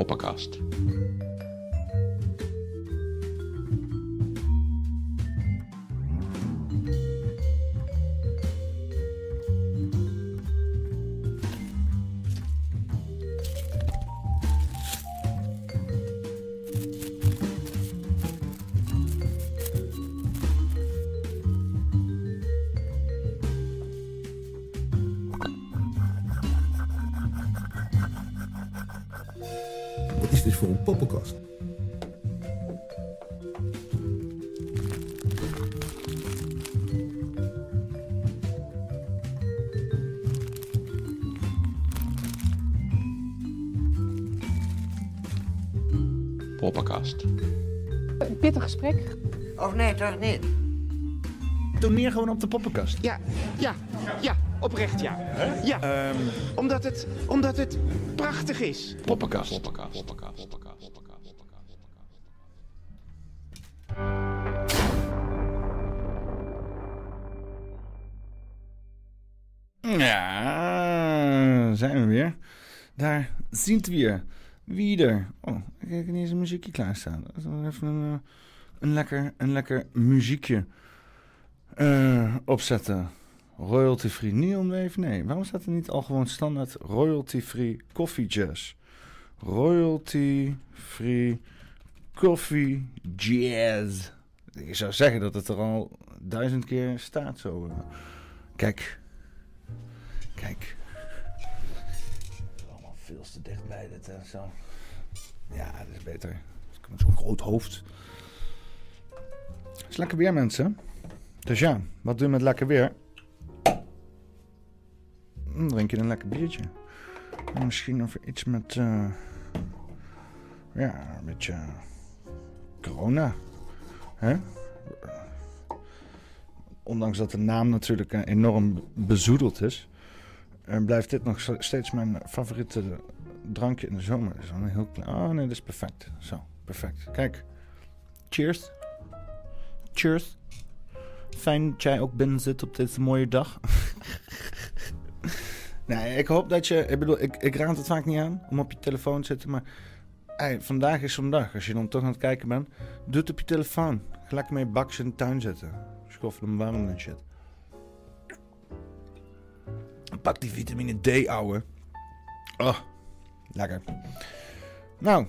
Poppenkast. Wat is dit voor een poppenkast? Poppenkast. Een pittig gesprek. Of nee, toch niet? Toneer gewoon op de poppenkast. Ja, ja, ja, oprecht ja. Ja, omdat, het, omdat het prachtig is. Poppenkast. Poppenkast. Daar zien we weer. Wie er? Oh, ik heb niet eens een muziekje klaarstaan. Even een, eh, een, lekker, een lekker muziekje eh, opzetten. Royalty free Neon Wave? Nee, waarom staat er niet al gewoon standaard royalty free coffee jazz? Royalty free coffee jazz. Ik zou zeggen dat het er al duizend keer staat zo. eh. Kijk. Kijk. Veel te dichtbij dit en zo. Ja, dat is beter. Met zo'n groot hoofd. Het is lekker weer, mensen. Dus ja, wat doe je met lekker weer? Dan drink je een lekker biertje. En misschien of iets met... eh, ja, een beetje... corona. Hè? Ondanks dat de naam natuurlijk eh, enorm bezoedeld is... En blijft dit nog steeds mijn favoriete drankje in de zomer. Is wel een heel klein... Oh nee, dat is perfect. Zo, perfect. Kijk. Cheers. Cheers. Fijn dat jij ook binnen zit op deze mooie dag. nee, ik hoop dat je... Ik bedoel, ik, ik raad het vaak niet aan om op je telefoon te zitten, maar... Vandaag is zo'n dag. Als je dan toch aan het kijken bent, doe het op je telefoon. Lekker mee bakjes in de tuin zetten. Schoffel hem warm en shit. Pak die vitamine D, ouwe. Oh, lekker. Nou,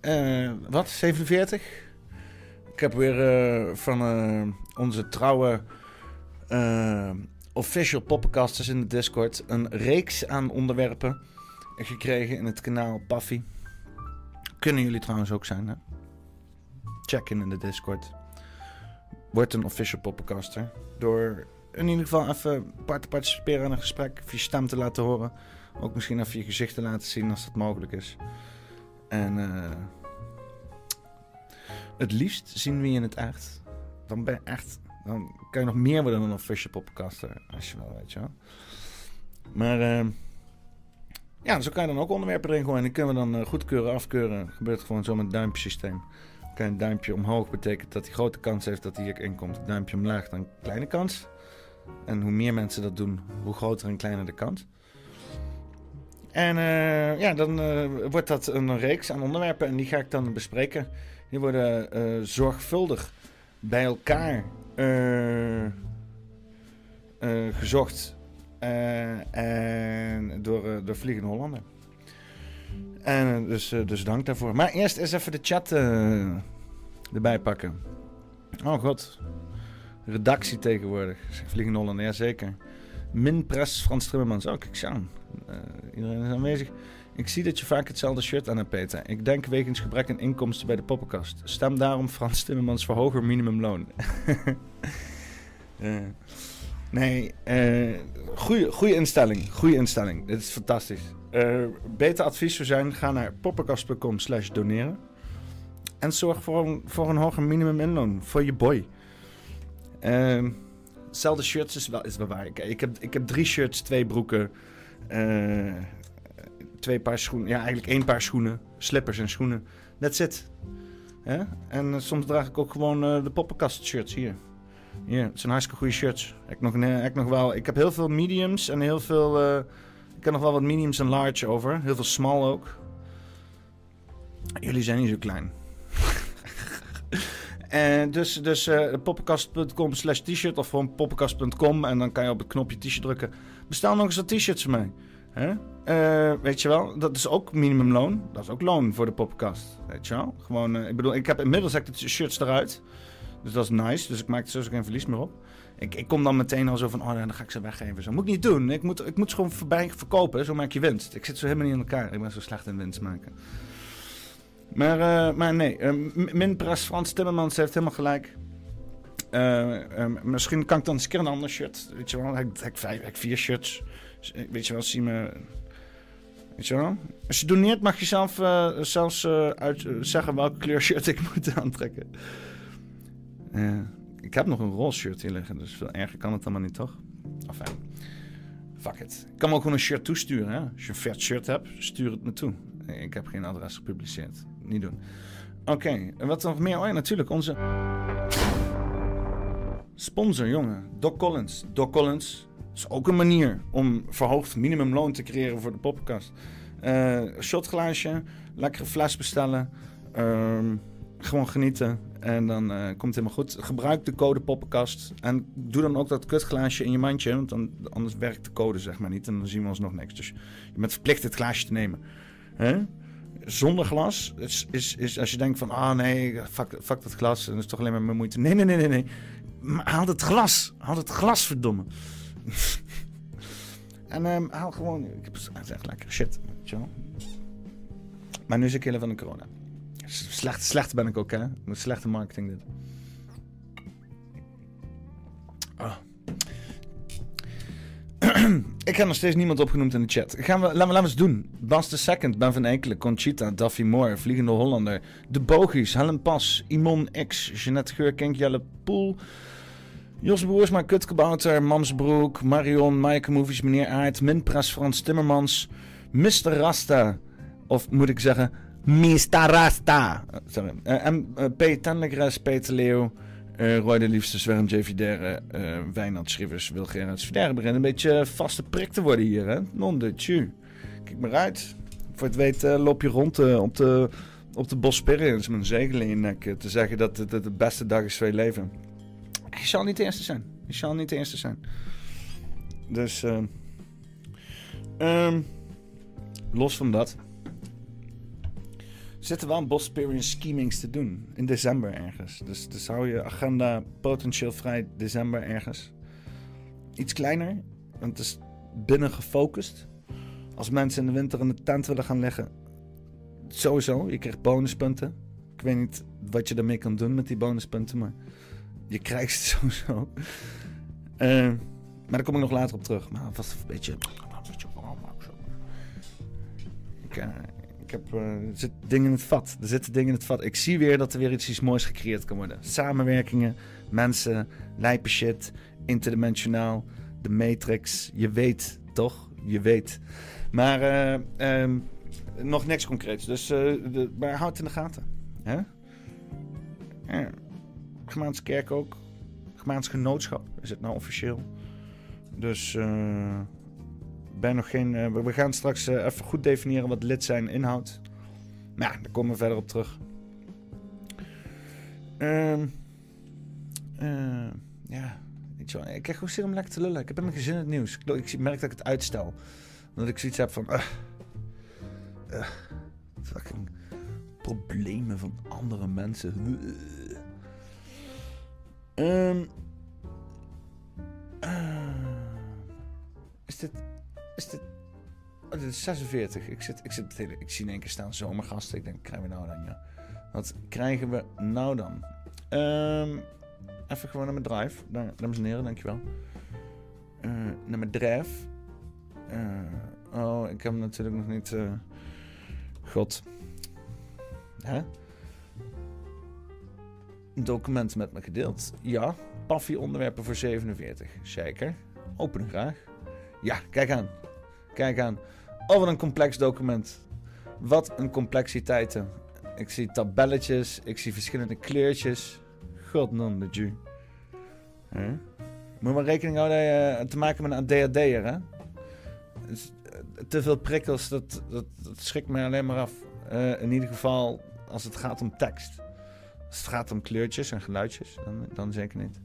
eh, wat? 47? Ik heb weer eh, van eh, onze trouwe official poppenkasters in de Discord een reeks aan onderwerpen gekregen in het kanaal Paffy. Kunnen jullie trouwens ook zijn, hè? Check in in de Discord. Word een official poppenkaster. Door in ieder geval even participeren aan een gesprek. Of je stem te laten horen. Ook misschien even je gezicht te laten zien als dat mogelijk is. En eh, het liefst zien we je in het echt. Dan ben je echt... Dan kan je nog meer worden dan een official poppenkaster. Als je wel weet, je. Maar... eh, ja, zo kan je dan ook onderwerpen erin gooien. En die kunnen we dan eh, goedkeuren, afkeuren. Gebeurt gewoon zo met het duimpjesysteem. Een duimpje omhoog betekent dat hij grote kans heeft dat hij hierin komt. Duimpje omlaag dan kleine kans. En hoe meer mensen dat doen, hoe groter en kleiner de kans. En eh, ja, dan eh, wordt dat een reeks aan onderwerpen en die ga ik dan bespreken. Die worden eh, zorgvuldig bij elkaar gezocht en door, door Vliegende Hollander. En dus, dus dank daarvoor. Maar eerst eens even de chat erbij pakken. Oh god. Redactie tegenwoordig. Vliegende Hollander, ja zeker. Minpress Frans Timmermans. Oh, kijk zo. aan. Eh, iedereen is aanwezig. Ik zie dat je vaak hetzelfde shirt aan hebt, Peter. Ik denk wegens gebrek aan inkomsten bij de poppenkast. Stem daarom Frans Timmermans voor hoger minimumloon. Eh, nee, eh goede, instelling. Goede instelling. Dit is fantastisch. Beter advies zou zijn, ga naar poppenkast.com slash doneren. En zorg voor een, voor een hoger minimuminloon voor je boy. Ehm Hetzelfde shirts is wel, is wel waar. Ik, ik, heb, ik heb drie shirts, twee broeken, eh, twee paar schoenen. Ja, eigenlijk één paar schoenen, slippers en schoenen. That's it. En eh, soms draag ik ook gewoon eh, de poppenkast shirts hier. Hier, het zijn hartstikke goede shirts. Ik, nog, ik, nog wel, ik heb heel veel mediums en heel veel... ik heb nog wel wat mediums en large over. Heel veel small ook. Jullie zijn niet zo klein. En dus dus eh, poppenkast.com slash t-shirt of gewoon poppenkast.com en dan kan je op het knopje t-shirt drukken. Bestel nog eens wat t-shirts. Hè? Eh, weet je wel, dat is ook minimumloon. Dat is ook loon voor de poppenkast. Weet je wel? Gewoon, eh, ik bedoel, ik heb inmiddels de shirts eruit. Dus dat is nice. Dus ik maak er sowieso geen verlies meer op. Ik, ik kom dan meteen al zo van, oh dan ga ik ze weggeven. Zo moet ik niet doen. Ik moet, ik moet ze gewoon voorbij verkopen. Zo maak je winst. Ik zit zo helemaal niet in elkaar. Ik ben zo slecht in winst maken. Maar, eh, maar nee, uh, Frans Timmermans heeft helemaal gelijk. Eh, misschien kan ik dan eens een keer een ander shirt. Weet je wel, ik heb, vijf, ik vier shirts. Dus, Weet je wel, zie me. Weet je wel? Als je doneert, mag je zelf zelfs uit, zeggen welke kleur shirt ik moet aantrekken. Ik heb nog een roze shirt hier liggen, dus veel erger kan het allemaal niet, toch? Enfin, fuck it. Ik kan me ook gewoon een shirt toesturen, hè? Als je een vet shirt hebt, stuur het me toe. Ik heb geen adres gepubliceerd. Niet doen. Oké, en wat nog meer? Oh ja, natuurlijk, onze sponsor, jongen. Doc Collins. Doc Collins is ook een manier om verhoogd minimumloon te creëren voor de poppenkast. Eh shotglaasje, lekkere fles bestellen. ehm, gewoon genieten. En dan eh, komt het helemaal goed. Gebruik de code poppenkast. En doe dan ook dat kutglaasje in je mandje. Want anders werkt de code zeg maar niet. En dan zien we ons nog niks. Dus je bent verplicht het glaasje te nemen. Zonder glas is, is, is als je denkt van... Ah nee, fuck, fuck dat glas. Dat is toch alleen maar mijn moeite. Nee, nee, nee, nee. nee. Haal het glas. Haal het glas, verdomme. en ehm, haal gewoon... Ik heb, echt lekker shit. Maar nu is ik heel van de corona. Slecht, slecht ben ik ook, hè? Met slechte marketing dit. Ah. Ik heb nog steeds niemand opgenoemd in de chat. Gaan we, laten, we, laten eens doen. Bas de Second, Ben van Enkelen, Conchita, Daffy Moore, Vliegende Hollander, De Bogies, Helen Pas, Imon X, Jeanette Geur, Kenk Jelle Jos Boersma, Kutkebouter, Mamsbroek, Marion, Maaike Movies, Meneer Aert, Minpres, Frans Timmermans, Mr. Rasta, of moet ik zeggen, Mr. Rasta. Eh, sorry. Eh, en eh, P. Peter Leeuw, eh Roy de Liefste, Zwerm J. Videre, eh Wijnand Schrivers, Wil Gerards Videre beginnen een beetje vaste prik te worden hier, hè? Non de tju. Kijk maar uit. Voor het weet eh, loop je rond eh, op de, op de Bosperians met een zegel in je nek eh, te zeggen dat het, de beste dag is van je leven. Je zal niet de eerste zijn. Je zal niet de eerste zijn. Dus, eh, ehm, los van dat. Zitten wel een Bosperian schemings te doen. In december ergens. Dus, dus hou je agenda potentieel vrij december ergens. Iets kleiner. Want het is binnen gefocust. Als mensen in de winter in de tent willen gaan liggen. Sowieso, je krijgt bonuspunten. Ik weet niet wat je daarmee kan doen met die bonuspunten. Maar je krijgt ze sowieso. Eh, maar daar kom ik nog later op terug. Maar was een beetje... Een beetje warm. Ik, ik eh, er zitten dingen in het vat. Er zitten dingen in het vat. Ik zie weer dat er weer iets, moois gecreëerd kan worden. Samenwerkingen, mensen, lijpe shit, interdimensionaal, de Matrix. Je weet, toch? Je weet. Maar eh, ehm, nog niks concreets. Dus eh, de, maar houd het in de gaten. Hè? Gemaans Kerk ook. Gemaans Genootschap is het nou officieel. Dus eh ben nog geen. eh, we- gaan straks eh, even goed definiëren wat lid zijn inhoudt. Maar ja, daar komen we verder op terug. Ehm eh, ja, ik krijg gewoon zin om lekker te lullen. Ik heb helemaal geen zin in het nieuws. Ik, merk dat ik het uitstel. Omdat ik zoiets heb van. eh, fucking problemen van andere mensen. Eh, is dit. Is dit. Oh, dit is 46. Ik, zit, ik, zit hele, ik zie in één keer staan zomergasten. Ik denk, krijgen we nou dan? Ja. Wat krijgen we nou dan? Ehm, even gewoon naar mijn drive. Dames en heren, dankjewel. Eh naar mijn drive. Eh, oh, ik heb hem natuurlijk nog niet. eh, God. Hè? Document met me gedeeld. Ja. Paffie onderwerpen voor 47. Zeker. Openen graag. Ja, kijk aan. Kijk aan. Oh, wat een complex document. Wat een complexiteiten. Ik zie tabelletjes. Ik zie verschillende kleurtjes. God non de ju. Moet maar rekening houden dat je te maken met een ADHD'er, hè? Dus, eh, te veel prikkels, dat, dat, schrikt mij alleen maar af. Eh, in ieder geval als het gaat om tekst. Als het gaat om kleurtjes en geluidjes, dan, dan zeker niet.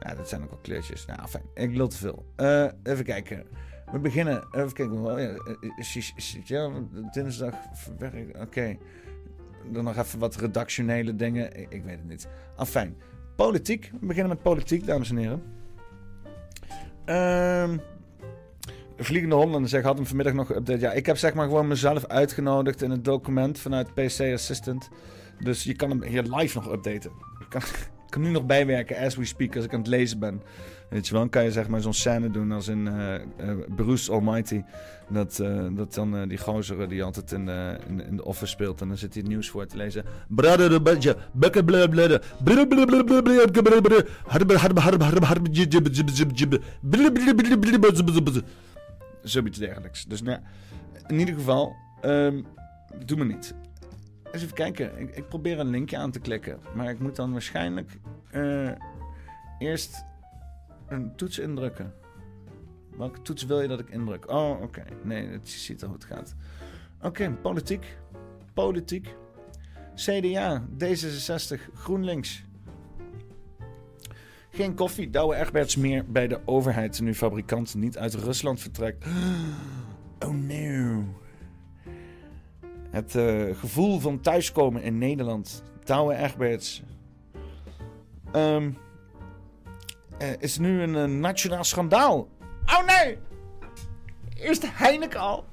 Ja, dat zijn ook wel kleurtjes. Nou, fijn. Ik lul te veel. Eh, even kijken. We beginnen. Even kijken. Oh, ja, eh, dinsdag. werk- Oké. Dan nog even wat redactionele dingen. Ik, weet het niet. Afijn. Politiek. We beginnen met politiek, dames en heren. Ehm Vliegende Hollander zegt, had hem vanmiddag nog geüpdate. Ja, ik heb zeg maar gewoon mezelf uitgenodigd in het document vanuit PC Assistant. Dus je kan hem hier live nog updaten. Ik kan, ik kan nu nog bijwerken as we speak, als ik aan het lezen ben. Weet je wel, dan kan je zeg maar zo'n scène doen als in eh eh, Bruce Almighty. Dat, eh, dat dan eh, die gozer die altijd in de, in, de- office speelt. En dan zit hij het nieuws voor te lezen. Brother. Zoiets dergelijks. Dus nou, in ieder geval, ehm, doe me niet. Eens even kijken. Ik, ik probeer een linkje aan te klikken. Maar ik moet dan waarschijnlijk eh, eerst een toets indrukken. Welke toets wil je dat ik indruk? Oh, oké. Nee, het ziet er hoe het gaat. Oké, politiek. Politiek. CDA, D66, GroenLinks. Geen koffie, Douwe Egberts meer bij de overheid nu fabrikant niet uit Rusland vertrekt. Oh no. Het eh, gevoel van thuiskomen in Nederland. Douwe Egberts. Eh, is nu een eh, nationaal schandaal. Oh nee! Eerst Heineken al.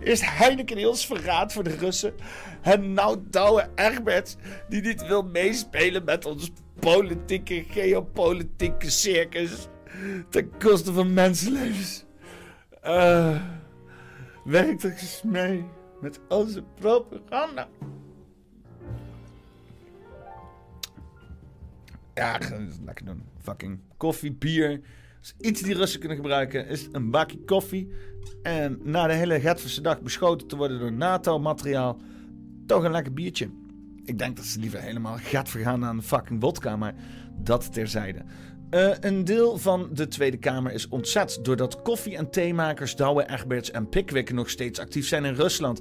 Eerst Heineken in ons verraad voor de Russen. En nou Douwe Egberts die niet wil meespelen met ons politieke, geopolitieke circus. Ten koste van mensenlevens. Eh, werkt er eens mee met onze propaganda. Ja, ga lekker doen. Fucking koffie, bier. Iets die Russen kunnen gebruiken is een bakje koffie. En na de hele Getverse dag beschoten te worden door NATO-materiaal, toch een lekker biertje. Ik denk dat ze liever helemaal gat vergaan aan fucking wodka, maar dat terzijde. Eh, een deel van de Tweede Kamer is ontzet doordat koffie- en theemakers Douwe Egberts en Pickwick nog steeds actief zijn in Rusland.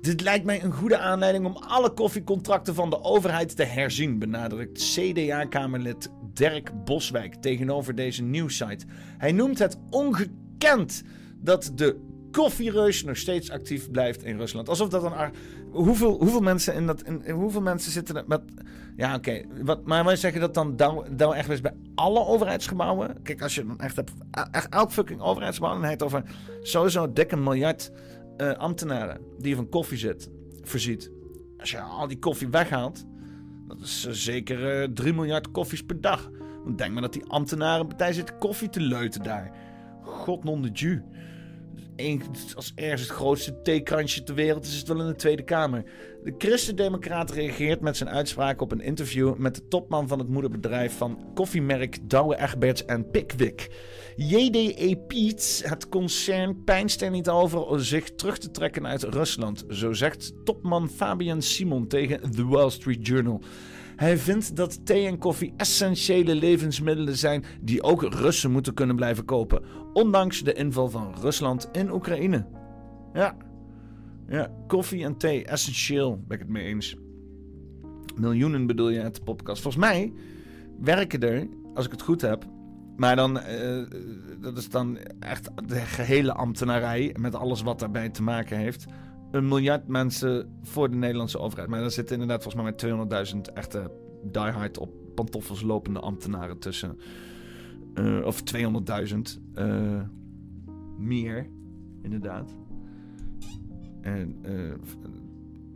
Dit lijkt mij een goede aanleiding om alle koffiecontracten van de overheid te herzien, benadrukt CDA-kamerlid Dirk Boswijk tegenover deze nieuwssite. Hij noemt het ongekend dat de koffiereus nog steeds actief blijft in Rusland. Alsof dat een... ar- Hoeveel, hoeveel mensen in dat... Hoeveel mensen zitten er met... Ja, oké. wat Maar wij zeggen dat dan Douwe Douwe Egberts bij alle overheidsgebouwen... Kijk, als je dan echt hebt... Echt elk fucking overheidsgebouw... Dan het over sowieso dikke miljard eh, ambtenaren... die van koffie zit, voorziet. Als je al die koffie weghaalt... Dat is eh, zeker eh 3 miljard koffies per dag. Dan denk maar dat die ambtenaren partij zitten koffie te leuten daar. God non de. Eén- als ergens het grootste theekransje ter wereld is, is het wel in de Tweede Kamer. De Christen-Democraat reageert met zijn uitspraak op een interview met de topman van het moederbedrijf van koffiemerk Douwe Egberts en Pickwick. JDE Peets, het concern, pijnst er niet over zich terug te trekken uit Rusland. Zo zegt topman Fabian Simon tegen The Wall Street Journal. Hij vindt dat thee en koffie essentiële levensmiddelen zijn die ook Russen moeten kunnen blijven kopen, ondanks de inval van Rusland in Oekraïne. Ja, ja koffie en thee, essentieel, ben ik het mee eens. Miljoenen bedoel je uit de podcast. Volgens mij werken er, als ik het goed heb, maar dan, eh, dat is dan echt de gehele ambtenarij met alles wat daarbij te maken heeft. Een miljard mensen voor de Nederlandse overheid. Maar daar zitten inderdaad volgens mij met 200.000 echte diehard op pantoffels lopende ambtenaren tussen. Eh, of 200.000. eh, meer, inderdaad. En eh,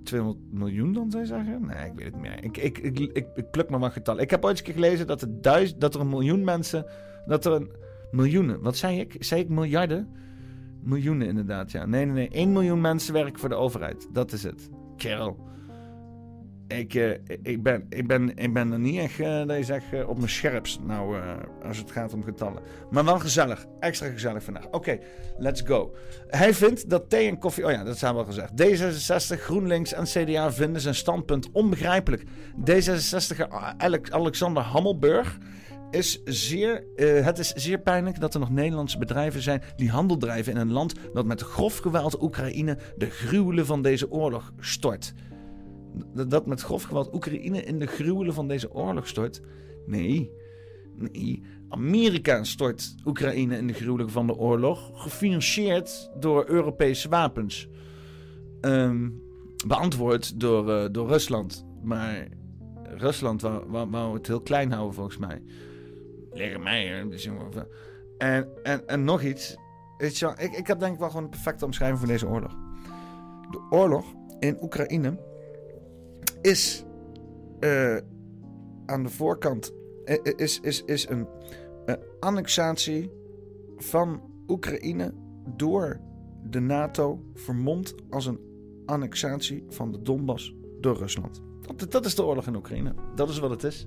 200 miljoen dan, zou je zeggen? Nee, ik weet het niet meer. Ik, ik, ik, ik, ik pluk maar wat getallen. Ik heb ooit eens gelezen dat er, duiz- dat er een miljoen mensen... Dat er een... Miljoenen, wat zei ik? Zei ik miljarden? Miljoenen inderdaad, ja. Nee, nee, nee. 1 miljoen mensen werken voor de overheid. Dat is het. Kerel. Ik, eh, ik, ben, ik, ben, ik ben er niet echt, eh, dat je zegt, eh, op mijn scherpst. Nou, als het gaat om getallen. Maar wel gezellig. Extra gezellig vandaag. Oké, let's go. Hij vindt dat thee en koffie... Oh ja, dat zijn we al gezegd. D66, GroenLinks en CDA vinden zijn standpunt onbegrijpelijk. D66 Alex, Alexander Hammelburg is zeer, eh, het is zeer pijnlijk dat er nog Nederlandse bedrijven zijn die handel drijven in een land dat met grof geweld Oekraïne de gruwelen van deze oorlog stort. Dat met grof geweld Oekraïne in de gruwelen van deze oorlog stort? Nee. Nee. Amerika stort Oekraïne in de gruwelen van de oorlog, gefinancierd door Europese wapens. Ehm, beantwoord door, eh, door Rusland. Maar Rusland wou, wou, wou het heel klein houden volgens mij. Liggen mij. Dus, jongen, En, en, en nog iets. Ik, ik heb denk ik wel gewoon een perfecte omschrijving voor deze oorlog. De oorlog in Oekraïne is eh, aan de voorkant eh, is, is, is een eh, annexatie van Oekraïne door de NATO vermomd als een annexatie van de Donbass door Rusland. Dat is de oorlog in Oekraïne. Dat is wat het is.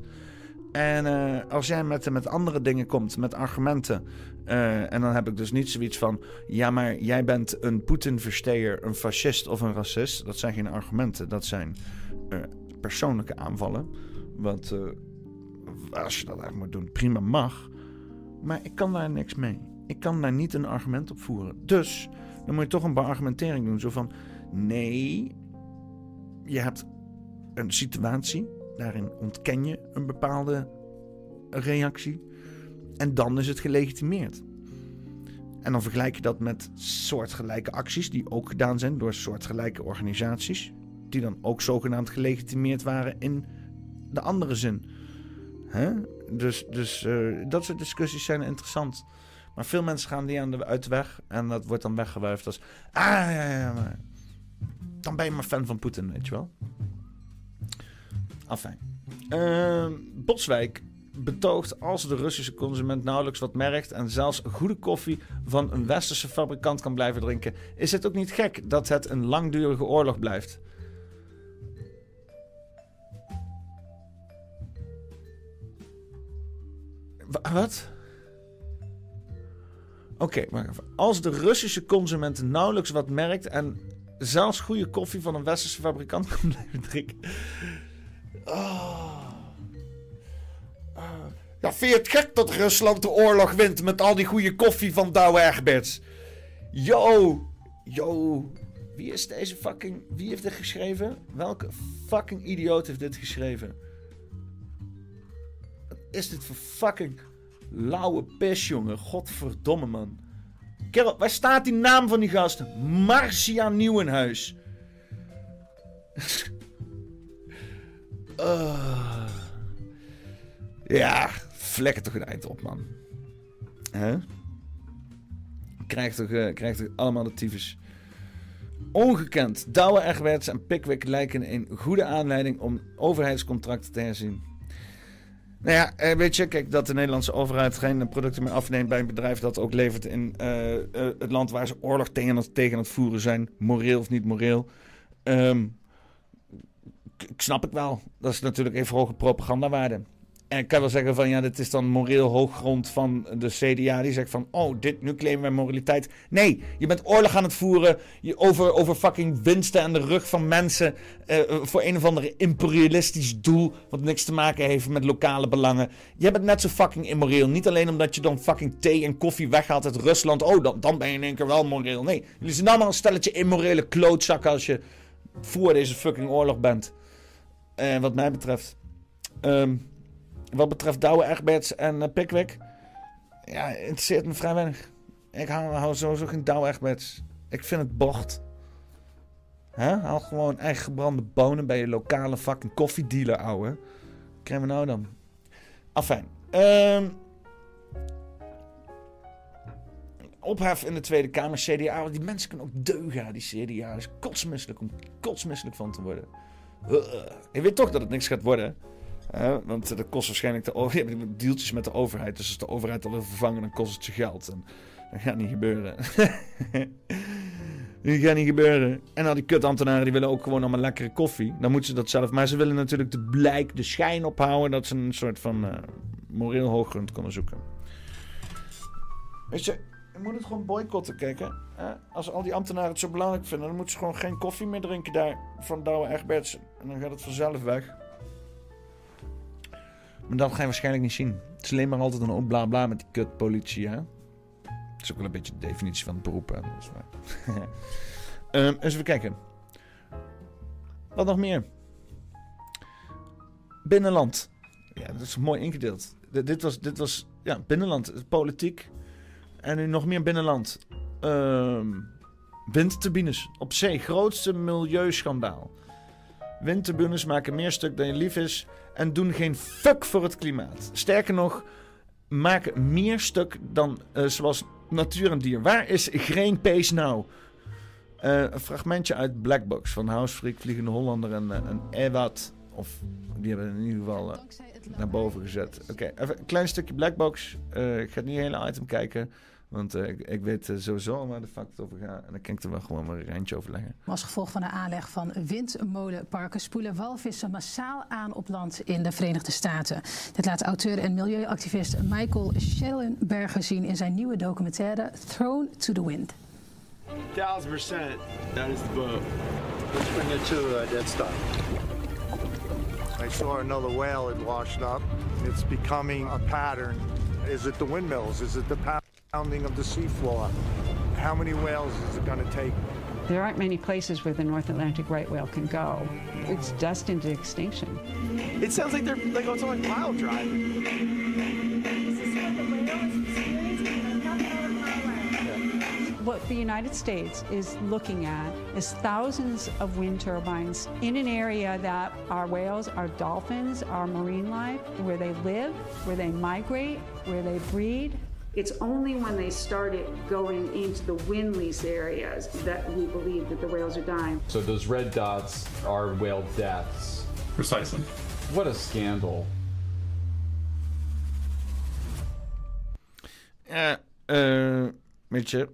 En eh, als jij met, met andere dingen komt, met argumenten. eh, en dan heb ik dus niet zoiets van. Ja, maar jij bent een Poetin-versteer, een fascist of een racist. Dat zijn geen argumenten. Dat zijn eh, persoonlijke aanvallen. Want als je dat eigenlijk moet doen, prima mag. Maar ik kan daar niks mee. Ik kan daar niet een argument op voeren. Dus dan moet je toch een beargumentering doen. Zo van: nee, je hebt een situatie. Daarin ontken je een bepaalde reactie. En dan is het gelegitimeerd. En dan vergelijk je dat met soortgelijke acties die ook gedaan zijn door soortgelijke organisaties. Die dan ook zogenaamd gelegitimeerd waren in de andere zin. Hè? Dus, dus eh, dat soort discussies zijn interessant. Maar veel mensen gaan die aan de, uit de weg. En dat wordt dan weggewuifd als... Ah, ja, ja, maar... Dan ben je maar fan van Poetin, weet je wel. Afijn. Ehm, Botswijk betoogt als de Russische consument nauwelijks wat merkt en zelfs goede koffie van een westerse fabrikant kan blijven drinken, is het ook niet gek dat het een langdurige oorlog blijft. Wa- Wat? Oké, maar even. Als de Russische consument nauwelijks wat merkt en zelfs goede koffie van een westerse fabrikant kan blijven drinken. Oh. Ja, vind je het gek dat Rusland de oorlog wint met al die goede koffie van Douwe Egberts? Yo, yo. Wie is deze fucking... Wie heeft dit geschreven? Welke fucking idioot heeft dit geschreven? Wat is dit voor fucking lauwe pis, jongen? Godverdomme, man. Kerel, waar staat die naam van die gast? Marcia Nieuwenhuis. Ah. Ja, vlekker toch een eind op, man. Hè? Krijgt toch, eh, krijgt toch allemaal de tyfus. Ongekend. Douwe Egberts en Pickwick lijken een goede aanleiding om overheidscontracten te herzien. Nou ja, eh, weet je, kijk, dat de Nederlandse overheid geen producten meer afneemt bij een bedrijf dat ook levert in het land waar ze oorlog tegen, tegen het voeren zijn, moreel of niet moreel. Ehm, ik snap het wel. Dat is natuurlijk even hoge propagandawaarde. En ik kan wel zeggen van ja, dit is dan moreel hooggrond van de CDA. Die zegt van, oh, dit, nu claimen wij moraliteit. Nee, je bent oorlog aan het voeren je, over, over fucking winsten aan de rug van mensen. eh, voor een of ander imperialistisch doel. Wat niks te maken heeft met lokale belangen. Jij bent net zo fucking immoreel. Niet alleen omdat je dan fucking thee en koffie weghaalt uit Rusland. Oh, dan, dan ben je in één keer wel moreel. Nee, jullie zijn allemaal een stelletje immorele klootzakken als je voor deze fucking oorlog bent. En wat mij betreft. Ehm, wat betreft Douwe Egberts en eh, Pickwick. Ja, interesseert me vrij weinig. Ik hou, hou sowieso geen Douwe Egberts. Ik vind het bocht. Hè? Haal gewoon eigen gebrande bonen bij je lokale fucking koffiedealer, ouwe. Krijgen we nou dan? Afijn. Ehm ophef in de Tweede Kamer, CDA. Die mensen kunnen ook deugen, die CDA. is kotsmisselijk om kotsmisselijk van te worden. Uh, je weet toch dat het niks gaat worden. hè? want dat kost waarschijnlijk de over- je hebt deeltjes met de overheid. Dus als de overheid dat wil vervangen, dan kost het je geld. En dat gaat niet gebeuren. dat gaat niet gebeuren. En al die kutambtenaren die willen ook gewoon allemaal lekkere koffie. Dan moeten ze dat zelf. Maar ze willen natuurlijk de blijk, de schijn ophouden dat ze een soort van eh, moreel hooggrond kunnen zoeken. Weet je, je moet het gewoon boycotten, kijken. Als al die ambtenaren het zo belangrijk vinden, dan moeten ze gewoon geen koffie meer drinken daar van Douwe Egberts. En dan gaat het vanzelf weg. Maar dat ga je waarschijnlijk niet zien. Het is alleen maar altijd een bla bla met die kutpolitie, hè? Dat is ook wel een beetje de definitie van het beroep, hè? Dat is waar. Ehm, eens even kijken. Wat nog meer? Binnenland. Ja, dat is mooi ingedeeld. Dit, was, dit was ja, binnenland, politiek. En nu nog meer binnenland. Ehm, windturbines op zee. Grootste milieuschandaal. Windturbines maken meer stuk dan je lief is. En doen geen fuck voor het klimaat. Sterker nog, maken meer stuk dan eh, zoals natuur en dier. Waar is Greenpeace nou? Eh, een fragmentje uit Blackbox van Housefreak, Vliegende Hollander en, eh, en Ewat. Of die hebben in ieder geval naar boven gezet. Oké, even een klein stukje Blackbox. Ik ga het niet hele item kijken. Want eh, ik, ik weet eh, sowieso al waar de fuck het over gaat. En dan kan ik er wel gewoon maar een rijntje over leggen. Als gevolg van de aanleg van windmolenparken spoelen walvissen massaal aan op land in de Verenigde Staten. Dit laat auteur en milieuactivist Michael Schellenberger zien in zijn nieuwe documentaire Thrown to the Wind. Thousand percent, that is the boat. Let's bring it to uh, dead stop. I saw another whale had washed up. It's becoming a pattern. Is it the windmills? Is it the pounding of the seafloor? How many whales is it going to take? There aren't many places where the North Atlantic right whale can go. It's destined to extinction. It sounds like they're like also like pile driving. What the United States is looking at is thousands of wind turbines in an area that our whales, our dolphins, our marine life, where they live, where they migrate, where they breed. It's only when they started going into the wind lease areas that we believe that the whales are dying. So those red dots are whale deaths. Precisely. What a scandal. Ja, eh, weet je. eh,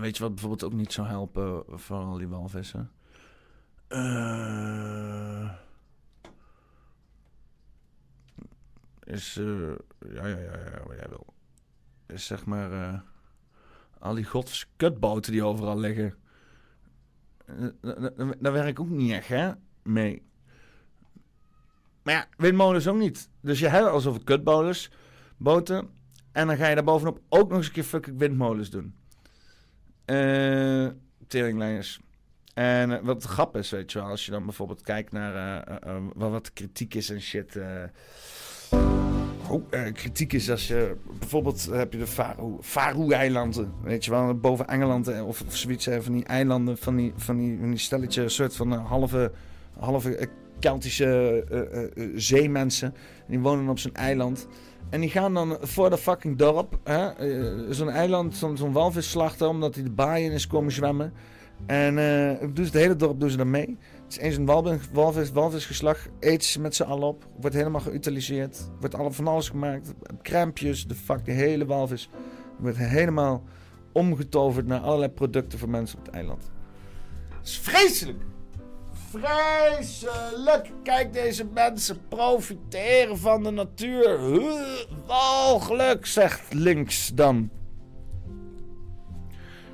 weet je wat bijvoorbeeld ook niet zou helpen voor al die walvissen? Eh, is, eh, ja, ja, ja, ja, wat jij wil. Is zeg maar, eh, al die godse kutboten die overal liggen. Da- da- da- Daar werk ik ook niet echt, hè, mee. Maar ja, windmolens ook niet. Dus je hebt al zoveel kutboten, boten. En dan ga je daar bovenop ook nog eens een keer fucking windmolens doen. Eh teringlijners. En eh, wat grap is, weet je wel, als je dan bijvoorbeeld kijkt naar eh, wat, kritiek is en shit. Oh, kritiek is als je bijvoorbeeld heb je de Faroe- Faroe-eilanden, weet je wel, boven Engeland of, of zoiets, van die eilanden, van die, van die, van die stelletje, een soort van halve, halve Keltische eh, eh, zeemensen. En die wonen op zo'n eiland. En die gaan dan voor de fucking dorp, eh, zo'n eiland, zo'n zo'n walvis slachten, omdat hij de baai in is komen zwemmen. En ze het hele dorp doen ze dan mee. Het is eens een walvis, walvis, walvisgeslag, eten ze met z'n allen op. Wordt helemaal geutiliseerd. Wordt alle, van alles gemaakt. Krempjes, de fuck, de hele walvis. Wordt helemaal omgetoverd naar allerlei producten voor mensen op het eiland. Het is vreselijk! Vreselijk! Kijk, deze mensen profiteren van de natuur. Walgelijk, zegt links dan.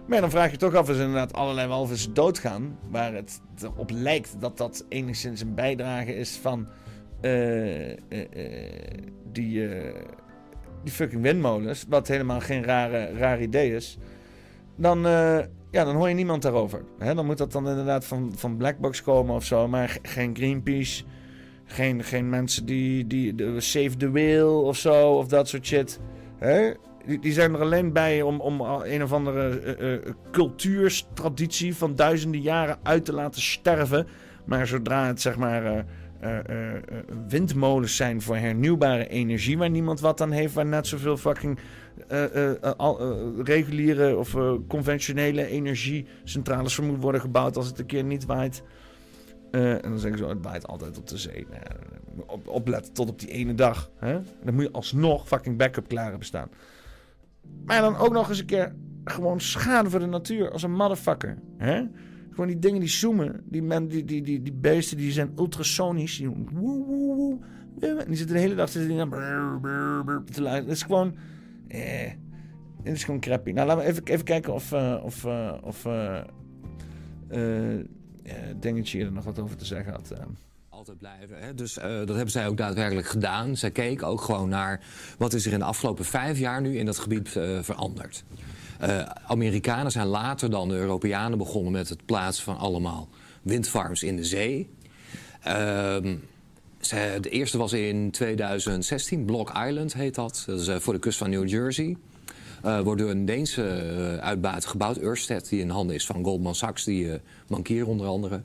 Maar dan vraag je toch af als inderdaad allerlei walvissen doodgaan. Waar het erop lijkt dat dat enigszins een bijdrage is van eh, eh, eh, die, die fucking windmolens. Wat helemaal geen rare, raar idee is. Dan, ja, dan hoor je niemand daarover. Hè? Dan moet dat dan inderdaad van, van Blackbox komen of zo. Maar ge- geen Greenpeace. Geen, geen mensen die, die de Save the Whale of zo. Of dat soort shit. Hè? Die, die zijn er alleen bij om, om een of andere eh, cultuurtraditie van duizenden jaren uit te laten sterven. Maar zodra het zeg maar eh, eh, eh, windmolens zijn voor hernieuwbare energie, waar niemand wat aan heeft, waar net zoveel fucking eh, reguliere of conventionele energiecentrales voor worden gebouwd als het een keer niet waait. En dan zeggen ze, oh, het waait altijd op de zee. Nou, op, opletten tot op die ene dag. Hè? Dan moet je alsnog fucking backup klaar hebben staan. Maar dan ook nog eens een keer gewoon schade voor de natuur als een motherfucker. Hè? Gewoon die dingen die zoomen. Die, men, die, die, die, die beesten die zijn ultrasonisch. Die. En die zitten de hele dag zitten die brrr, te luisteren. Het is gewoon... Eh, het is gewoon crappy. Nou, laten we even, even kijken of... eh, of, eh, of eh, eh, Dingetje hier er nog wat over te zeggen had. altijd blijven. Hè? Dus uh, dat hebben zij ook daadwerkelijk gedaan. Zij keken ook gewoon naar wat is er in de afgelopen vijf jaar nu in dat gebied uh, veranderd. Uh, Amerikanen zijn later dan de Europeanen begonnen met het plaatsen van allemaal windfarms in de zee. Ehm, de eerste was in 2016, Block Island heet dat. Dat is voor de kust van New Jersey. Uh, wordt door een Deense uitbater gebouwd, Ørsted, die in handen is van Goldman Sachs, die uh, onder andere.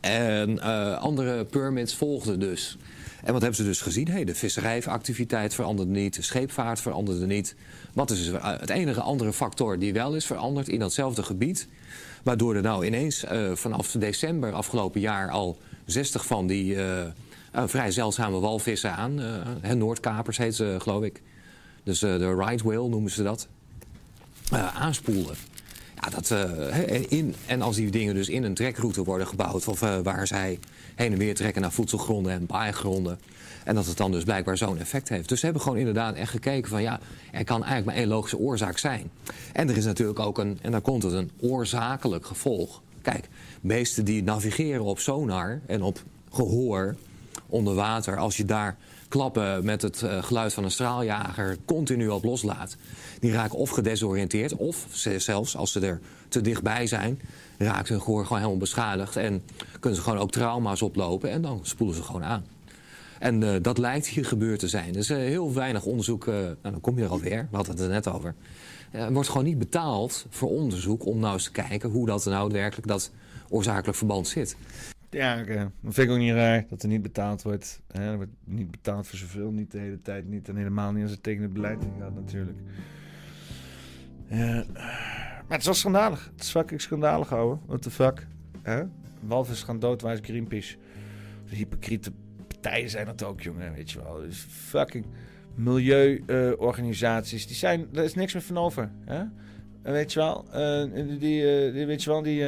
En andere permits volgden dus. En wat hebben ze dus gezien? Hey, de visserijactiviteit veranderde niet, de scheepvaart veranderde niet. Wat is het enige andere factor die wel is veranderd in datzelfde gebied? Waardoor er nou ineens vanaf december afgelopen jaar al 60 van die vrij zeldzame walvissen aan, Noordkapers heet ze geloof ik, dus de right whale noemen ze dat, aanspoelen. Dat, uh, in, en als die dingen dus in een trekroute worden gebouwd... of waar zij heen en weer trekken naar voedselgronden en baaigronden... en dat het dan dus blijkbaar zo'n effect heeft. Dus ze hebben gewoon inderdaad echt gekeken van... ja, er kan eigenlijk maar één logische oorzaak zijn. En er is natuurlijk ook een, en daar komt het, een oorzakelijk gevolg. Kijk, beesten die navigeren op sonar en op gehoor onder water... als je daar klappen met het uh, geluid van een straaljager continu op loslaat. Die raken of gedesoriënteerd, of zelfs als ze er te dichtbij zijn, raakt hun gehoor gewoon helemaal beschadigd. En kunnen ze gewoon ook trauma's oplopen en dan spoelen ze gewoon aan. En uh, dat lijkt hier gebeurd te zijn. Dus uh, heel weinig onderzoek, nou, dan kom je er alweer, we hadden het er net over. Er wordt gewoon niet betaald voor onderzoek om nou eens te kijken hoe dat nou werkelijk dat oorzakelijk verband zit. Ja, dat vind ik ook niet raar dat er niet betaald wordt. Hè? Er wordt niet betaald voor zoveel, niet de hele tijd niet. En helemaal niet als het tegen het beleid gaat natuurlijk. Maar het is wel schandalig. Het is fucking schandalig, ouwe. What the fuck? Hè? Walvis gaan dood, waar is Greenpeace? De hypocriete partijen zijn dat ook, jongen. Weet je wel. Dus fucking milieuorganisaties. Uh, die zijn, daar is niks meer van over. Hè? Weet je wel? Uh, die, uh, die, weet je wel, die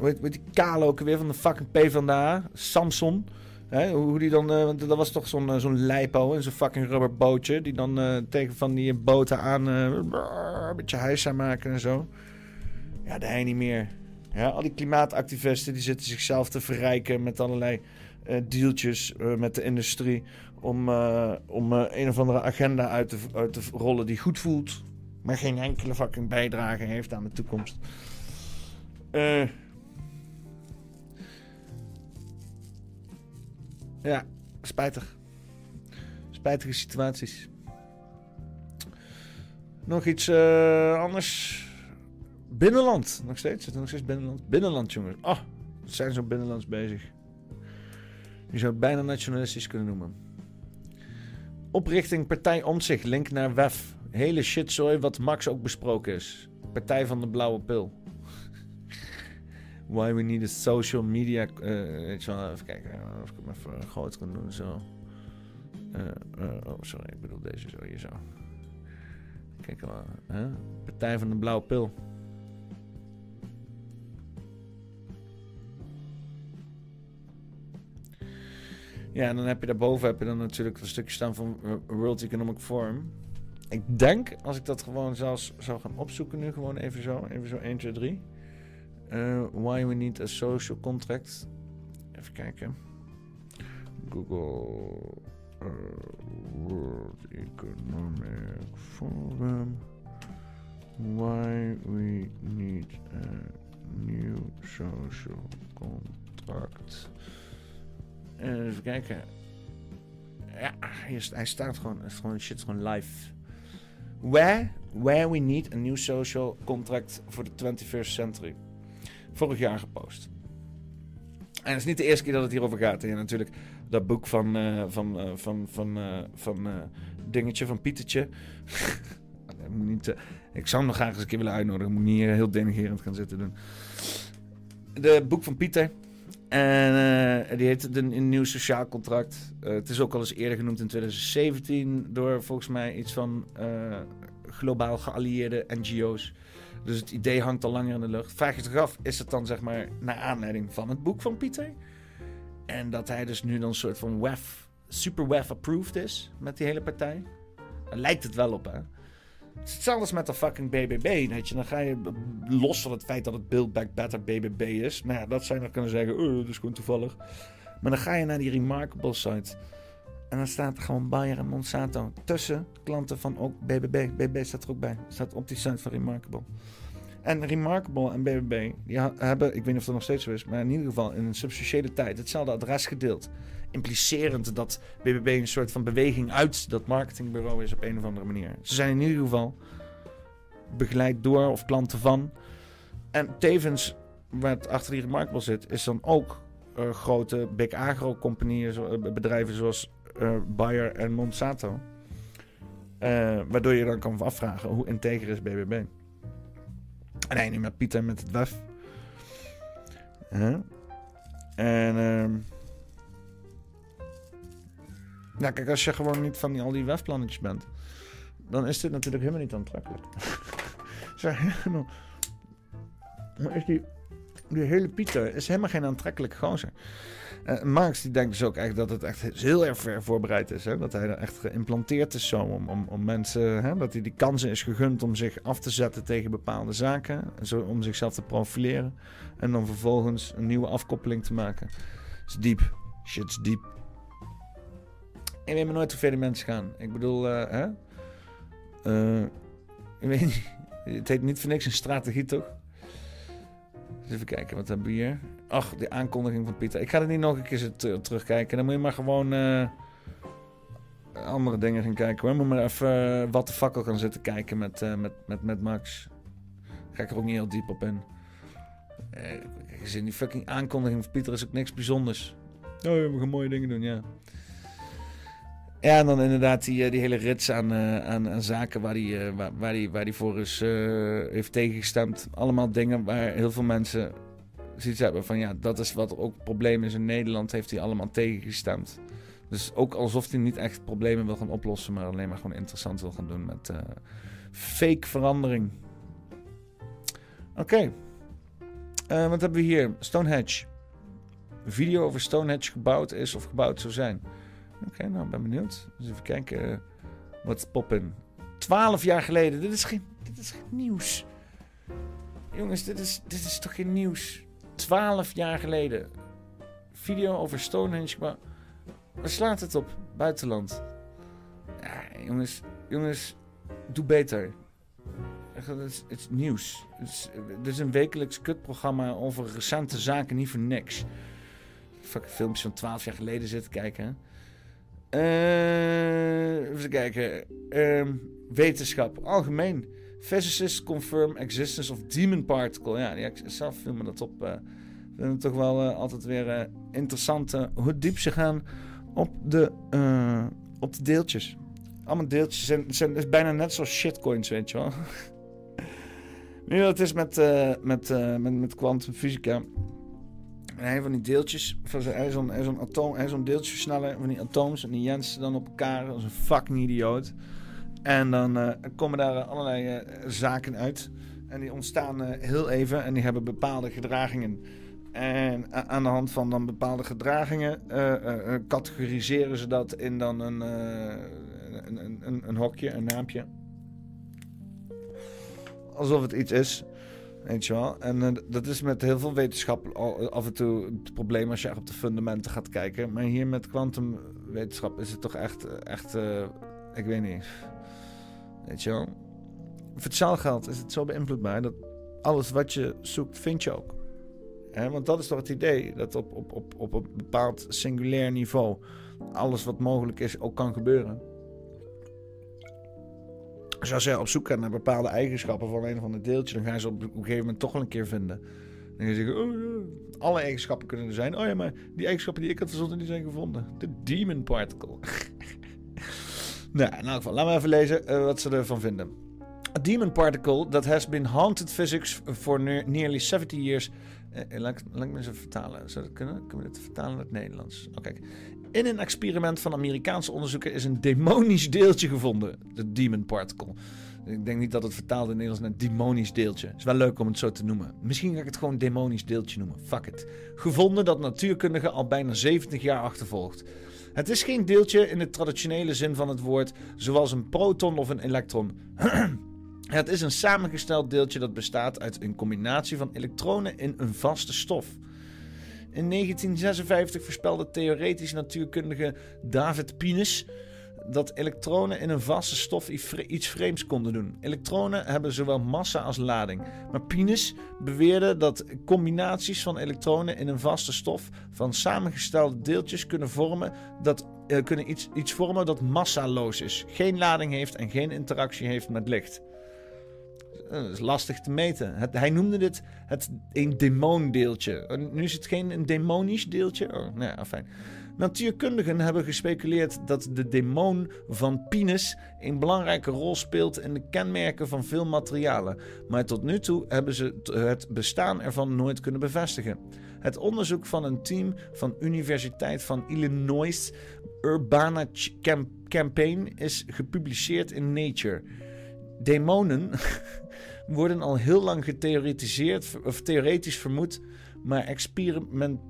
Weet die kale ook weer van de fucking P van de Samson. Hè, hoe die dan, uh, want dat was toch zo'n uh, zo'n lijpo en zo'n fucking rubberbootje. Die dan uh, tegen van die boten aan een beetje huis maken en zo. Ja, de hij niet meer. Ja, al die klimaatactivisten die zitten zichzelf te verrijken met allerlei dealtjes met de industrie. Om, om een of andere agenda uit te, uit te rollen die goed voelt. Maar geen enkele fucking bijdrage heeft aan de toekomst. Eh. Ja, spijtig. Spijtige situaties. Nog iets uh, anders. Binnenland. Nog steeds. Het nog steeds binnenland. Binnenland, jongens. Oh, we zijn zo binnenlands bezig. Je zou het bijna nationalistisch kunnen noemen. Oprichting Partij Omtzigt. Link naar WEF. Hele shitzooi wat Max ook besproken is. Partij van de Blauwe Pil. Why we need a social media. Uh, weet even kijken of ik hem even groot kan doen. Zo. Oh, sorry, ik bedoel deze zo hier zo. Kijk wel. Hè? Partij van de Blauwe Pil. Ja, en dan heb je daarboven heb je dan natuurlijk een stukje staan van World Economic Forum. Ik denk, als ik dat gewoon zelfs zou gaan opzoeken nu, gewoon even zo, even zo 1, 2, 3. Uh, why we need a social contract. Even kijken. Google uh, World Economic Forum. Why we need a new social contract. Even kijken. Ja, hij staat gewoon, het is gewoon shit, gewoon live. Where, where we need a new social contract for the 21st century vorig jaar gepost. En het is niet de eerste keer dat het hierover gaat. En natuurlijk dat boek van, van, uh, van, van, uh, van Dingetje, van Pietertje. moet niet, ik zou hem nog graag eens een keer willen uitnodigen. Ik moet niet heel denigerend gaan zitten doen. De boek van Pieter. En die heet een, nieuw sociaal contract. het is ook al eens eerder genoemd in 2017 door volgens mij iets van globaal geallieerde NGO's. Dus het idee hangt al langer in de lucht. Vraag je zich af, is het dan zeg maar naar aanleiding van het boek van Pieter? En dat hij dus nu dan een soort van WEF, super WEF approved is met die hele partij? Daar lijkt het wel op, hè? Het hetzelfde als met de fucking BBB. Weet dan ga je los van het feit dat het Build Back Better BBB is. Nou ja, dat zou je kunnen zeggen, oh, dat is gewoon toevallig. Maar dan ga je naar die Remarkable site. En dan staat gewoon Bayer en Monsanto tussen klanten van ook BBB. BBB staat er ook bij. Staat op die site van Remarkable. En Remarkable en BBB die hebben, ik weet niet of dat nog steeds zo is, maar in ieder geval in een substantiële tijd hetzelfde adres gedeeld. Implicerend dat BBB een soort van beweging uit dat marketingbureau is op een of andere manier. Ze zijn in ieder geval begeleid door of klanten van. En tevens, wat achter die Remarkable zit, is dan ook eh, grote big agro compagnieën, zo- eh, bedrijven zoals Bayer en Monsanto. Eh, waardoor je dan kan afvragen hoe integer is BBB. En hij nu met Pieter met het WEF. En ehm kijk, als je gewoon niet van die, al die WEF-plannetjes bent, dan is dit natuurlijk helemaal niet aantrekkelijk. zeg, helemaal. Maar is die, die hele Pieter is helemaal geen aantrekkelijk gozer. Eh, Marx die denkt dus ook echt dat het echt heel erg ver voorbereid is. Hè? Dat hij er echt geïmplanteerd is zo om, om, om mensen... Hè? Dat hij die kansen is gegund om zich af te zetten tegen bepaalde zaken. Zo, om zichzelf te profileren. En dan vervolgens een nieuwe afkoppeling te maken. is diep. Shit's diep. Ik weet maar nooit hoe ver die mensen gaan. Ik bedoel, eh, hè? Eh, ik weet niet. Het heet niet voor niks een strategie, toch? Even kijken, wat hebben we hier? Ach, de aankondiging van Pieter. Ik ga er niet nog een keer terugkijken. Dan moet je maar gewoon eh, andere dingen gaan kijken. Hoor. Moet maar even eh, wat de fakkel gaan zitten kijken met, eh, met, met, met Max. Ga ik er ook niet heel diep op in. In die fucking aankondiging van Pieter is ook niks bijzonders. Oh, we gaan mooie dingen doen, ja. Ja, en dan inderdaad die, die hele rits aan, aan, aan zaken waar hij waar, waar die, waar die voor is, heeft tegengestemd. Allemaal dingen waar heel veel mensen zoiets hebben van ja, dat is wat ook probleem is in Nederland, heeft hij allemaal tegengestemd. Dus ook alsof hij niet echt problemen wil gaan oplossen, maar alleen maar gewoon interessant wil gaan doen met eh, fake verandering. Oké, Eh, wat hebben we hier? Stonehenge. Video over Stonehenge gebouwd is of gebouwd zou zijn. Oké, nou, ben benieuwd. Dus even kijken eh, wat poppen. Twaalf jaar geleden. Dit is geen, dit is geen nieuws. Jongens, dit is, dit is toch geen nieuws? Twaalf jaar geleden. Video over Stonehenge. Maar waar slaat het op? Buitenland. Ja, jongens, jongens, doe beter. Het is, het is nieuws. Het is, een wekelijks kutprogramma over recente zaken, niet voor niks. Fucking filmpjes van 12 jaar geleden zitten kijken. Eh, even kijken. Ehm, wetenschap, algemeen. Physicists confirm existence of demon particle. Ja, die, zelf viel me dat op. eh. Ik vind het toch wel eh, altijd weer eh, interessant hoe diep ze gaan op de, op de deeltjes. Allemaal deeltjes zijn, zijn is bijna net zoals shitcoins, weet je wel. Nu dat is met, eh, met, eh, met, met kwantumfysica. En een van die deeltjes, van zo'n atoom, zo'n deeltjesversneller van die atooms en die jensen dan op elkaar als een fucking idioot. En dan eh, komen daar eh, allerlei eh, zaken uit. En die ontstaan heel even en die hebben bepaalde gedragingen. En aan de hand van dan bepaalde gedragingen categoriseren ze dat in dan een, een, een, een, een hokje, een naampje. Alsof het iets is. Weet je wel? En dat is met heel veel wetenschap af en toe het probleem als je echt op de fundamenten gaat kijken. Maar hier met kwantumwetenschap is het toch echt, echt ik weet niet. Weet je wel? Voor hetzelfde geld is het zo beïnvloedbaar dat alles wat je zoekt, vind je ook. Want dat is toch het idee, dat op, op, op, op een bepaald singulair niveau alles wat mogelijk is ook kan gebeuren. Dus als jij op zoek gaat naar bepaalde eigenschappen van een of ander deeltje, dan ga je ze op een gegeven moment toch wel een keer vinden. Dan ga je zeggen, oh alle eigenschappen kunnen er zijn. Oh ja, maar die eigenschappen die ik had verzonnen, die zijn gevonden. De demon particle. nou, in elk geval, laten we even lezen eh, wat ze ervan vinden. A demon particle that has been haunted physics for ne- nearly 70 years. Eh, laat, ik- laat me eens even vertalen. Zou dat kunnen? Kunnen we dit vertalen naar het Nederlands? Oh, kijk. In een experiment van Amerikaanse onderzoekers is een demonisch deeltje gevonden. De demon particle. Ik denk niet dat het vertaald in Nederlands naar demonisch deeltje. is wel leuk om het zo te noemen. Misschien ga ik het gewoon demonisch deeltje noemen. Fuck it. Gevonden dat natuurkundigen al bijna 70 jaar achtervolgt. Het is geen deeltje in de traditionele zin van het woord, zoals een proton of een elektron. Het is een samengesteld deeltje dat bestaat uit een combinatie van elektronen in een vaste stof. In 1956 voorspelde theoretisch natuurkundige David Pinus dat elektronen in een vaste stof iets vreemds konden doen. Elektronen hebben zowel massa als lading. Maar Pinus beweerde dat combinaties van elektronen in een vaste stof van samengestelde deeltjes kunnen vormen dat uh, kunnen iets, iets vormen dat massaloos is, geen lading heeft en geen interactie heeft met licht. Eh, dat is lastig te meten. Hij noemde dit het een demoondeeltje. Nu is het geen een demonisch deeltje. Oh, nou fijn. Natuurkundigen hebben gespeculeerd dat de demon van Pinus een belangrijke rol speelt in de kenmerken van veel materialen, maar tot nu toe hebben ze het bestaan ervan nooit kunnen bevestigen. Het onderzoek van een team van Universiteit van Illinois Urbana Campaign is gepubliceerd in Nature. Demonen worden al heel lang getheoretiseerd of theoretisch vermoed, maar experiment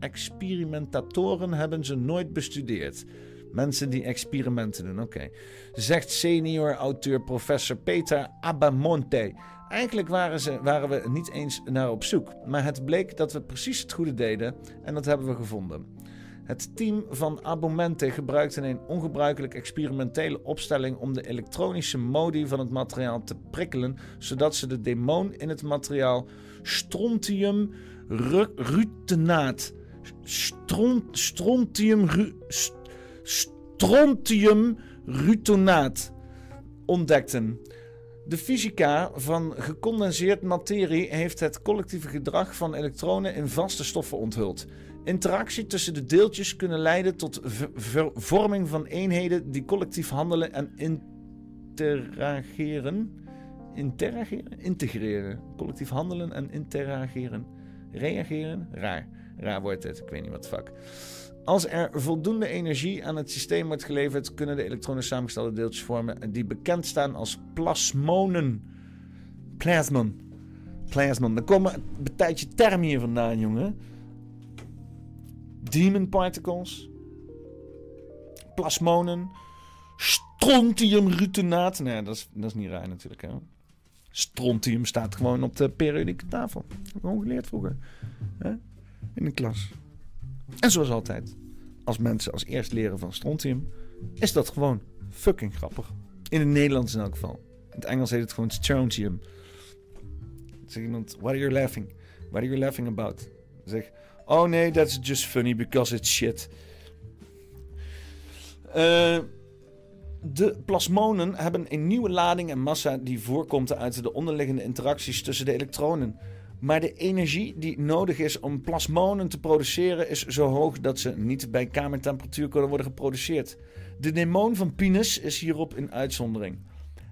experimentatoren hebben ze nooit bestudeerd. Mensen die experimenten doen, oké. Zegt senior auteur professor Peter Abamonte. Eigenlijk waren, ze, waren we niet eens naar op zoek. Maar het bleek dat we precies het goede deden en dat hebben we gevonden. Het team van Abamonte gebruikte een ongebruikelijk experimentele opstelling om de elektronische modi van het materiaal te prikkelen, zodat ze de demon in het materiaal strontium rutenaat stront, strontium, st, strontium rutonaat ontdekten. De fysica van gecondenseerd materie heeft het collectieve gedrag van elektronen in vaste stoffen onthuld. Interactie tussen de deeltjes kunnen leiden tot vorming van eenheden die collectief handelen en interageren. Interageren? Integreren. Collectief handelen en interageren. Reageren? Raar. Raar wordt het, ik weet niet wat fuck. Als er voldoende energie aan het systeem wordt geleverd, kunnen de elektronisch samengestelde deeltjes vormen die bekend staan als plasmonen. Plasmon. Plasmon. Er komen een tijdje termen hier vandaan, jongen. Demon particles. Plasmonen. Strontiumrutenaat. Nee, dat is, dat is niet raar natuurlijk. Hè? Strontium staat gewoon op de periodieke tafel. Dat heb geleerd vroeger. Hè? In de klas. En zoals altijd, als mensen als eerst leren van strontium, is dat gewoon fucking grappig. In het Nederlands in elk geval. In het Engels heet het gewoon strontium. Zeg iemand, what are you laughing? What are you laughing about? Zeg, oh nee, that's just funny because it's shit. Uh, de plasmonen hebben een nieuwe lading en massa die voorkomt uit de onderliggende interacties tussen de elektronen. Maar de energie die nodig is om plasmonen te produceren is zo hoog dat ze niet bij kamertemperatuur kunnen worden geproduceerd. De demon van Pinus is hierop een uitzondering.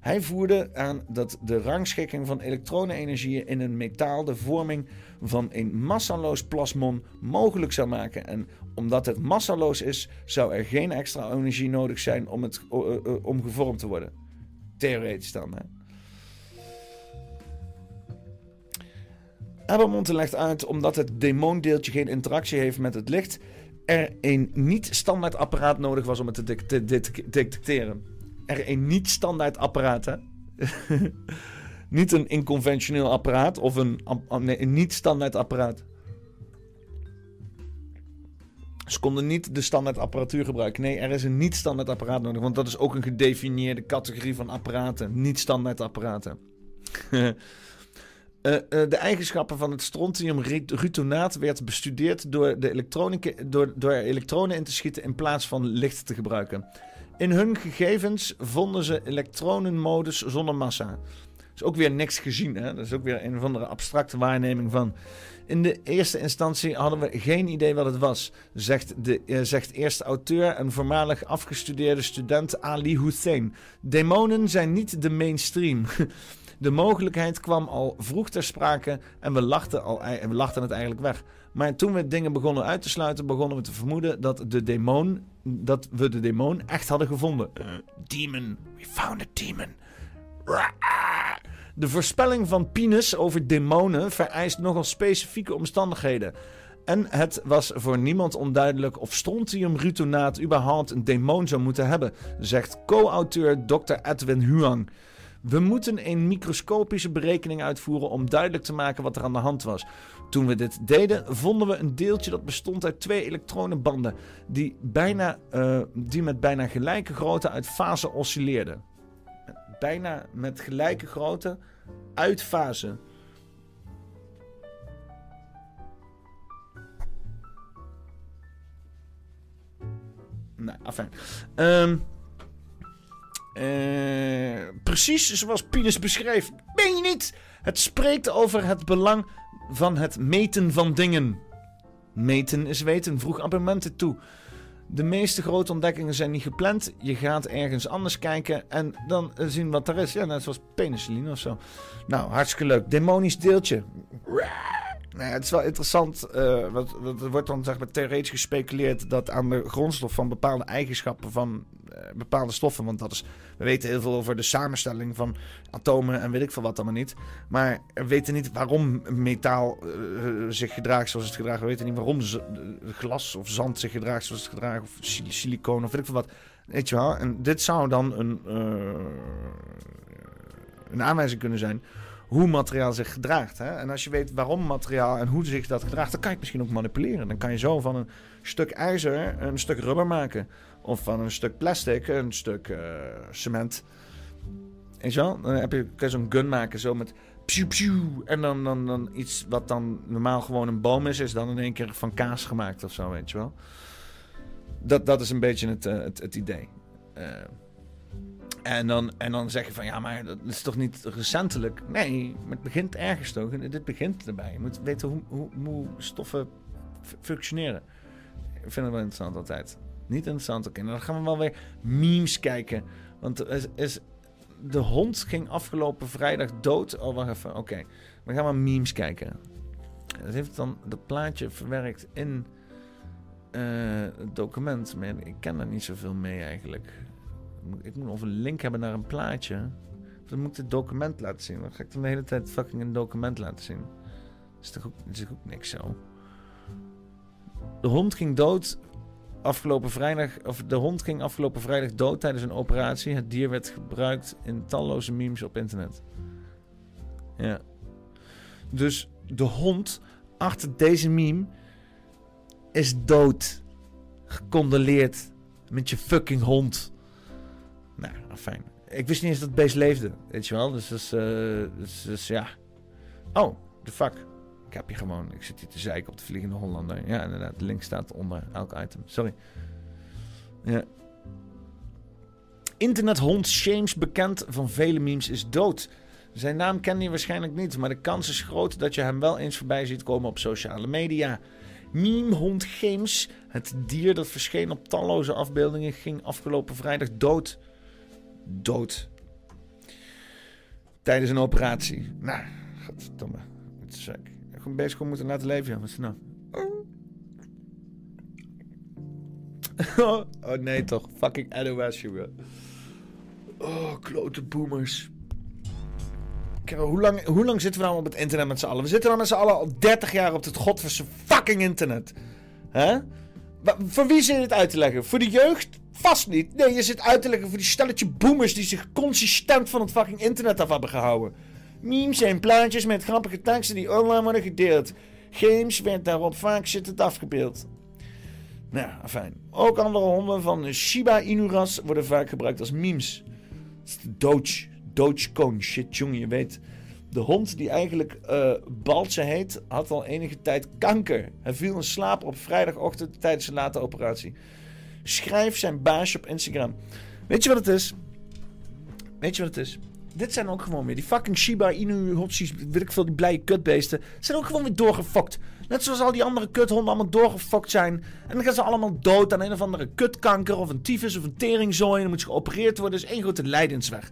Hij voerde aan dat de rangschikking van elektronenenergieën in een metaal de vorming van een massaloos plasmon mogelijk zou maken. En omdat het massaloos is, zou er geen extra energie nodig zijn om, het, uh, uh, om gevormd te worden. Theoretisch dan, hè? Abermonte legt uit omdat het demondeeltje geen interactie heeft met het licht, er een niet-standaard apparaat nodig was om het te, detecteren. Er een niet-standaard apparaat, hè? niet een inconventioneel apparaat of een, nee, een niet-standaard apparaat. Ze konden niet de standaard apparatuur gebruiken. Nee, er is een niet-standaard apparaat nodig, want dat is ook een gedefinieerde categorie van apparaten. Niet-standaard apparaten. Uh, uh, de eigenschappen van het strontiumrutonaat werd bestudeerd door, de door, door er elektronen in te schieten in plaats van licht te gebruiken. In hun gegevens vonden ze elektronenmodus zonder massa. Is ook weer niks gezien, hè? dat is ook weer een of andere abstracte waarneming van. In de eerste instantie hadden we geen idee wat het was, zegt, de, uh, zegt eerste auteur en voormalig afgestudeerde student Ali Hussein. Demonen zijn niet de mainstream. De mogelijkheid kwam al vroeg ter sprake en we lachten, al, we lachten het eigenlijk weg. Maar toen we dingen begonnen uit te sluiten, begonnen we te vermoeden dat, de demon, dat we de demon echt hadden gevonden. Uh, demon, we found a demon. De voorspelling van Pinus over demonen vereist nogal specifieke omstandigheden. En het was voor niemand onduidelijk of strontiumrutonaat überhaupt een demon zou moeten hebben, zegt co-auteur Dr. Edwin Huang. We moeten een microscopische berekening uitvoeren om duidelijk te maken wat er aan de hand was. Toen we dit deden, vonden we een deeltje dat bestond uit twee elektronenbanden die, bijna, eh, die met bijna gelijke grootte uit fase oscilleerden. Bijna met gelijke grootte uit fase. Nee, afijn. Ehm eh, precies zoals Pinus beschreef. Ben je niet? Het spreekt over het belang van het meten van dingen. Meten is weten, vroeg abonnementen toe. De meeste grote ontdekkingen zijn niet gepland. Je gaat ergens anders kijken en dan zien wat er is. Ja, net zoals penicilline of zo. Nou, hartstikke leuk. Demonisch deeltje. Nou het is wel interessant. Uh, wat, er wordt dan zeg maar, theoretisch gespeculeerd dat aan de grondstof van bepaalde eigenschappen van bepaalde stoffen. Want dat is, we weten heel veel over de samenstelling van atomen en weet ik veel wat allemaal niet. Maar we weten niet waarom metaal uh, zich gedraagt zoals het gedraagt. We weten niet waarom glas of zand zich gedraagt zoals het gedraagt. Of silicoon of weet ik veel wat. Weet je wel? En dit zou dan een, een aanwijzing kunnen zijn hoe materiaal zich gedraagt. Hè? En als je weet waarom materiaal en hoe zich dat gedraagt, dan kan je het misschien ook manipuleren. Dan kan je zo van een stuk ijzer een stuk rubber maken. Of van een stuk plastic een stuk uh, cement. Weet je wel? Dan heb je, kun je zo'n gun maken zo met psiu. En dan, dan, dan iets wat dan normaal gewoon een boom is, is dan in één keer van kaas gemaakt of zo, weet je wel. Dat, dat is een beetje het, uh, het, het idee. Uh, en dan, en dan zeg je van ja, maar dat is toch niet recentelijk? Nee, het begint ergens toch. En dit begint erbij. Je moet weten hoe, hoe, hoe stoffen functioneren. Ik vind het wel interessant altijd. Niet interessant, oké. Okay. Dan gaan we wel weer memes kijken. Want is, de hond ging afgelopen vrijdag dood. Oh, wacht even. Oké. We gaan maar memes kijken. Dat heeft dan dat plaatje verwerkt in uh, het document. Maar ik ken er niet zoveel mee eigenlijk. Ik moet of een link hebben naar een plaatje. Of dan moet ik het document laten zien. Dan ga ik dan de hele tijd fucking een document laten zien. Dat is toch ook niks zo. De hond ging dood afgelopen vrijdag. Of de hond ging afgelopen vrijdag dood tijdens een operatie. Het dier werd gebruikt in talloze memes op internet. Ja. Dus de hond achter deze meme is dood. Gecondoleerd met je fucking hond. Nou, fijn. Ik wist niet eens dat het beest leefde, weet je wel. Dus, dus, uh, dus, ja. Oh, de fuck. Ik heb je gewoon. Ik zit hier te zeiken op de Vliegende Hollander. Ja, inderdaad. De link staat onder elk item. Sorry. Ja. Internethond Shames, bekend van vele memes, is dood. Zijn naam ken je waarschijnlijk niet, maar de kans is groot dat je hem wel eens voorbij ziet komen op sociale media. Memehond Games, het dier dat verscheen op talloze afbeeldingen, ging afgelopen vrijdag dood dood. Tijdens een operatie. Nou, godverdomme. Het is bezig gewoon moeten laten leven. Is nou? Oh. nee toch. Fucking NOS. Oh, klote boomers. Kijk, hoe, lang, hoe lang zitten we nou op het internet met z'n allen? We zitten nou met z'n allen al 30 jaar op het godverse fucking internet. Hè? Voor wie zit het uit te leggen? Voor de jeugd? Vast niet. Nee, je zit uit te leggen voor die stelletje boomers die zich consistent van het fucking internet af hebben gehouden. Memes zijn plaatjes met grappige teksten die online worden gedeeld. Games werd daarop vaak zittend afgebeeld. Nou, fijn. Ook andere honden van de Shiba Inu-ras worden vaak gebruikt als memes. Doge. Dogecoin. Shit, jongen, je weet. De hond die eigenlijk uh, heet, had al enige tijd kanker. Hij viel in slaap op vrijdagochtend tijdens een late operatie. Schrijf zijn baasje op Instagram. Weet je wat het is? Weet je wat het is? Dit zijn ook gewoon weer die fucking Shiba Inu hotsies, weet ik veel, die blije kutbeesten. Zijn ook gewoon weer doorgefokt. Net zoals al die andere kuthonden allemaal doorgefokt zijn. En dan gaan ze allemaal dood aan een of andere kutkanker of een tyfus of een teringzooi. En dan moet ze geopereerd worden. Is één grote lijdensweg.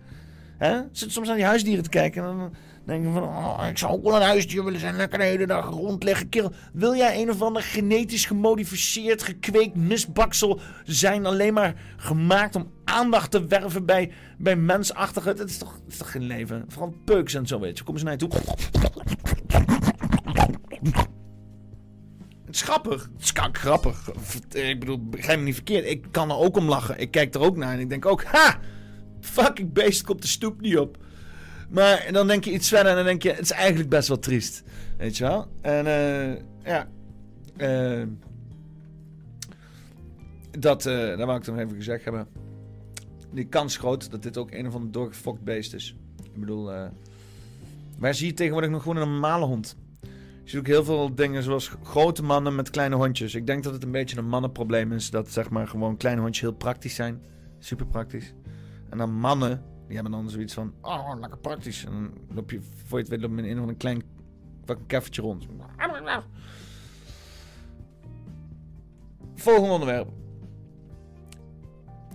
Hè? Zit soms naar die huisdieren te kijken en dan denken van... Oh, ik zou ook wel een huisdier willen zijn. Lekker de hele dag rondleggen. Kerel, wil jij een of ander genetisch gemodificeerd, gekweekt misbaksel zijn... alleen maar gemaakt om aandacht te werven bij, bij mensachtige... Dat is toch, is geen leven? Vooral peuks en zo, weet je. Kom eens naar je toe. Het is grappig. Het is grappig. Ik bedoel, begrijp me niet verkeerd. Ik kan er ook om lachen. Ik kijk er ook naar en ik denk ook... Ha! Fucking beest komt de stoep niet op. Maar dan denk je iets verder en dan denk je, het is eigenlijk best wel triest. Weet je wel? En eh, ja. eh, dat, eh dat wou ik nog even gezegd hebben. Die kans groot dat dit ook een of ander doorgefokt beest is. Ik bedoel, waar zie je tegenwoordig nog gewoon een normale hond? Je ziet ook heel veel dingen zoals grote mannen met kleine hondjes. Ik denk dat het een beetje een mannenprobleem is. Dat zeg maar gewoon kleine hondjes heel praktisch zijn. Super praktisch. En dan mannen, die hebben dan zoiets van... Oh, lekker praktisch. En dan loop je, voor je het weet, loop in een een klein keffertje rond. Volgende onderwerp.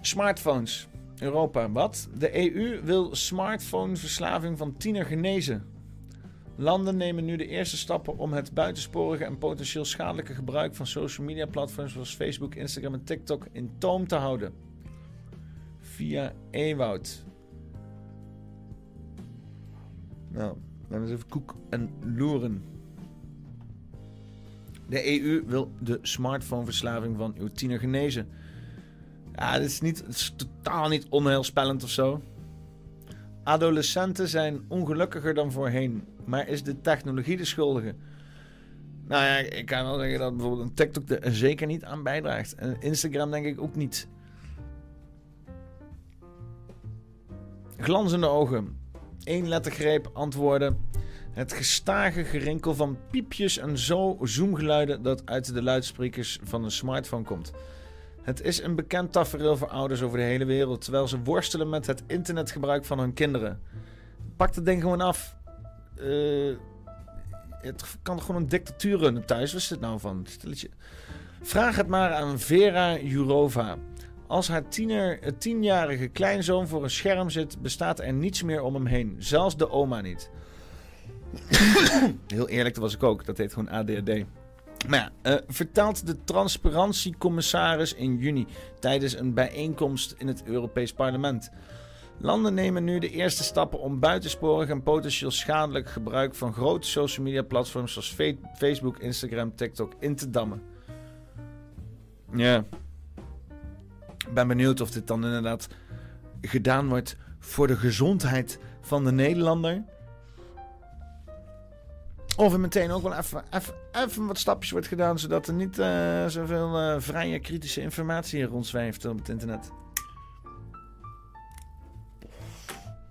Smartphones. Europa. Wat? De EU wil smartphoneverslaving van tiener genezen. Landen nemen nu de eerste stappen om het buitensporige en potentieel schadelijke gebruik van social media platforms zoals Facebook, Instagram en TikTok in toom te houden. Via Ewoud. Nou, dan is even koek en loeren. De EU wil de smartphoneverslaving van uw tiener genezen. Ja, dit is, niet, is totaal niet onheilspellend of zo. Adolescenten zijn ongelukkiger dan voorheen. Maar is de technologie de schuldige? Nou ja, ik kan wel zeggen dat bijvoorbeeld een TikTok er zeker niet aan bijdraagt. En Instagram denk ik ook niet. Glanzende ogen. Eén lettergreep antwoorden. Het gestage gerinkel van piepjes en zo zoomgeluiden dat uit de luidsprekers van een smartphone komt. Het is een bekend tafereel voor ouders over de hele wereld, terwijl ze worstelen met het internetgebruik van hun kinderen. Pak het ding gewoon af. Eh, het kan gewoon een dictatuur runnen thuis? Wat is dit nou van? Stilletje. Vraag het maar aan Vera Jurova. Als haar tiener, het tienjarige kleinzoon voor een scherm zit, bestaat er niets meer om hem heen. Zelfs de oma niet. Heel eerlijk, dat was ik ook. Dat heet gewoon ADHD. Maar ja, eh, vertelt de transparantiecommissaris in juni tijdens een bijeenkomst in het Europees Parlement. Landen nemen nu de eerste stappen om buitensporig en potentieel schadelijk gebruik van grote social media platforms zoals Facebook, Instagram, TikTok in te dammen. Ja. Ik ben benieuwd of dit dan inderdaad gedaan wordt voor de gezondheid van de Nederlander. Of er meteen ook wel even, even, even wat stapjes wordt gedaan, zodat er niet eh, zoveel eh, vrije kritische informatie rondzwijft op het internet.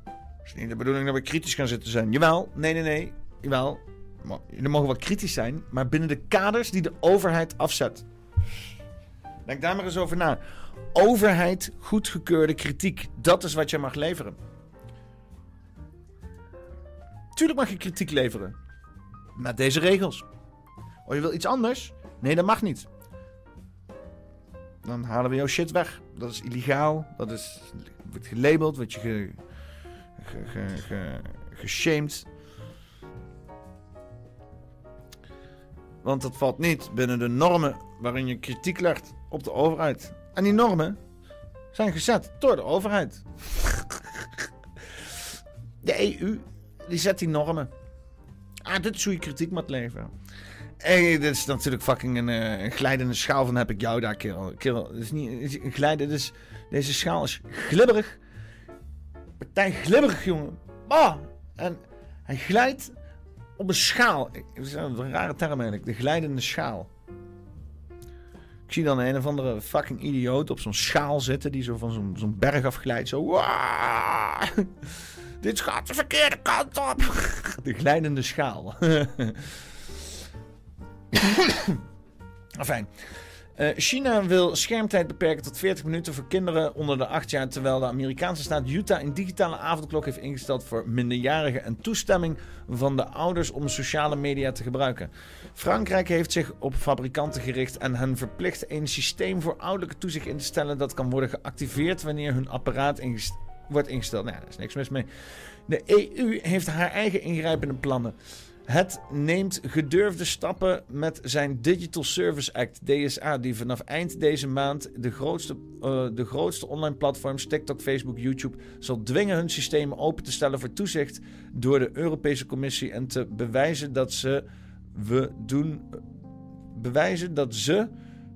Het is niet de bedoeling dat we kritisch gaan zitten zijn. Jawel, nee, nee, nee. Jawel. Jullie mogen wel kritisch zijn, maar binnen de kaders die de overheid afzet. Denk daar maar eens over na. Overheid goedgekeurde kritiek. Dat is wat je mag leveren. Tuurlijk mag je kritiek leveren. Met deze regels. Oh, je wil iets anders? Nee, dat mag niet. Dan halen we jouw shit weg. Dat is illegaal. Dat is, wordt gelabeld. Wordt je ge, ge, ge, ge- geshamed. Want dat valt niet binnen de normen waarin je kritiek legt op de overheid. En die normen zijn gezet door de overheid. De EU die zet die normen. Ah, dit is hoe je kritiek moet leveren. En dit is natuurlijk fucking een, eh, een glijdende schaal van heb ik jou daar, kerel. kerel dit is niet is een glijden, dit is, deze schaal is glibberig. Partij glibberig, jongen. Ah, en hij glijdt op een schaal. Dat is een rare term eigenlijk. De glijdende schaal. Ik zie dan een of andere fucking idioot op zo'n schaal zitten... die zo van zo'n zo'n berg afglijdt. Zo... "Waaah, Dit gaat de verkeerde kant op. De glijdende schaal. Fijn. China wil schermtijd beperken tot 40 minuten voor kinderen onder de 8 jaar, terwijl de Amerikaanse staat Utah een digitale avondklok heeft ingesteld voor minderjarigen en toestemming van de ouders om sociale media te gebruiken. Frankrijk heeft zich op fabrikanten gericht en hen verplicht een systeem voor ouderlijke toezicht in te stellen dat kan worden geactiveerd wanneer hun apparaat wordt ingesteld. Nou daar is niks mis mee. De EU heeft haar eigen ingrijpende plannen. Het neemt gedurfde stappen met zijn Digital Service Act, DSA, die vanaf eind deze maand de grootste, eh, de grootste online platforms, TikTok, Facebook, YouTube, zal dwingen hun systemen open te stellen voor toezicht door de Europese Commissie en te bewijzen dat ze we doen bewijzen dat ze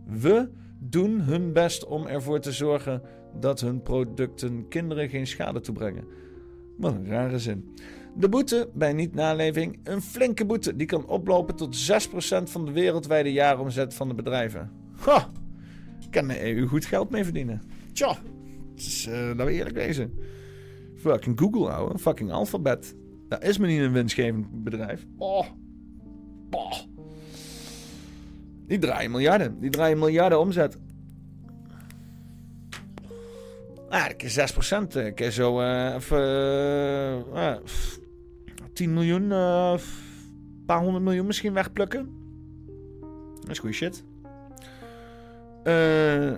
we doen hun best om ervoor te zorgen dat hun producten kinderen geen schade toebrengen. Wat een rare zin. De boete bij niet-naleving, een flinke boete. Die kan oplopen tot 6% van de wereldwijde jaaromzet van de bedrijven. Ha! Kan de EU goed geld mee verdienen. Tja, dus, uh, laten we eerlijk wezen. Fucking Google, ouwe. Fucking Alphabet. Dat is me niet een winstgevend bedrijf. Oh. Boah. Die draaien miljarden. Die draaien miljarden omzet. Ah, een keer 6%. Een keer zo uh. Uh, 10 miljoen, een paar honderd miljoen misschien wegplukken. Dat is goede shit. Uh,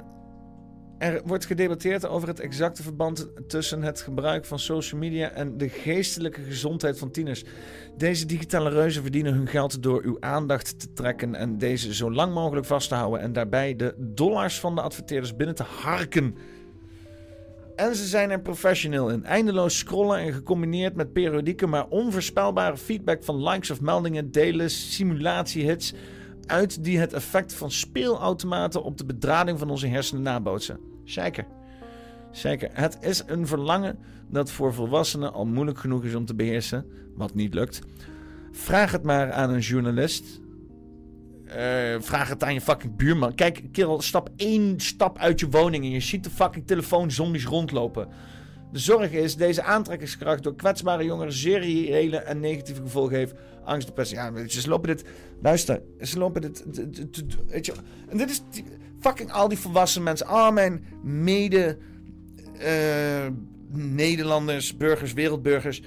er wordt gedebatteerd over het exacte verband tussen het gebruik van social media en de geestelijke gezondheid van tieners. Deze digitale reuzen verdienen hun geld door uw aandacht te trekken en deze zo lang mogelijk vast te houden en daarbij de dollars van de adverteerders binnen te harken. En ze zijn er professioneel in. Eindeloos scrollen en gecombineerd met periodieke maar onvoorspelbare feedback van likes of meldingen, delen, simulatiehits uit die het effect van speelautomaten op de bedrading van onze hersenen nabootsen. Zeker. Zeker. Het is een verlangen dat voor volwassenen al moeilijk genoeg is om te beheersen, wat niet lukt. Vraag het maar aan een journalist. Uh, vraag het aan je fucking buurman. Kijk, kerel, stap één stap uit je woning en je ziet de fucking telefoonzombies rondlopen. De zorg is deze aantrekkingskracht door kwetsbare jongeren reële en negatieve gevolgen heeft. Angst, depressie. Ja, ze lopen dit. Luister, ze lopen dit. Weet je, en dit is fucking al die volwassen mensen. Al mijn mede. Uh, Nederlanders, burgers, wereldburgers.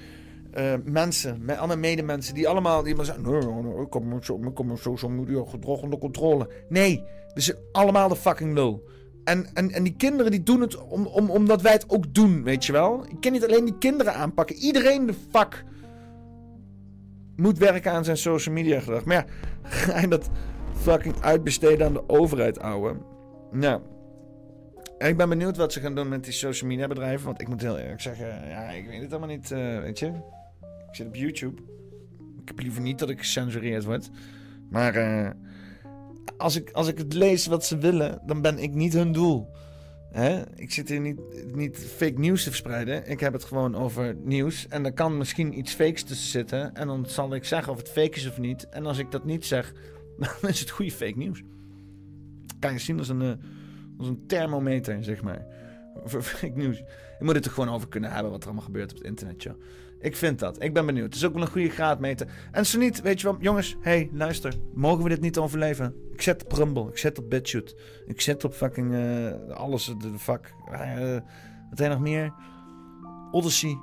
Uh, mensen, met alle medemensen, die allemaal, die maar zeggen: nee, ik heb zo, ik heb social media gedrag onder controle. Nee, we zijn allemaal de fucking lul. En, en, en die kinderen die doen het om, om, omdat wij het ook doen, weet je wel. Ik kan niet alleen die kinderen aanpakken. Iedereen de fuck moet werken aan zijn social media gedrag. Maar ja, ga je dat fucking uitbesteden aan de overheid, ouwe. Nou, ik ben benieuwd wat ze gaan doen met die social media bedrijven. Want ik moet heel eerlijk zeggen, ja, ik weet het allemaal niet, uh, weet je. Ik zit op YouTube. Ik heb liever niet dat ik gecensureerd word. Maar... Uh, als ik, als ik het lees wat ze willen, dan ben ik niet hun doel. Hè? Ik zit hier niet, niet fake nieuws te verspreiden. Ik heb het gewoon over nieuws. En er kan misschien iets fakes tussen zitten. En dan zal ik zeggen of het fake is of niet. En als ik dat niet zeg, dan is het goede fake nieuws. Kan je zien als een, eh, als een thermometer, zeg maar. Voor fake nieuws. Je moet het er gewoon over kunnen hebben wat er allemaal gebeurt op het internet, joh. Ik vind dat. Ik ben benieuwd. Het is ook wel een goede graadmeter. En zo niet, weet je wel, jongens, hey, luister. Mogen we dit niet overleven? Ik zet op Rumble, ik zet op BitChute, ik zet op fucking uh, alles, de, fuck. Uh, wat nog meer? Odyssey.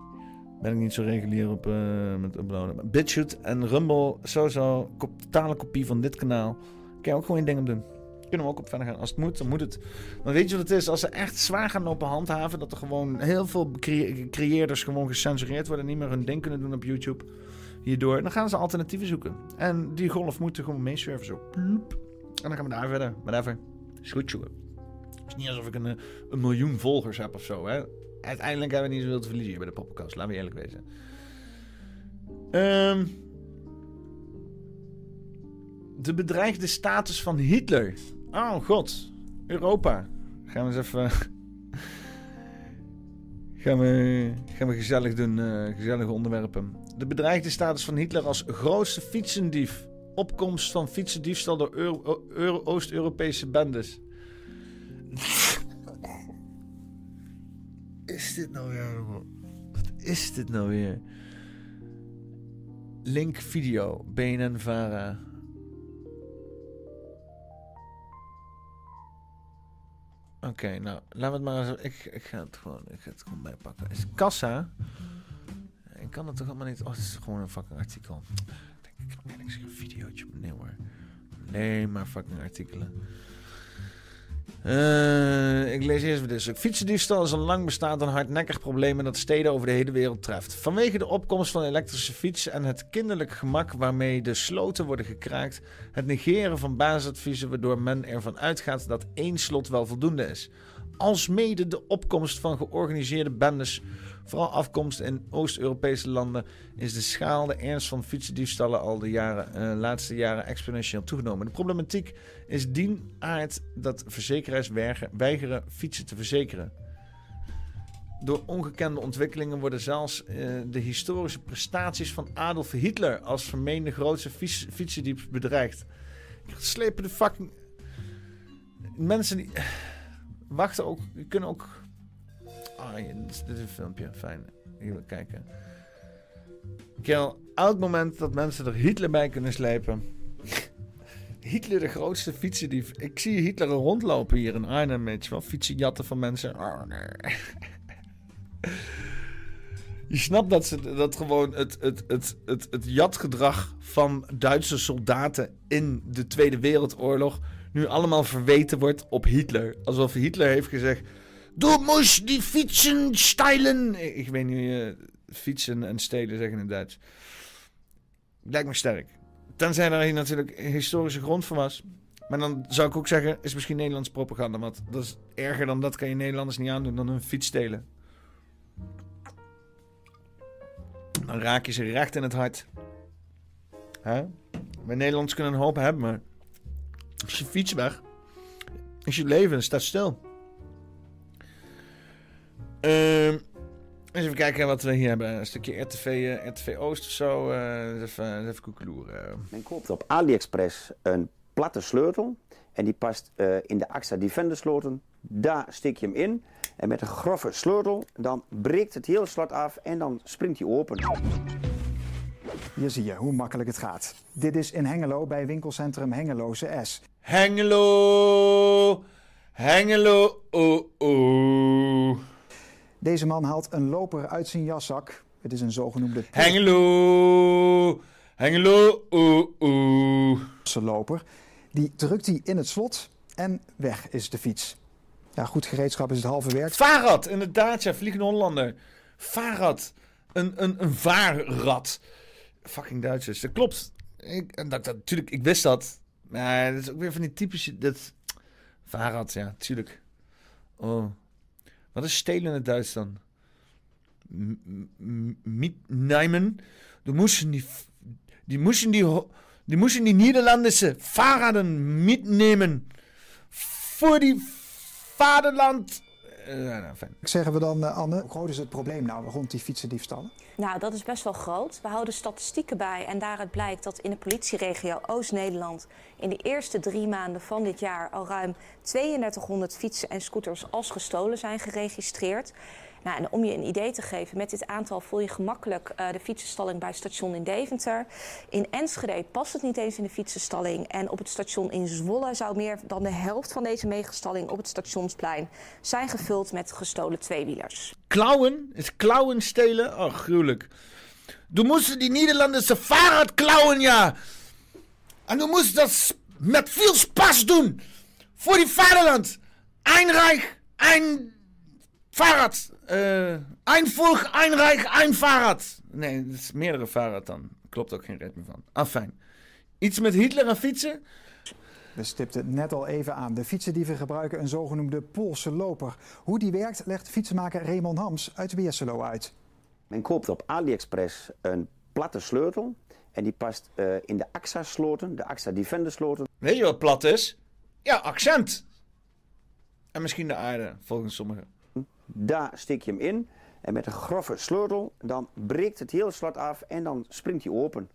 Ben ik niet zo regulier op uh, met uploaden. BitChute en Rumble, sowieso, totale kopie van dit kanaal. Kan je ook gewoon dingen doen. Kunnen we ook op verder gaan. Als het moet, dan moet het. Maar weet je wat het is? Als ze echt zwaar gaan lopen handhaven, dat er gewoon heel veel cre creëerders gewoon gecensureerd worden en niet meer hun ding kunnen doen op YouTube. Hierdoor. Dan gaan ze alternatieven zoeken. En die golf moet er gewoon meesurfen. Zo. Ploep. En dan gaan we daar verder. Whatever. Is goed, jongen. Het is niet alsof ik een, eh, een miljoen volgers heb of zo. Hè? Uiteindelijk hebben we niet zoveel te verliezen bij de podcast. Laten we eerlijk wezen. Um, de bedreigde status van Hitler. Oh god, Europa. Gaan we eens even. gaan, we, gaan we gezellig doen, uh, gezellige onderwerpen. De bedreigde status van Hitler als grootste fietsendief. Opkomst van fietsendiefstal door Euro Euro Oost-Europese bendes. is dit nou weer? Wat is dit nou weer? Link video, BNN Oké, nou, we het maar eens... Ik, ik, ga het gewoon, ik ga het gewoon bijpakken. Is kassa? Ik kan het toch allemaal niet... Oh, het is gewoon een fucking artikel. Ik denk, ik kan een videootje. Nee hoor. Nee, maar fucking artikelen. Uh, ik lees eerst weer dit Fietsendiefstal is een lang bestaand en hardnekkig probleem dat steden over de hele wereld treft. Vanwege de opkomst van elektrische fietsen en het kinderlijk gemak waarmee de sloten worden gekraakt, het negeren van basisadviezen waardoor men ervan uitgaat dat één slot wel voldoende is. Alsmede de opkomst van georganiseerde bendes Vooral afkomst in Oost-Europese landen is de schaal, de ernst van fietsendiefstallen al de jaren, uh, laatste jaren exponentieel toegenomen. De problematiek is dien aard dat verzekeraars weigeren fietsen te verzekeren. door ongekende ontwikkelingen worden zelfs eh, de historische prestaties van Adolf Hitler als vermeende grootste fiets, fietsendief bedreigd. Slepen de fucking. Mensen die. Wachten ook. Kunnen ook. Ja, dit, is, een filmpje. Fijn. Hier kijken. Kerel, elk moment dat mensen er Hitler bij kunnen slepen. Hitler de grootste fietsendief. Ik zie Hitler rondlopen hier in Arnhem, weet je wel. Fietsenjatten van mensen. Oh, nee. Je snapt dat, ze, dat gewoon het, het, het, het, het jatgedrag van Duitse soldaten in de Tweede Wereldoorlog nu allemaal verweten wordt op Hitler. Alsof Hitler heeft gezegd: Du moest die fietsen steilen. Ik weet niet, uh, fietsen en stelen zeggen in Duits. Lijkt me sterk. Tenzij er hier natuurlijk historische grond voor was. Maar dan zou ik ook zeggen, is misschien Nederlands propaganda. Want dat is erger dan dat kan je Nederlanders niet aandoen dan een fiets stelen. Dan raak je ze recht in het hart. Hè? Wij Nederlanders kunnen een hoop hebben, maar... Is je fiets weg? Is je leven staat stil. Uh, eens even kijken wat we hier hebben. Een stukje RTV, uh, RTV Oost of zo. Uh, even, even koekeloeren. Men koopt op AliExpress een platte sleutel. En die past uh, in de AXA Defender sleutel. Daar steek je hem in. En met een grove sleutel, dan breekt het hele slot af en dan springt hij open. Hier zie je hoe makkelijk het gaat. Dit is in Hengelo bij winkelcentrum Hengeloze S. Hengelo! Hengelo! Oh, oh. Deze man haalt een loper uit zijn jaszak. Het is een zogenoemde... Hengelo! Hengelo! Oh, oh. loper. Die drukt hij in het slot en weg is de fiets. Ja, goed gereedschap is het halve werk. Varad, inderdaad, ja, Vliegende Hollander. Varad, een, een, een vaarrad. Fucking Duitsers, dat klopt. Ik, en dat, dat, natuurlijk, ik wist dat. Maar dat is ook weer van die typische... Dat, Varad, ja, tuurlijk. Oh. Wat is stelen in het Duits moesten die... Die moesten die... Die moesten die Nederlandse Fahrraden mitnemen. Voor die vaderland. Uh, nou, fijn. Zeggen we dan, uh, Anne, hoe groot is het probleem nou rond die fietsendiefstallen? Nou, dat is best wel groot. We houden statistieken bij en daaruit blijkt dat in de politieregio Oost-Nederland in de eerste drie maanden van dit jaar al ruim 3200 fietsen en scooters als gestolen zijn geregistreerd. Nou, om je een idee te geven, met dit aantal voel je gemakkelijk uh, de fietsenstalling bij station in Deventer. In Enschede past het niet eens in de fietsenstalling. En op het station in Zwolle zou meer dan de helft van deze megastalling op het stationsplein zijn gevuld met gestolen tweewielers. Klauwen? Is klauwen stelen? Oh, gruwelijk. Du moest die Nederlandse Fahrrad klauwen, ja. En du moest dat met veel spas doen. Voor die vaderland. Ein Reich, ein Fahrrad. Uh, ein Volk, ein ein Fahrrad. Nee, het is meerdere Fahrrad dan. Klopt ook geen ritme van. Afijn. Iets met Hitler en fietsen? We stipten het net al even aan. De fietsendieven gebruiken een zogenoemde Poolse loper. Hoe die werkt, legt fietsenmaker Raymond Hams uit Weerselo uit. Men koopt op AliExpress een platte sleutel. En die past uh, in de AXA-sloten, de AXA Defender-sloten. Weet je wat plat is? Ja, accent. En misschien de aarde, volgens sommigen. Daar steek je hem in. En met een grove sleutel, dan breekt het hele slot af en dan springt hij open.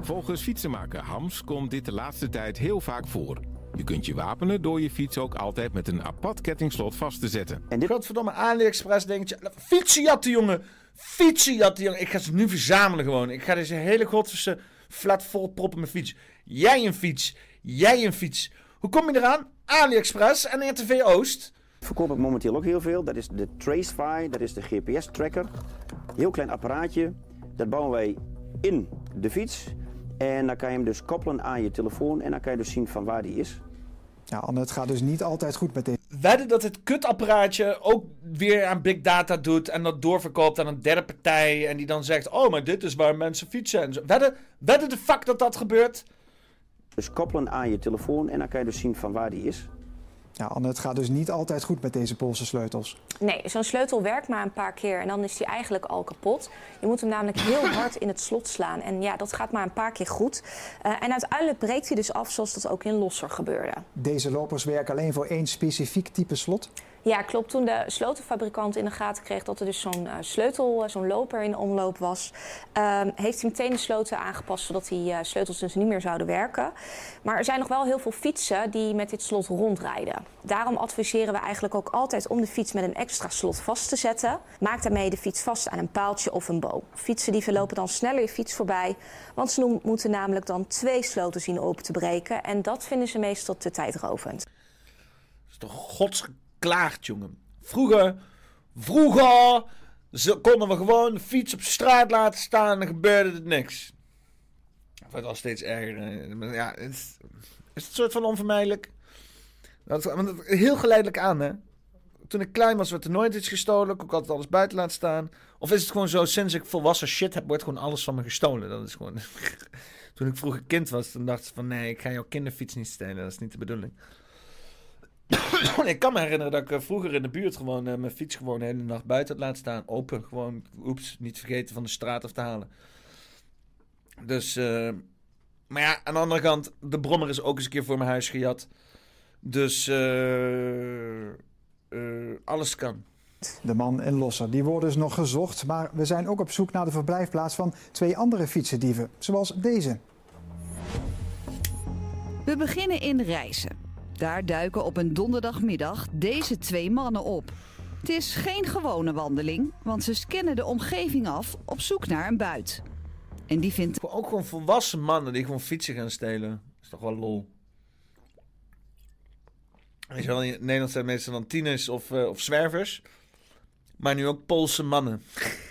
Volgens fietsenmaker Hams komt dit de laatste tijd heel vaak voor. Je kunt je wapenen door je fiets ook altijd met een apart kettingslot vast te zetten. En dit... Godverdomme, AliExpress denkt je... Fietsenjatten, jongen! Fietsenjatten, jongen! Ik ga ze nu verzamelen gewoon. Ik ga deze hele godverse flat vol proppen mijn fiets. Jij een fiets. Jij een fiets. Hoe kom je eraan? AliExpress en RTV Oost. Verkoop ik momenteel ook heel veel. Dat is de Tracefy, dat is de GPS-tracker. Heel klein apparaatje. Dat bouwen wij in de fiets. En dan kan je hem dus koppelen aan je telefoon en dan kan je dus zien van waar die is. Ja, Anne, het gaat dus niet altijd goed met dit. Wedden dat het kutapparaatje ook weer aan big data doet en dat doorverkoopt aan een derde partij. En die dan zegt, oh, maar dit is waar mensen fietsen. En zo. Wedden, wedden de fuck dat dat gebeurt? Dus koppelen aan je telefoon en dan kan je dus zien van waar die is. Ja, Anne, het gaat dus niet altijd goed met deze Poolse sleutels. Nee, zo'n sleutel werkt maar een paar keer en dan is die eigenlijk al kapot. Je moet hem namelijk heel hard in het slot slaan. En ja, dat gaat maar een paar keer goed. Uh, en uiteindelijk breekt hij dus af zoals dat ook in Losser gebeurde. Deze lopers werken alleen voor één specifiek type slot? Ja, klopt. Toen de sleutelfabrikant in de gaten kreeg dat er dus zo'n uh, sleutel, uh, zo'n loper in omloop was, uh, heeft hij meteen de sloten aangepast zodat die uh, sleutels dus niet meer zouden werken. Maar er zijn nog wel heel veel fietsen die met dit slot rondrijden. Daarom adviseren we eigenlijk ook altijd om de fiets met een extra slot vast te zetten. Maak daarmee de fiets vast aan een paaltje of een boom. Fietsen die verlopen dan sneller je fiets voorbij, want ze moeten namelijk dan twee sloten zien open te breken. En dat vinden ze meestal te tijdrovend. Dat is toch godsgeklaagd, jongen. Vroeger, vroeger konden we gewoon de fiets op straat laten staan en gebeurde er niks. Het was steeds erger. Ja, het is, is het soort van onvermijdelijk. Dat, want heel geleidelijk aan, hè. Toen ik klein was, werd er nooit iets gestolen. Ik ook altijd alles buiten laten staan. Of is het gewoon zo, sinds ik volwassen shit heb, wordt gewoon alles van me gestolen. Dat is gewoon... Toen ik vroeger kind was, dan dacht ze van... Nee, ik ga jouw kinderfiets niet stelen. Dat is niet de bedoeling. Ik kan me herinneren dat ik vroeger in de buurt gewoon uh, mijn fiets gewoon de hele nacht buiten had laten staan. Open, gewoon, oeps, niet vergeten van de straat af te halen. Dus, uh, maar ja, aan de andere kant, de brommer is ook eens een keer voor mijn huis gejat. Dus, uh, alles kan. De man in Losser, die worden dus nog gezocht. Maar we zijn ook op zoek naar de verblijfplaats van twee andere fietsendieven, zoals deze. We beginnen in Rijssen. Daar duiken op een donderdagmiddag deze twee mannen op. Het is geen gewone wandeling, want ze scannen de omgeving af op zoek naar een buit. En die vindt... Ook gewoon volwassen mannen die gewoon fietsen gaan stelen. Is toch wel lol. Weet wel, in Nederland zijn meestal dan tieners of, uh, of zwervers. Maar nu ook Poolse mannen.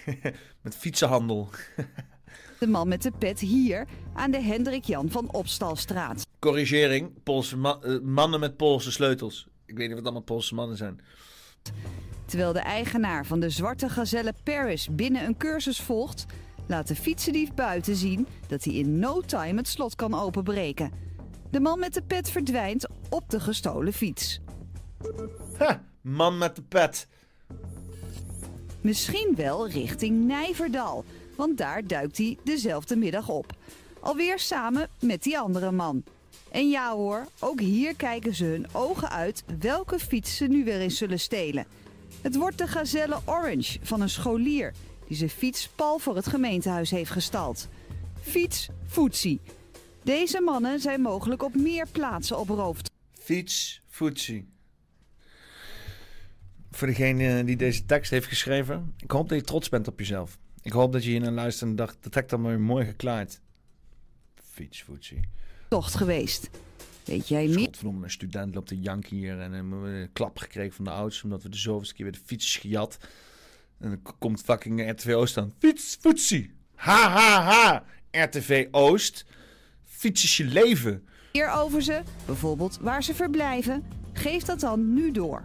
met fietsenhandel. de man met de pet hier aan de Hendrik Jan van Opstalstraat. Corrigering, Poolse ma uh, mannen met Poolse sleutels. Ik weet niet wat allemaal Poolse mannen zijn. Terwijl de eigenaar van de zwarte gazelle Paris binnen een cursus volgt... laat de fietsendief buiten zien dat hij in no time het slot kan openbreken. De man met de pet verdwijnt op de gestolen fiets. Ha, man met de pet. Misschien wel richting Nijverdal, want daar duikt hij dezelfde middag op. Alweer samen met die andere man. En ja hoor, ook hier kijken ze hun ogen uit welke fiets ze nu weer eens zullen stelen. Het wordt de Gazelle Orange van een scholier die zijn fiets pal voor het gemeentehuis heeft gestald. Fiets Footsie. Deze mannen zijn mogelijk op meer plaatsen op roof. Fiets Footsie. Voor degene die deze tekst heeft geschreven, ik hoop dat je trots bent op jezelf. Ik hoop dat je hier naar luistert en dacht, dat heb ik dan maar mooi geklaard. Fiets Footsie tocht geweest. Weet jij niet? Godverdomme, een student loopt een jank hier en een klap gekregen van de ouders omdat we de zoveelste keer weer de fiets gejat. En dan komt fucking RTV Oost dan. Fiets, foetsie. Ha, ha, ha. RTV Oost. Fiets is je leven. Hier over ze, bijvoorbeeld waar ze verblijven, geef dat dan nu door.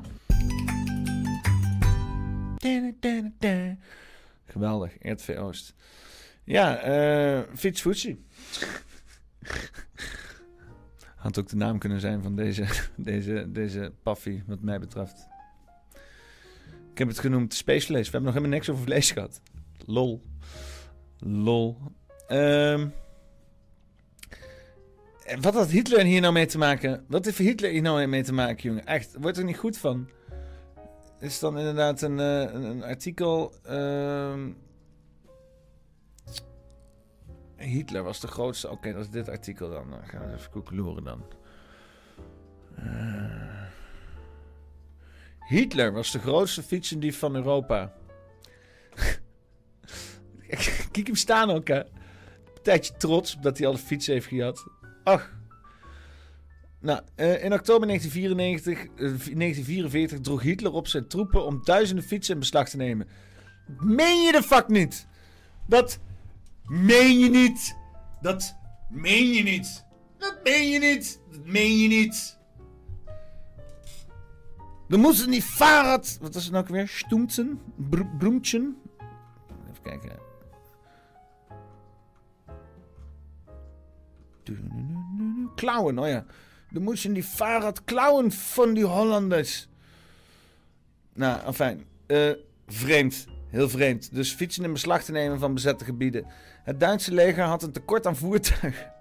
Geweldig, RTV Oost. Ja, uh, fiets, foetsie. Had ook de naam kunnen zijn van deze, deze, deze paffie, wat mij betreft. Ik heb het genoemd Space Vlees. We hebben nog helemaal niks over vlees gehad. Lol. Lol. Um, wat had Hitler hier nou mee te maken? Wat heeft Hitler hier nou mee te maken, jongen? Echt, wordt er niet goed van. Is dan inderdaad een, uh, een, een, artikel. Um, Hitler was de grootste. Oké, dat is dit artikel dan. Dan gaan we even koekeloeren dan. Uh... Hitler was de grootste fietsendief van Europa. Kijk hem staan ook, hè. Een tijdje trots dat hij al de fiets heeft gehad. Ach. Nou, uh, in oktober 1994, uh, 1944 droeg Hitler op zijn troepen om duizenden fietsen in beslag te nemen. Meen je de fuck niet? Dat Meen je niet? Dat meen je niet. Dat meen je niet. Dat meen je niet. Dan moesten die Fahrrad... Wat was het nou weer? Stoemtsen? Broemtjen? Even kijken. Klauwen, oh ja. Dan moesten die Fahrrad klauwen van die Hollanders. Nou, enfin. Uh, vreemd. Heel vreemd. Dus fietsen in beslag te nemen van bezette gebieden. Het Duitse leger had een tekort aan voertuigen.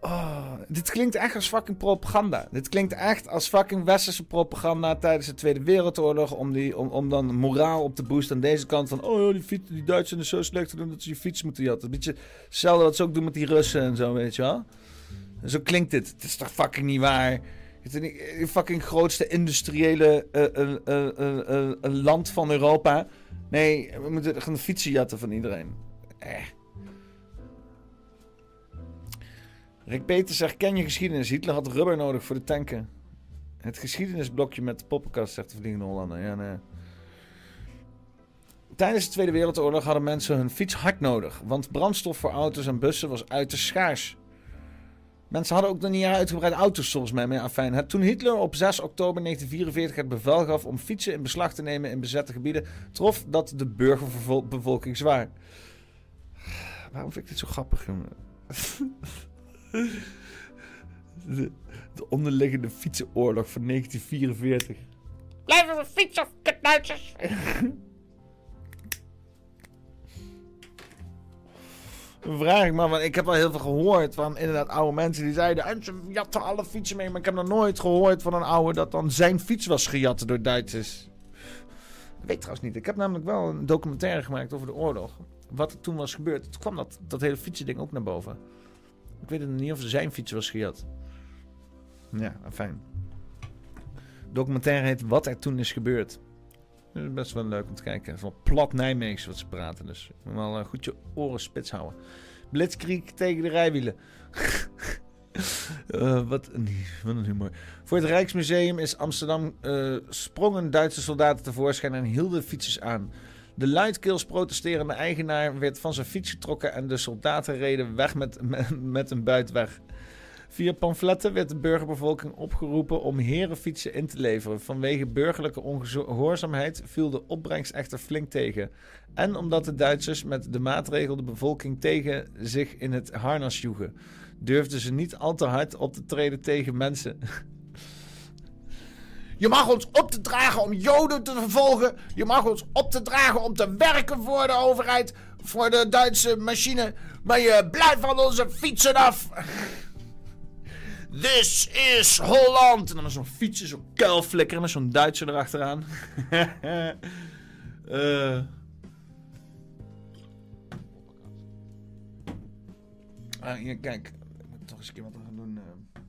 Oh, dit klinkt echt als fucking propaganda. Dit klinkt echt als fucking westerse propaganda tijdens de Tweede Wereldoorlog. Om, die, om, om dan moraal op te boosten aan deze kant van... Oh, die, fiets, die Duitsers zijn zo slecht te doen dat ze je fiets moeten jatten. Beetje hetzelfde wat ze ook doen met die Russen en zo, weet je wel. Zo klinkt dit. Het is toch fucking niet waar. Het is fucking grootste industriële uh, uh, uh, land van Europa. Nee, we moeten gaan fietsen jatten van iedereen. Eh. Rick Peters zegt, ken je geschiedenis? Hitler had rubber nodig voor de tanken. Het geschiedenisblokje met de poppenkast, zegt de Vliegende Hollander. Ja, nee. Tijdens de Tweede Wereldoorlog hadden mensen hun fiets hard nodig. Want brandstof voor auto's en bussen was uiterst schaars. Mensen hadden ook nog niet uitgebreid auto's volgens mij. Maar afijn. Toen Hitler op 6 oktober 1944 het bevel gaf om fietsen in beslag te nemen in bezette gebieden, trof dat de burgerbevolking zwaar. Waarom vind ik dit zo grappig, jongen? De, de onderliggende fietsenoorlog van 1944. Blijven we fietsen, kutnuitjes! Vraag ik me, want ik heb al heel veel gehoord van inderdaad oude mensen die zeiden... En ze jatten alle fietsen mee, maar ik heb nog nooit gehoord van een oude dat dan zijn fiets was gejat door Duitsers. Ik weet trouwens niet. Ik heb namelijk wel een documentaire gemaakt over de oorlog. Wat er toen was gebeurd. Toen kwam dat, dat hele fietsending ook naar boven. Ik weet niet of zijn fiets was gejat. Ja, fijn. documentaire heet Wat er toen is gebeurd. Is best wel leuk om te kijken. Het is wel plat Nijmeegs wat ze praten. Dus je moet wel goed je oren spits houden. Blitzkrieg tegen de rijwielen. uh, wat, een, wat een humor. Voor het Rijksmuseum is Amsterdam uh, sprongen Duitse soldaten tevoorschijn en hielden fietsers aan. De luidkeels protesterende eigenaar werd van zijn fiets getrokken en de soldaten reden weg met, met, met een buit weg. Via pamfletten werd de burgerbevolking opgeroepen om herenfietsen in te leveren. Vanwege burgerlijke ongehoorzaamheid viel de opbrengst echter flink tegen. En omdat de Duitsers met de maatregel de bevolking tegen zich in het harnas joegen, durfden ze niet al te hard op te treden tegen mensen. Je mag ons op te dragen om Joden te vervolgen. Je mag ons op te dragen om te werken voor de overheid, voor de Duitse machine. Maar je blijft van onze fietsen af. This is Holland. En dan is zo'n fietsje, zo'n kuilflikker met zo'n Duitser erachteraan. uh. Ah, hier, kijk. Ik moet toch eens een keer wat gaan doen. Uh.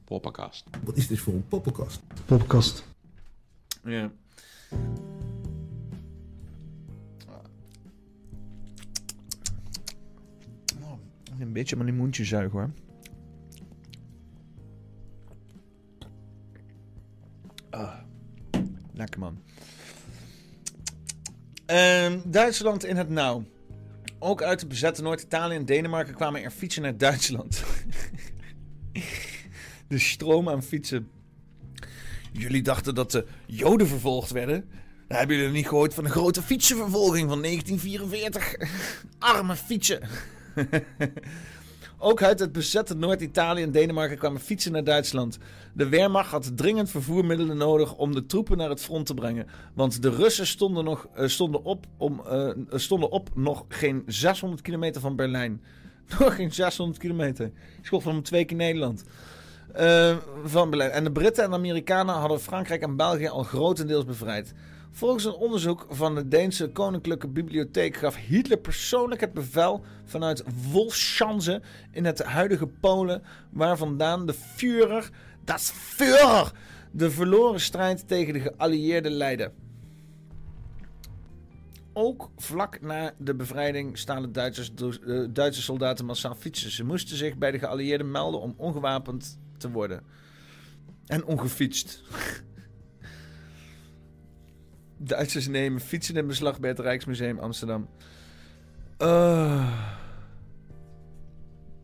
Poppenkast. Wat is dit voor een poppenkast? Poppenkast. Ja. Oh, een beetje maar die mondje zuigen hoor. Ah, lekker man. Uh, Duitsland in het nauw. Ook uit de bezette Noord-Italië en Denemarken kwamen er fietsen naar Duitsland. de stroom aan fietsen. Jullie dachten dat de Joden vervolgd werden? Dan hebben jullie niet gehoord van de grote fietsenvervolging van 1944. Arme fietsen. Ook uit het bezette Noord-Italië en Denemarken kwamen fietsen naar Duitsland. De Wehrmacht had dringend vervoermiddelen nodig om de troepen naar het front te brengen. Want de Russen stonden, nog, uh, stonden, op, om, uh, stonden op nog geen 600 kilometer van Berlijn. Nog geen 600 kilometer. Ik schat van twee keer Nederland. Uh, van Berlijn. En de Britten en de Amerikanen hadden Frankrijk en België al grotendeels bevrijd. Volgens een onderzoek van de Deense Koninklijke Bibliotheek gaf Hitler persoonlijk het bevel vanuit Wolfschanze in het huidige Polen, waar vandaan de Führer, das Führer, de verloren strijd tegen de geallieerden leidde. Ook vlak na de bevrijding Duitsers, de Duitse soldaten massaal fietsen. Ze moesten zich bij de geallieerden melden om ongewapend te worden. En ongefietst. Duitsers nemen fietsen in beslag bij het Rijksmuseum Amsterdam. Uh,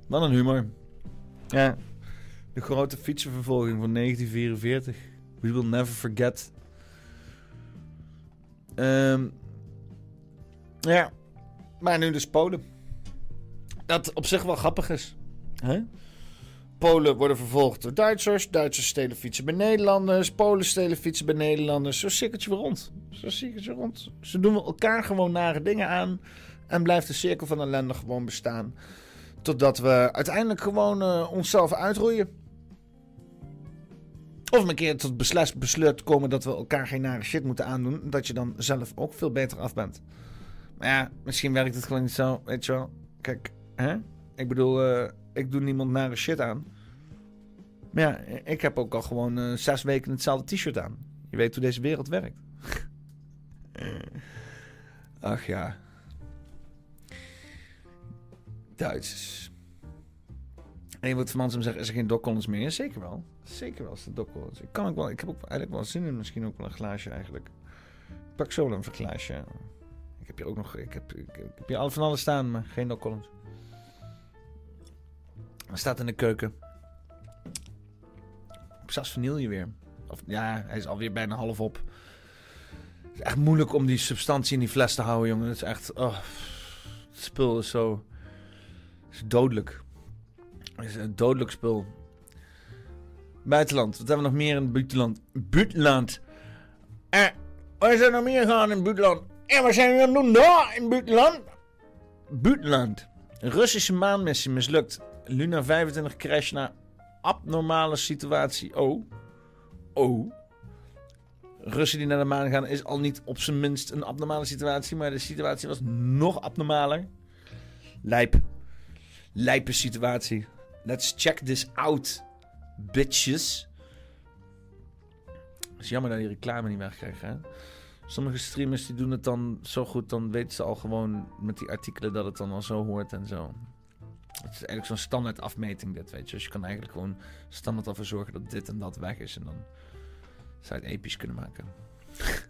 wat een humor. Ja. De grote fietsenvervolging van 1944. We will never forget. Um, ja. Maar nu dus Polen. Dat op zich wel grappig is. Huh? Polen worden vervolgd door Duitsers. Duitsers stelen fietsen bij Nederlanders. Polen stelen fietsen bij Nederlanders. Zo cirkeltje weer rond. Zo cirkeltje rond. Ze doen elkaar gewoon nare dingen aan. En blijft de cirkel van ellende gewoon bestaan. Totdat we uiteindelijk gewoon eh, onszelf uitroeien. Of een keer tot besluit, komen dat we elkaar geen nare shit moeten aandoen. Dat je dan zelf ook veel beter af bent. Maar ja, misschien werkt het gewoon niet zo. Weet je wel. Kijk, hè? Ik bedoel, eh, ik doe niemand nare shit aan. Maar ja, ik heb ook al gewoon eh, zes weken hetzelfde t-shirt aan. Je weet hoe deze wereld werkt. Ach ja. Duitsers. En wordt van mensen zeggen, is er geen Doc Collins meer? Zeker wel. Zeker wel is de Doc Collins. Ik, kan ook wel, ik heb ook eigenlijk wel zin in misschien ook wel een glaasje eigenlijk. Ik pak zo een glaasje. Ik heb hier ook nog, ik heb, ik, heb hier van alles staan, maar geen Doc Collins. Staat in de keuken. Zelfs vanille weer. Of ja, hij is alweer bijna half op. Het is echt moeilijk om die substantie in die fles te houden, jongen. Het is echt. Oh, het spul is zo. Het is dodelijk. Het is een dodelijk spul. Buitenland. Wat hebben we nog meer in het buitenland? Buitenland. Eh, waar zijn nog meer gaan in het buitenland? En wat zijn we aan het doen daar in het buitenland? Buitenland. Russische maanmissie mislukt. Luna 25 crash na abnormale situatie. Oh. Oh. Russen die naar de maan gaan is al niet op zijn minst een abnormale situatie. Maar de situatie was nog abnormaler. Lijp. Lijpe situatie. Let's check this out, bitches. Het is jammer dat die reclame niet wegkrijgen. Hè? Sommige streamers die doen het dan zo goed, dan weten ze al gewoon met die artikelen dat het dan al zo hoort en zo. Het is eigenlijk zo'n standaard afmeting dit, weet je. Dus je kan eigenlijk gewoon standaard ervoor zorgen dat dit en dat weg is. En dan zou je het episch kunnen maken.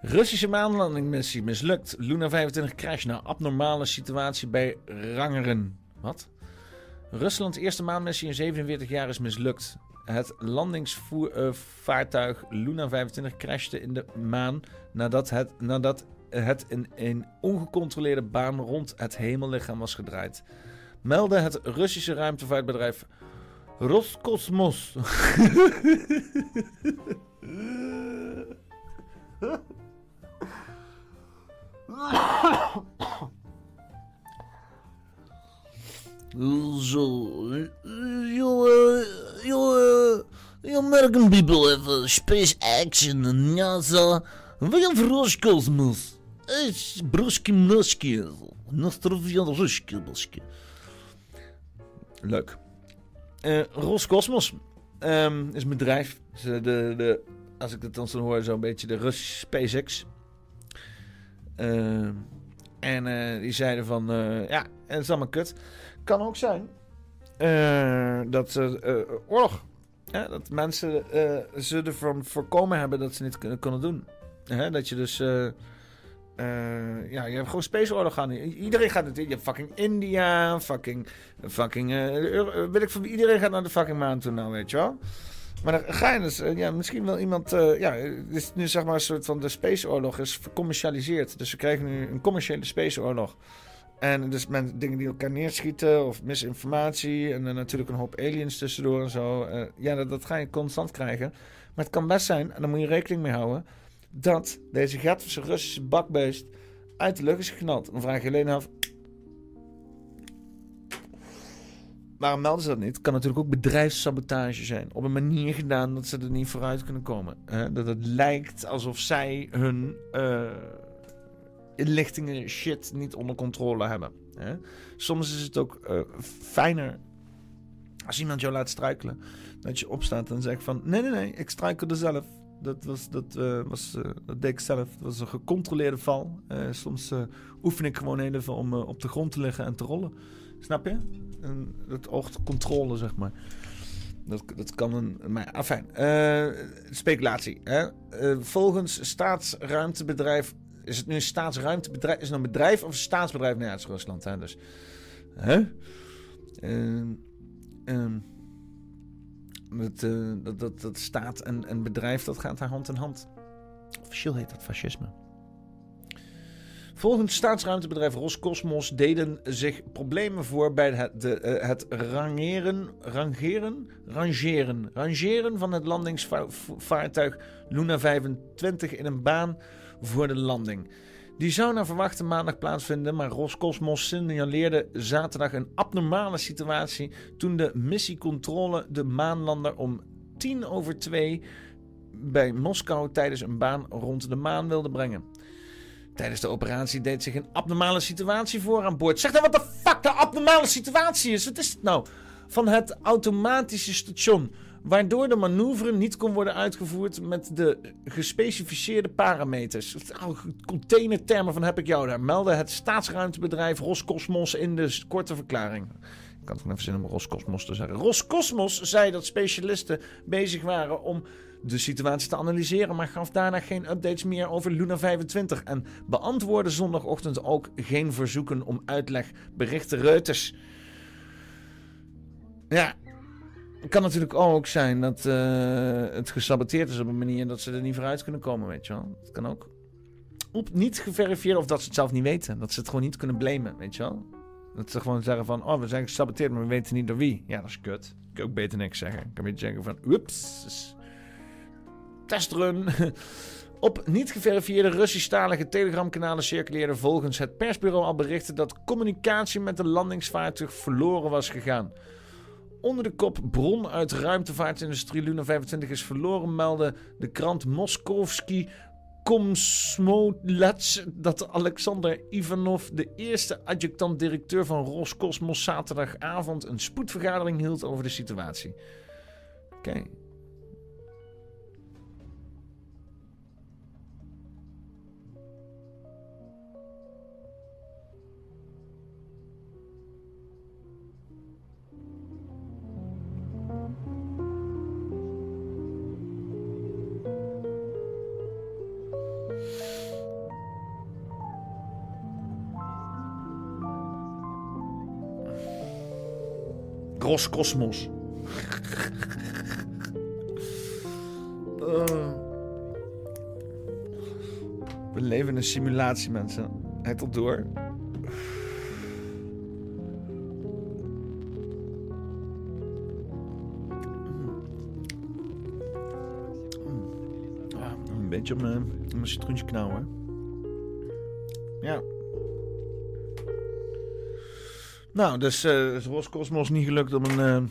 Russische maanlandingmissie mislukt. Luna 25 crash na abnormale situatie bij Rangeren. Wat? Ruslands eerste maanmissie in 47 jaar is mislukt. Het landingsvaartuig Luna 25 crashte in de maan nadat het, nadat het in een ongecontroleerde baan rond het hemellichaam was gedraaid. Meldde het Russische ruimtevaartbedrijf Roskosmos. So, you, you American people have space action NASA. We have Roscosmos. Muski. Nostrovian Ruski Muski. Leuk. Uh, Roscosmos um, is een bedrijf. De, de, de, als ik het dan zo hoor, zo'n beetje de Russische SpaceX. Uh, en uh, die zeiden van, ja, het is allemaal kut. Kan ook zijn dat oorlog, dat mensen ze ervan voorkomen hebben dat ze niet kunnen, kunnen doen. dat je dus, ja, je hebt gewoon spaceoorlog gaan. Iedereen gaat het, je hebt fucking India, fucking, fucking, weet ik van iedereen gaat naar de fucking maan toe nou, weet je wel. Maar dan ga je dus, ja, misschien wel iemand, uh, ja, is nu zeg maar een soort van de spaceoorlog is vercommercialiseerd. Dus we krijgen nu een commerciële spaceoorlog. En dus met dingen die elkaar neerschieten of misinformatie en dan natuurlijk een hoop aliens tussendoor en zo. Uh, ja, dat, dat, ga je constant krijgen. Maar het kan best zijn, en daar moet je rekening mee houden, dat deze Gatvische Russische bakbeest uit de lucht is geknald. Dan vraag je alleen af, Waarom melden ze dat niet? Het kan natuurlijk ook bedrijfssabotage zijn. Op een manier gedaan dat ze er niet vooruit kunnen komen. Dat het lijkt alsof zij hun uh, inlichtingen shit niet onder controle hebben. Soms is het ook uh, fijner als iemand jou laat struikelen. Dat je opstaat en zegt van... Nee, nee, nee, ik struikelde zelf. Dat, was, dat, uh, was, dat deed ik zelf. Dat was een gecontroleerde val. soms oefen ik gewoon even om op de grond te liggen en te rollen. Snap je? Dat oogt controle, zeg maar. Dat, dat kan een. Maar afijn. Speculatie. Hè? Volgens staatsruimtebedrijf. Is het nu een staatsruimtebedrijf? Is het een bedrijf of een staatsbedrijf? Nee, het Rusland. Hè? Dus. Hè? Uh, dat, dat, dat, dat staat en, en bedrijf dat gaat daar hand in hand. Officieel heet dat fascisme. Volgens staatsruimtebedrijf Roscosmos deden zich problemen voor bij het, de, het rangeren, rangeren, rangeren, rangeren van het landingsvaartuig Luna 25 in een baan voor de landing. Die zou naar verwachten maandag plaatsvinden, maar Roscosmos signaleerde zaterdag een abnormale situatie toen de missiecontrole de maanlander om tien over twee bij Moskou tijdens een baan rond de maan wilde brengen. Tijdens de operatie deed zich een abnormale situatie voor aan boord. Zeg dan wat de fuck de abnormale situatie is. Wat is het nou? Van het automatische station. Waardoor de manoeuvre niet kon worden uitgevoerd met de gespecificeerde parameters. Containertermen van heb ik jou daar. Meldde het staatsruimtebedrijf Roscosmos in de korte verklaring. Ik kan het even zin om Roscosmos te zeggen. Roscosmos zei dat specialisten bezig waren om de situatie te analyseren, maar gaf daarna geen updates meer over Luna 25 en beantwoordde zondagochtend ook geen verzoeken om uitleg, berichten Reuters. Ja, het kan natuurlijk ook zijn dat eh, het gesaboteerd is op een manier dat ze er niet vooruit kunnen komen, weet je wel. Dat kan ook. Op niet geverifieerd of dat ze het zelf niet weten. Dat ze het gewoon niet kunnen blamen, weet je wel. Dat ze gewoon zeggen van, oh, we zijn gesaboteerd, maar we weten niet door wie. Ja, dat is kut. Ik kan ook beter niks zeggen. Ik kan beter zeggen van, oeps, testrun. Op niet geverifieerde Russisch-talige telegramkanalen circuleerde volgens het persbureau al berichten dat communicatie met de landingsvaartuig verloren was gegaan. Onder de kop bron uit ruimtevaartindustrie Luna 25 is verloren meldde de krant Moskovski Komsmolets dat Alexander Ivanov, de eerste adjunct-directeur van Roscosmos, zaterdagavond een spoedvergadering hield over de situatie. Oké. Roscosmos. Uh. We leven in een simulatie, mensen. Het al door. Ah, een beetje om, om een citroentje knauwen. Ja. Nou, dus uh, is Roscosmos niet gelukt om een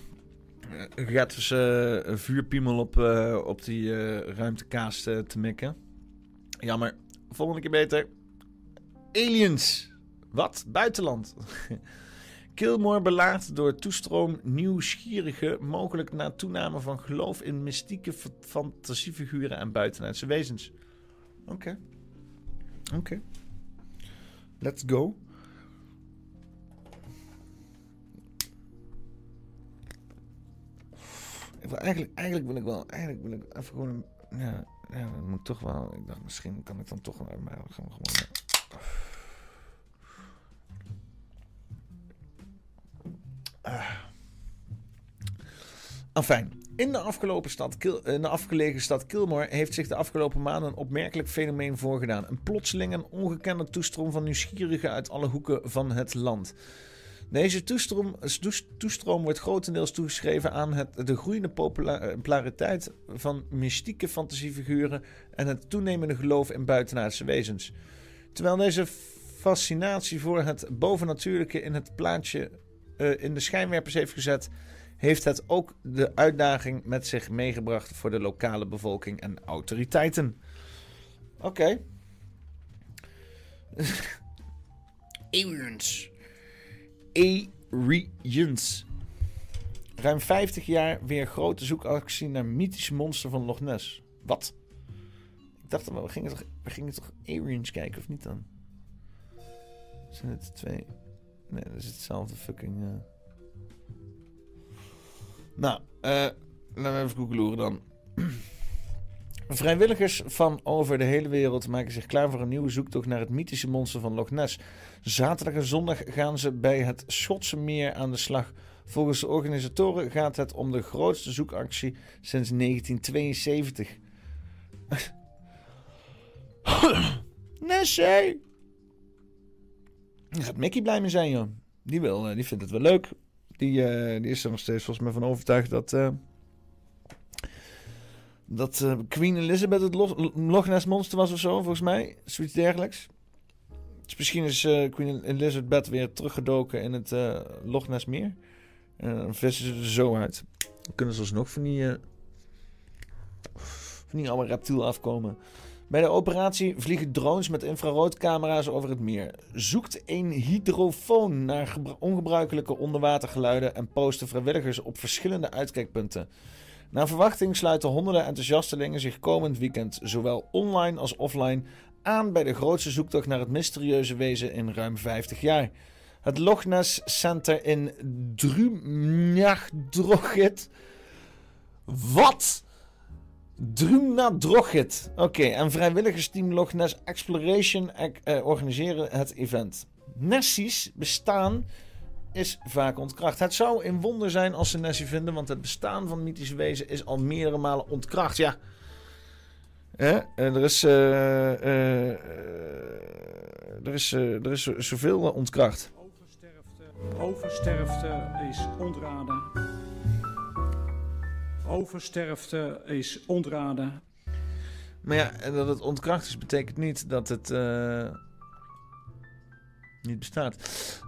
uh, gratis uh, vuurpiemel op, op die ruimtekaas te mikken. Jammer. Volgende keer beter. Aliens. Wat? Buitenland. Kilmore belaagd door toestroom nieuwsgierigen, mogelijk na toename van geloof in mystieke fantasiefiguren en buitenaardse wezens. Oké. Oké. Let's go. Ik eigenlijk, eigenlijk ik wel, eigenlijk wil ik even gewoon, ja, ja, dat moet toch wel. Ik dacht, misschien kan ik dan toch wel, maar gaan gewoon. Uh. Enfin, in de, stad, in de afgelegen stad Kilmore heeft zich de afgelopen maanden een opmerkelijk fenomeen voorgedaan. Een plotseling en ongekende toestroom van nieuwsgierigen uit alle hoeken van het land. Deze toestroom, toestroom wordt grotendeels toegeschreven aan het, de groeiende populariteit van mystieke fantasiefiguren en het toenemende geloof in buitenaardse wezens. Terwijl deze fascinatie voor het bovennatuurlijke in het plaatje uh, in de schijnwerpers heeft gezet, heeft het ook de uitdaging met zich meegebracht voor de lokale bevolking en autoriteiten. Oké. Okay. Aliens. A-Regions. Ruim 50 jaar weer grote zoekactie naar mythische monster van Loch Ness. Wat? Ik dacht, we gingen toch, we gingen toch Aliens kijken, of niet dan? Zijn het twee? Nee, dat is hetzelfde fucking... Uh... Nou, uh, laten we even googlen dan. Vrijwilligers van over de hele wereld maken zich klaar voor een nieuwe zoektocht naar het mythische monster van Loch Ness. Zaterdag en zondag gaan ze bij het Schotse meer aan de slag. Volgens de organisatoren gaat het om de grootste zoekactie sinds 1972. Nessie! Daar gaat Mickey blij mee zijn, joh. Die, wil, die vindt het wel leuk. Die, uh, die is er nog steeds volgens mij van overtuigd dat... Uh, dat Queen Elizabeth het Loch Ness monster was of zo, volgens mij. Zoiets dergelijks. Dus misschien is eh, Queen Elizabeth weer teruggedoken in het uh, Loch Ness meer. En dan vissen ze er zo uit. Dan kunnen ze alsnog van die, uh, van die oude reptiel afkomen. Bij de operatie vliegen drones met infraroodcamera's over het meer. Zoekt een hydrofoon naar ongebruikelijke onderwatergeluiden en posten vrijwilligers op verschillende uitkijkpunten. Naar verwachting sluiten honderden enthousiastelingen zich komend weekend, zowel online als offline, aan bij de grootste zoektocht naar het mysterieuze wezen in ruim 50 jaar. Het Loch Ness Center in Drumnagdrochit. Wat? Drumnadrochit. Oké, en vrijwilligersteam Loch Ness Exploration eh, organiseren het event. Nessies bestaan is vaak ontkracht. Het zou een wonder zijn als ze Nessie vinden, want het bestaan van mythische wezen is al meerdere malen ontkracht. Ja. Eh, er is, uh, uh, er is, er is zoveel ontkracht. Oversterfte, oversterfte is ontraden. Oversterfte is ontraden. Maar ja, dat het ontkracht is, betekent niet dat het niet bestaat.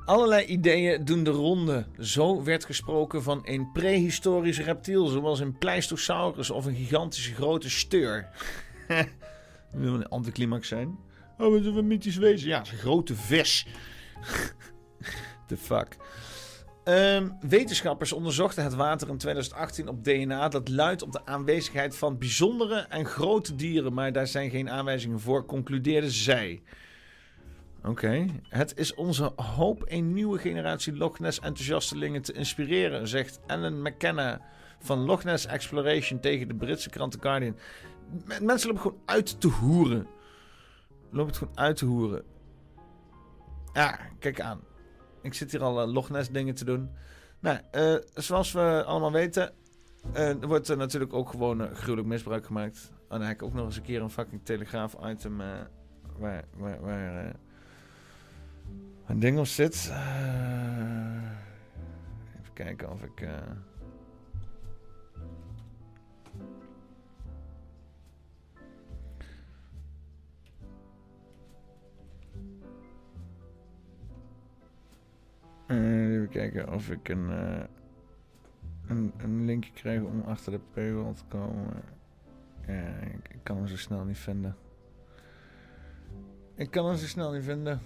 Allerlei ideeën doen de ronde. Zo werd gesproken van een prehistorisch reptiel, zoals een Pleistosaurus of een gigantische grote steur. Dat wil een anticlimax zijn. Oh, wat een mythisch wezen. Ja, een grote vis. The fuck. Um, wetenschappers onderzochten het water in 2018 op DNA. Dat luidt op de aanwezigheid van bijzondere en grote dieren. Maar daar zijn geen aanwijzingen voor, concludeerden zij. Oké. Het is onze hoop een nieuwe generatie Loch Ness enthousiastelingen te inspireren, zegt Ellen McKenna van Loch Ness Exploration tegen de Britse krant The Guardian. Mensen lopen gewoon uit te hoeren. Lopen het gewoon uit te hoeren. Ja, kijk aan. Ik zit hier al uh, Loch Ness dingen te doen. Nou, uh, zoals we allemaal weten, uh, wordt er natuurlijk ook gewoon gruwelijk misbruik gemaakt. En dan heb ik ook nog eens een keer een fucking telegraaf item waar, waar, waar een ding op zit. Even kijken of ik. Uh... even kijken of ik een, uh, een, een linkje krijg om achter de paywall te komen. Ik, kan hem zo snel niet vinden. Ik kan hem zo snel niet vinden.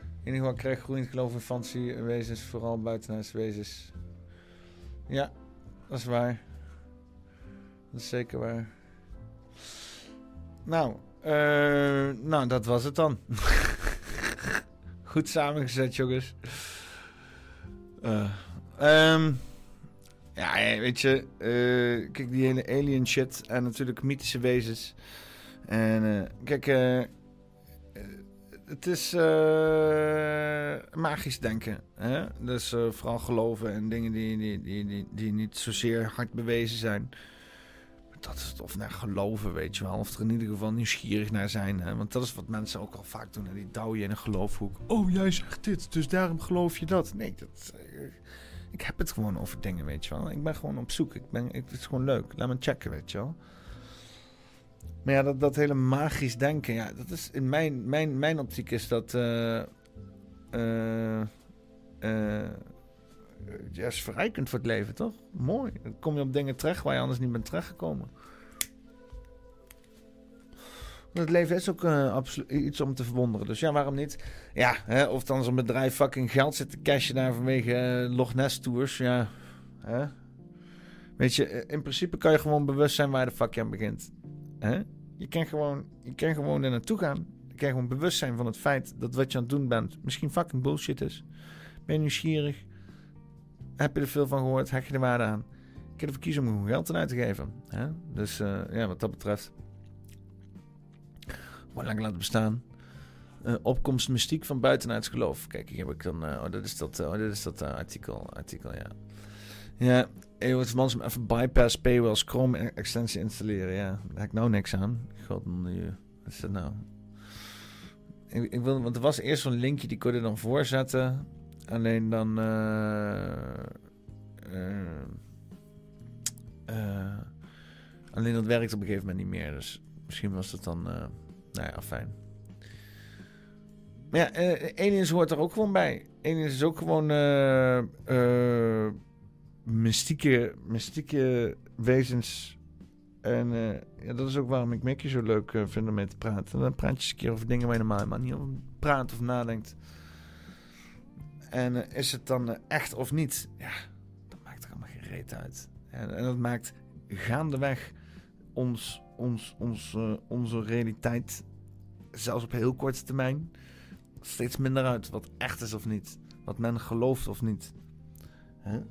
In ieder geval krijg groeiend geloof in fantasiewezens, vooral buitenhuiswezens. wezens. Ja, dat is waar. Dat is zeker waar. Nou, uh, nou dat was het dan. Goed samengezet, jongens. Uh, um, ja, weet je, uh, kijk die hele alien shit en natuurlijk mythische wezens. En kijk, het is magisch denken. Hè? Dus vooral geloven in dingen die, die, die, die, die niet zozeer hard bewezen zijn. Dat of naar geloven, weet je wel. Of er in ieder geval nieuwsgierig naar zijn. Want dat is wat mensen ook al vaak doen. Die douwen je in een geloofhoek. Oh, jij zegt dit, dus daarom geloof je dat. Nee, dat, uh, ik heb het gewoon over dingen, weet je wel. Ik ben gewoon op zoek. Ik ben, het is gewoon leuk. Laat me checken, weet je wel. Maar ja, dat, dat hele magisch denken, ja, dat is in mijn, mijn, mijn optiek is dat. Uh, ja, is verrijkend voor het leven, toch? Mooi. Dan kom je op dingen terecht waar je anders niet bent terechtgekomen. Het leven is ook absoluut iets om te verwonderen. Dus ja, waarom niet? Ja, hè, of dan zo'n bedrijf fucking geld zit te cashen daar vanwege Loch Ness tours. Ja, hè? Weet je, in principe kan je gewoon bewust zijn waar de fuck je aan begint. Hè? Je, kan gewoon, je kan gewoon er naartoe gaan. Je kan gewoon bewust zijn van het feit dat wat je aan het doen bent misschien fucking bullshit is. Ben je nieuwsgierig? Heb je er veel van gehoord? Hek je er waarde aan? Ik heb ervoor kiezen om geld uit te geven. Hè? Dus uh, ja, wat dat betreft. Gewoon lang laten bestaan. Uh, opkomst mystiek van buitenuits geloof. Kijk, hier heb ik dan. Uh, oh, dat is dat, oh, dit is dat artikel, artikel, ja. Ja, Eeuwig man even bypass paywalls Chrome extensie installeren. Ja, daar heb ik nou niks aan. God, nu, wat is dat nou? Ik, ik, wil, want er was eerst zo'n linkje die kon je dan voorzetten. Alleen dan. Uh, uh, uh, alleen dat werkt op een gegeven moment niet meer. Dus misschien was dat dan. nou ja, fijn. Maar ja, eh, aliens hoort er ook gewoon bij. Aliens is ook gewoon eh, eh, mystieke, mystieke wezens. En eh, ja, dat is ook waarom ik Mickey zo leuk eh, vind om mee te praten. Dan praat je eens een keer over dingen waar je normaal helemaal niet over praat of nadenkt. En eh, is het dan eh, echt of niet? Ja, dat maakt er allemaal geen uit. En, en dat maakt gaandeweg ons, ons, ons, eh, onze realiteit, zelfs op heel korte termijn, steeds minder uit. Wat echt is of niet. Wat men gelooft of niet.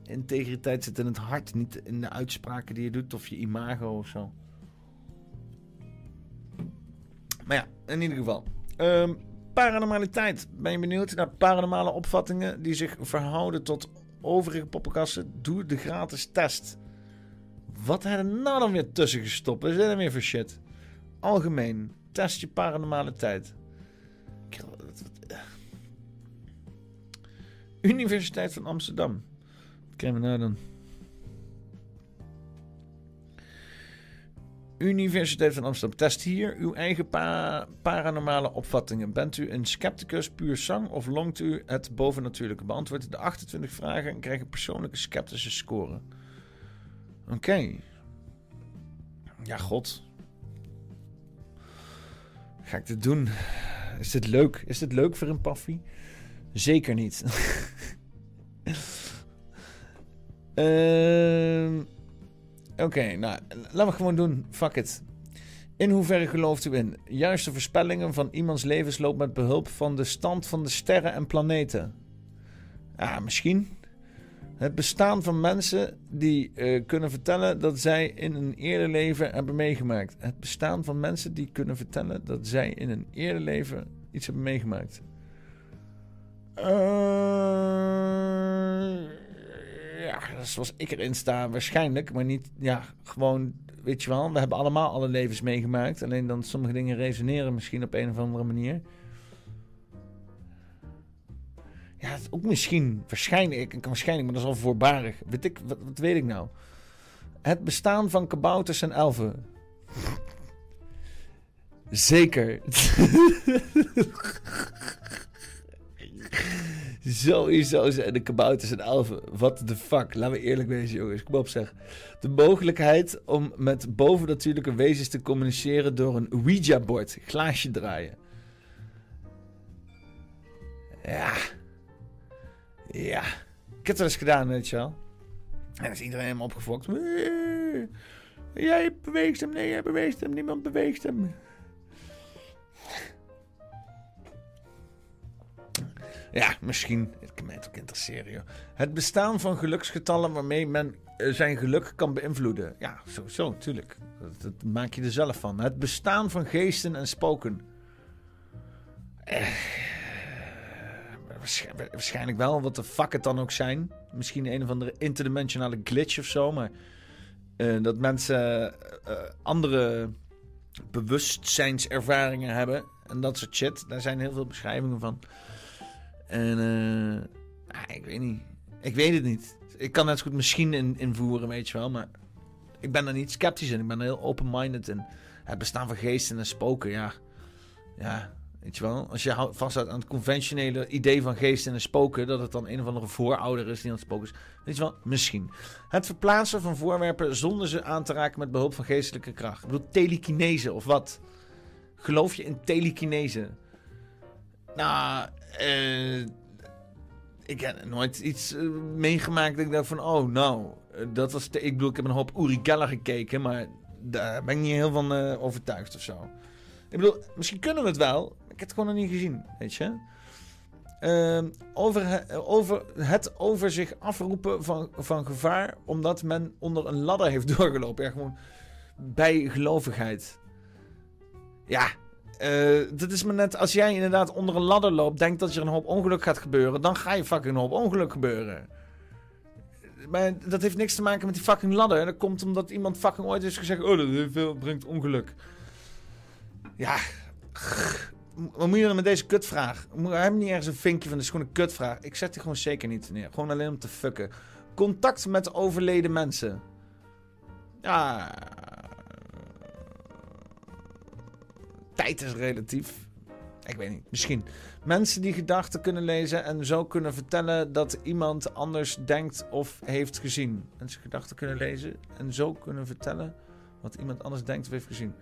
Integriteit zit in het hart, niet in de uitspraken die je doet of je imago of zo. Maar ja, in ieder geval. Ehm, paranormaliteit. Ben je benieuwd naar paranormale opvattingen die zich verhouden tot overige poppenkasten? Doe de gratis test. Wat hebben er nou dan weer tussen gestopt? Is er weer voor shit? Algemeen. Test je paranormaliteit. Eh. Universiteit van Amsterdam. Wat krijgen we nou dan? Universiteit van Amsterdam. Test hier uw eigen pa- paranormale opvattingen. Bent u een scepticus, puur zang of longt u het bovennatuurlijke? Beantwoord de 28 vragen en krijg een persoonlijke sceptische score. Oké. Ja, god. Ga ik dit doen? Is dit leuk? Is dit leuk voor een paffie? Zeker niet. Ehm Oké, nou, laten we gewoon doen. Fuck it. In hoeverre gelooft u in juiste voorspellingen van iemands levensloop met behulp van de stand van de sterren en planeten? Ja, misschien. Het bestaan van mensen die eh, kunnen vertellen dat zij in een eerder leven hebben meegemaakt. Het bestaan van mensen die kunnen vertellen dat zij in een eerder leven iets hebben meegemaakt. Eh, ja, zoals ik erin sta, waarschijnlijk. Maar niet, ja, gewoon, weet je wel. We hebben allemaal alle levens meegemaakt. Alleen dan sommige dingen resoneren misschien op een of andere manier. Ja, het ook misschien, waarschijnlijk, waarschijnlijk, maar dat is al voorbarig. Weet ik, wat, wat weet ik nou? Het bestaan van kabouters en elfen. Zeker. Sowieso zijn de kabouters en elfen. What the fuck? Laten we eerlijk wezen, jongens. Kom op, zeg. De mogelijkheid om met bovennatuurlijke wezens te communiceren door een Ouija-bord. Glaasje draaien. Ja. Ja. Ik heb het eens gedaan, weet je wel. En dan is iedereen helemaal opgefokt. Jij beweegt hem. Nee, jij beweegt hem. Niemand beweegt hem. Ja, misschien. Het kan mij ook interesseren. Het bestaan van geluksgetallen waarmee men eh, zijn geluk kan beïnvloeden. Ja, sowieso, natuurlijk. Dat, maak je er zelf van. Het bestaan van geesten en spoken. Eh, waarsch- waarschijnlijk wel, wat de fuck het dan ook zijn. Misschien een of andere interdimensionale glitch of zo, maar... eh, dat mensen eh, andere bewustzijnservaringen hebben en dat soort shit. Daar zijn heel veel beschrijvingen van. En eh, ah, ik weet niet. Ik weet het niet. Ik kan net zo goed misschien in, invoeren, weet je wel. Maar ik ben er niet sceptisch in. Ik ben heel open-minded in. Het bestaan van geesten en spoken, ja. Ja, weet je wel. Als je hou- vasthoudt aan het conventionele idee van geesten en spoken... dat het dan een of andere voorouder is die aan het spoken is. Weet je wel, misschien. Het verplaatsen van voorwerpen zonder ze aan te raken met behulp van geestelijke kracht. Ik bedoel, telekinese of wat? Geloof je in telekinese? Nou, eh, ik heb nooit iets eh, meegemaakt dat ik dacht van, oh nou, eh, dat was... te- ik bedoel, ik heb een hoop Uri Geller gekeken, maar daar ben ik niet heel van overtuigd of zo. Ik bedoel, misschien kunnen we het wel, ik heb het gewoon nog niet gezien, weet je. Ehm, over, over het over zich afroepen van, van gevaar omdat men onder een ladder heeft doorgelopen. Ja, gewoon bijgelovigheid. Ja, eh, dat is maar net als jij inderdaad onder een ladder loopt, denkt dat er een hoop ongeluk gaat gebeuren, dan ga je fucking een hoop ongeluk gebeuren. Maar dat heeft niks te maken met die fucking ladder. Dat komt omdat iemand fucking ooit heeft gezegd: Oh, dat brengt ongeluk. Ja. Wat moet je dan met deze kutvraag? Moet- heeft niet ergens een vinkje van, dit is kutvraag. Ik zet die gewoon zeker niet neer. Gewoon alleen om te fucken. Contact met overleden mensen. Ja. Tijd is relatief. Ik weet niet, misschien. Mensen die gedachten kunnen lezen en zo kunnen vertellen dat iemand anders denkt of heeft gezien. Mensen gedachten kunnen lezen en zo kunnen vertellen wat iemand anders denkt of heeft gezien.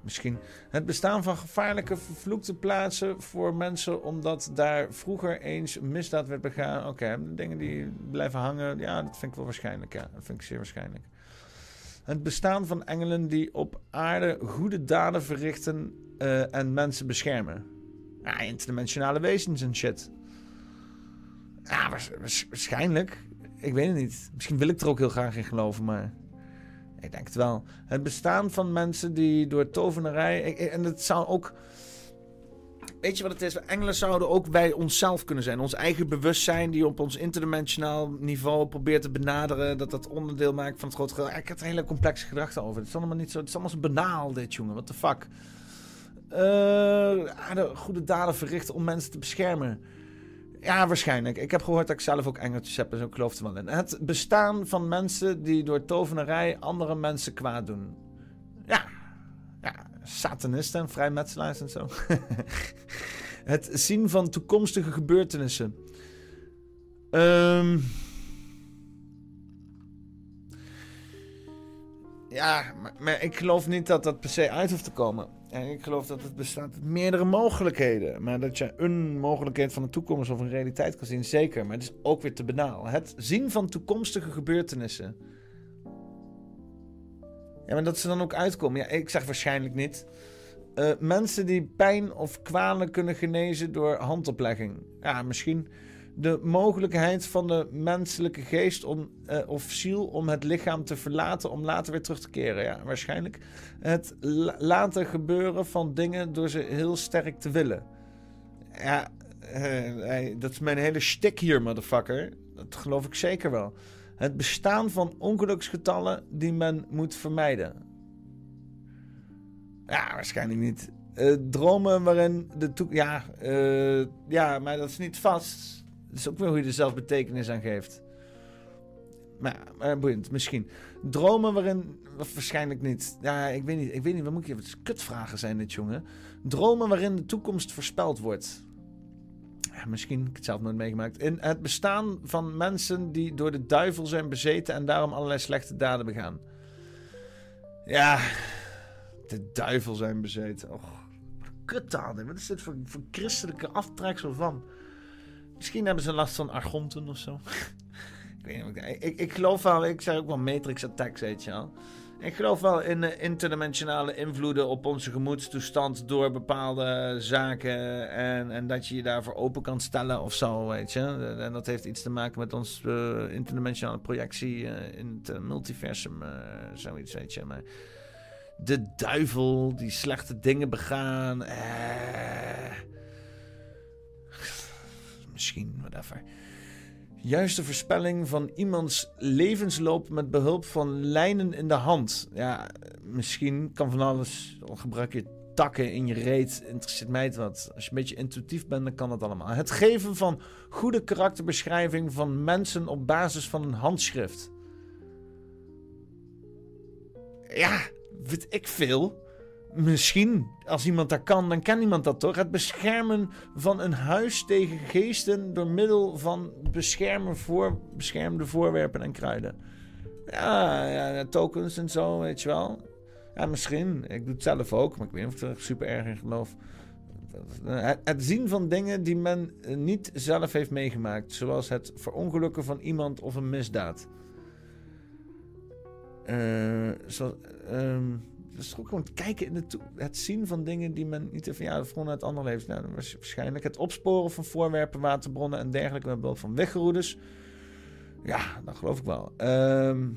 Misschien het bestaan van gevaarlijke vervloekte plaatsen voor mensen omdat daar vroeger eens een misdaad werd begaan. Oké, dingen die blijven hangen, ja, dat vind ik wel waarschijnlijk. Ja, dat vind ik zeer waarschijnlijk. Het bestaan van engelen die op aarde goede daden verrichten eh, en mensen beschermen. Ja, interdimensionale wezens en shit. Ja, waars- waars- waarschijnlijk. Ik weet het niet. Misschien wil ik er ook heel graag in geloven, maar... Ik denk het wel. Het bestaan van mensen die door tovenarij... En het zou ook... Weet je wat het is? Engelen zouden ook wij onszelf kunnen zijn. Ons eigen bewustzijn die op ons interdimensionaal niveau probeert te benaderen. Dat dat onderdeel maakt van het grote geheel. Ik heb er hele complexe gedachten over. Het is allemaal niet zo... Het is allemaal zo banaal dit, jongen. What the fuck? Aarde- goede daden verrichten om mensen te beschermen. Ja, waarschijnlijk. Ik heb gehoord dat ik zelf ook engeltjes heb, dus ik geloof er wel in. Het bestaan van mensen die door tovenarij andere mensen kwaad doen. Ja satanisten en vrijmetselaars en zo. het zien van toekomstige gebeurtenissen. Ehm ja, maar, maar ik geloof niet dat dat per se uit hoeft te komen. En ik geloof dat het bestaat uit meerdere mogelijkheden. Maar dat je een mogelijkheid van de toekomst of een realiteit kan zien, zeker. Maar het is ook weer te banaal. Het zien van toekomstige gebeurtenissen. Ja, maar dat ze dan ook uitkomen. Ja, ik zeg waarschijnlijk niet. Eh, mensen die pijn of kwalen kunnen genezen door handoplegging. Ja, misschien de mogelijkheid van de menselijke geest om, eh, of ziel om het lichaam te verlaten om later weer terug te keren. Ja, waarschijnlijk. Het la- laten gebeuren van dingen door ze heel sterk te willen. Ja, eh, dat is mijn hele shtick hier, motherfucker. Dat geloof ik zeker wel. Het bestaan van ongeluksgetallen die men moet vermijden. Ja, waarschijnlijk niet. Eh, dromen waarin de toekomst. Ja, eh, ja, maar dat is niet vast. Dat is ook weer hoe je er zelf betekenis aan geeft. Maar, maar boeiend, misschien. Dromen waarin. Waarschijnlijk niet. Ja, ik weet niet. Ik weet niet. Wat moet. Het is kutvragen zijn dit, jongen. Dromen waarin de toekomst voorspeld wordt. Misschien. Ik het zelf nooit meegemaakt. In het bestaan van mensen die door de duivel zijn bezeten en daarom allerlei slechte daden begaan. Ja, de duivel zijn bezeten. Och, kutdaden. Wat is dit voor, voor christelijke aftreksel van? Misschien hebben ze last van argonten of zo. ik weet niet. Ik, ik, ik geloof wel, ik zeg ook wel Matrix Attacks, weet je wel. Ik geloof wel in eh, interdimensionale invloeden op onze gemoedstoestand door bepaalde zaken. En, en dat je je daarvoor open kan stellen of zo, weet je. En dat heeft iets te maken met onze eh, interdimensionale projectie eh, in het eh, multiversum, eh, zoiets, weet je. Maar de duivel die slechte dingen begaan. Eh, misschien, whatever. Juiste voorspelling van iemands levensloop met behulp van lijnen in de hand. Ja, misschien kan van alles. Al gebruik je takken in je reet. Interesseert mij het wat. Als je een beetje intuïtief bent, dan kan dat allemaal. Het geven van goede karakterbeschrijving van mensen op basis van een handschrift. Ja, weet ik veel. Misschien, als iemand dat kan, dan kan iemand dat toch? Het beschermen van een huis tegen geesten door middel van beschermen voor beschermde voorwerpen en kruiden. Ja, ja, tokens en zo, weet je wel. Ja, misschien. Ik doe het zelf ook, maar ik weet niet of ik er super erg in geloof. Het, zien van dingen die men niet zelf heeft meegemaakt, zoals het verongelukken van iemand of een misdaad. Eh, zo, ehm, dus ook gewoon kijken in de het zien van dingen die men niet heeft. Ja, gewoon uit andere levens. Nou, was waarschijnlijk het opsporen van voorwerpen, waterbronnen en dergelijke met behulp van weggeroeders. Ja, dat geloof ik wel. Ehm,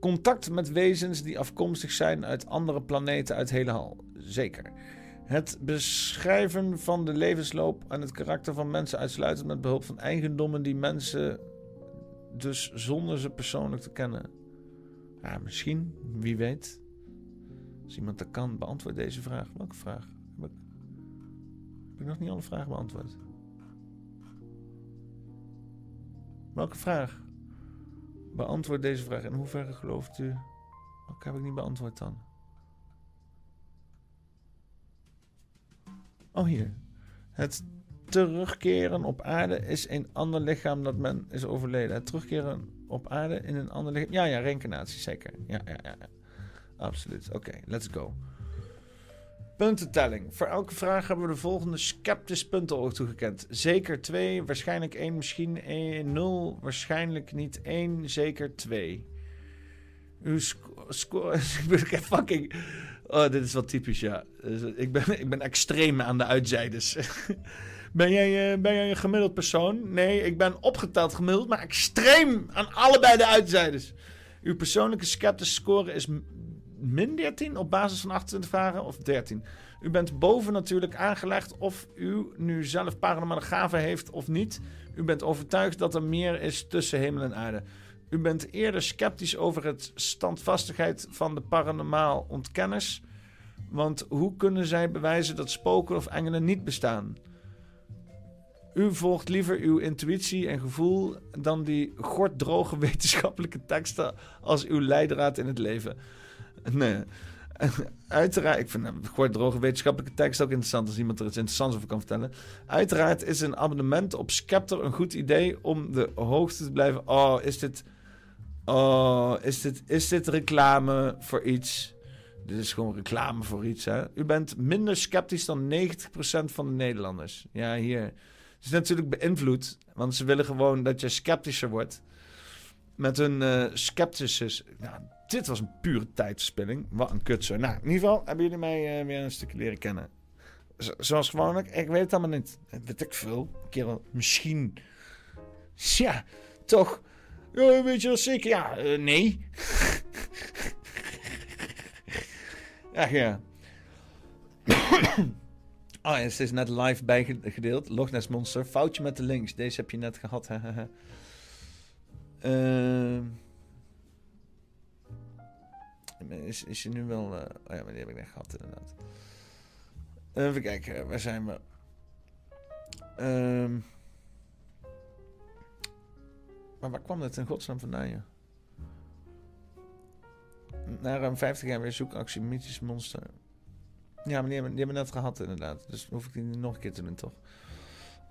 contact met wezens die afkomstig zijn uit andere planeten uit hele hal. Zeker. Het beschrijven van de levensloop en het karakter van mensen uitsluitend met behulp van eigendommen die mensen dus zonder ze persoonlijk te kennen. Ja, misschien, wie weet. Als iemand dat kan, beantwoord deze vraag. Welke vraag? Heb ik, heb nog niet alle vragen beantwoord? Welke vraag? Beantwoord deze vraag. In hoeverre gelooft u? Welke heb ik niet beantwoord dan? Oh, hier. Het terugkeren op aarde is een ander lichaam dat men is overleden. Het terugkeren op aarde in een ander lichaam. Ja, ja, reïncarnatie, zeker. Ja, ja, ja. Absoluut. Oké, let's go. Puntentelling. Voor elke vraag hebben we de volgende sceptisch punten toegekend. Zeker 2, waarschijnlijk 1, misschien 1, 0, waarschijnlijk niet 1, zeker 2. Uw score is fucking... Oh, dit is wel typisch, ja. Dus, ik, ben, ik ben extreem aan de uitzijders. ben, jij, uh, ben jij een gemiddeld persoon? Nee, ik ben opgeteld gemiddeld, maar extreem aan allebei de uitzijders. Uw persoonlijke sceptische score is min 13 op basis van 28 vragen of 13. U bent boven natuurlijk aangelegd of u nu zelf paranormale gaven heeft of niet. U bent overtuigd dat er meer is tussen hemel en aarde. U bent eerder sceptisch over het standvastigheid van de paranormaal ontkenners. Want hoe kunnen zij bewijzen dat spoken of engelen niet bestaan? U volgt liever uw intuïtie en gevoel dan die gorddroge wetenschappelijke teksten als uw leidraad in het leven. Nee. Uiteraard, ik vind nou, droge wetenschappelijke tekst ook interessant als iemand er iets interessants over kan vertellen. Uiteraard is een abonnement op Scepter een goed idee om de hoogte te blijven. Oh, is dit. Oh, is dit, is dit reclame voor iets? Dit is gewoon reclame voor iets, hè? U bent minder sceptisch dan 90% van de Nederlanders. Ja, hier. Is natuurlijk beïnvloed, want ze willen gewoon dat je sceptischer wordt. Met hun uh, scepticis. Nou, dit was een pure tijdspilling. Wat een kutzo. Nou, in ieder geval hebben jullie mij uh, weer een stukje leren kennen. zoals gewoonlijk. Ik weet het allemaal niet. weet ik veel. Kerel, misschien. Ja, toch. Ja, weet je dat zeker? Ja, uh, nee. Ach ja. Oh, het is net live bijgedeeld. Loch Ness Monster. Foutje met de links. Deze heb je net gehad. Ehm... Is, is je nu wel... Uh, oh ja, maar die heb ik net gehad inderdaad. Even kijken, waar zijn we? Um, maar waar kwam dit in godsnaam vandaan, ja? Na ruim 50 jaar weer zoekactie Mythisch Monster. Ja, maar die hebben, die hebben net gehad inderdaad. Dus hoef ik die nog een keer te doen, toch?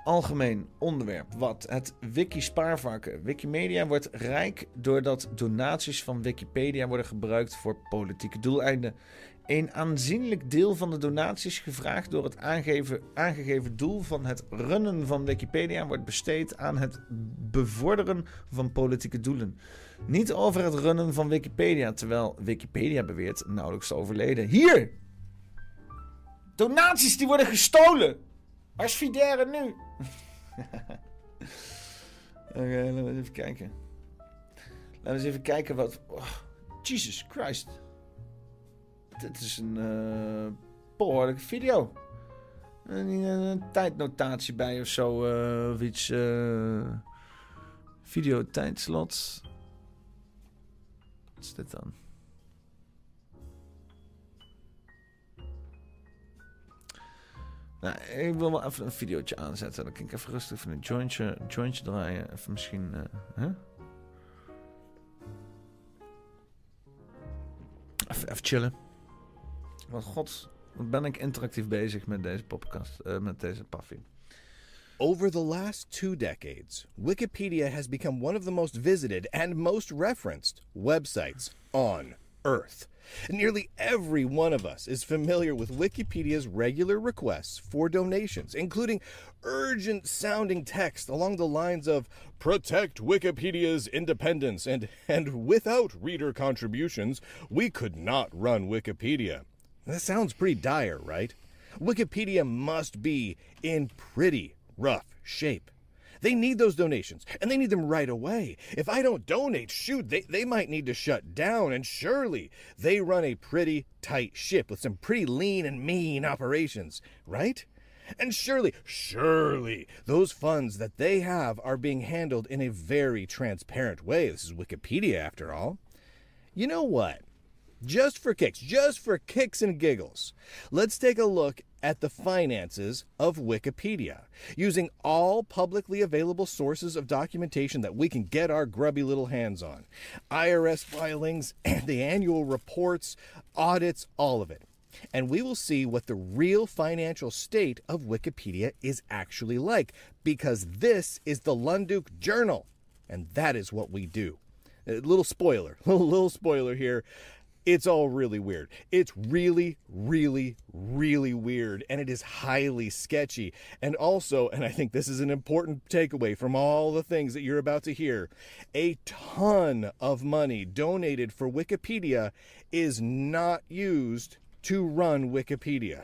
Algemeen onderwerp. Wat? Het wiki-spaarvarken. Wikimedia wordt rijk doordat donaties van Wikipedia worden gebruikt voor politieke doeleinden. Een aanzienlijk deel van de donaties gevraagd door het aangegeven doel van het runnen van Wikipedia wordt besteed aan het bevorderen van politieke doelen. Niet over het runnen van Wikipedia, terwijl Wikipedia beweert nauwelijks te overleden. Hier! Donaties die worden gestolen! Waar is nu? Oké, laten we eens even kijken. Laten we eens even kijken wat... Oh, Jesus Christ. Dit is een uh, behoorlijke video. Een, een, tijdnotatie bij of zo. Uh, iets. Uh, video tijdslot. Wat is dit dan? Nou, ik wil wel even een videootje aanzetten. Dan kan ik even rustig even een jointje, jointje draaien. Even misschien... Huh? even, chillen. Wat god, wat ben ik interactief bezig met deze podcast, uh, met deze paffie. Over the last two decades, Wikipedia has become one of the most visited and most referenced websites on Earth. Nearly every one of us is familiar with Wikipedia's regular requests for donations, including urgent sounding text along the lines of protect Wikipedia's independence and and without reader contributions, we could not run Wikipedia. That sounds pretty dire, right? Wikipedia must be in pretty rough shape. They need those donations, and they need them right away. If I don't donate, shoot, they, they might need to shut down, and surely they run a pretty tight ship with some pretty lean and mean operations, right? And surely, surely, those funds that they have are being handled in a very transparent way. This is Wikipedia, after all. You know what? Just for kicks, just for kicks and giggles, let's take a look at the finances of Wikipedia, using all publicly available sources of documentation that we can get our grubby little hands on IRS filings, and the annual reports, audits, all of it. and we will see what the real financial state of Wikipedia is actually like, because this is the Lunduke Journal, and that is what we do. A little spoiler, little spoiler here. It's all really weird. It's really, really, really weird, and it is highly sketchy. And also, and I think this is an important takeaway from all the things that you're about to hear, a ton of money donated for Wikipedia is not used to run Wikipedia.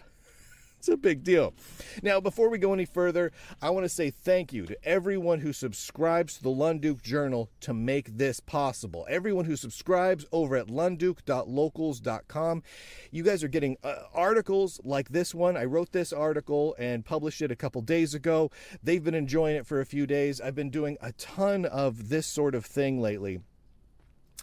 It's a big deal. Now, before we go any further, I want to say thank you to everyone who subscribes to the Lunduk Journal to make this possible. Everyone who subscribes over at lunduk.locals.com. You guys are getting uh, articles like this one. I wrote this article and published it a couple days ago. They've been enjoying it for a few days. I've been doing a ton of this sort of thing lately.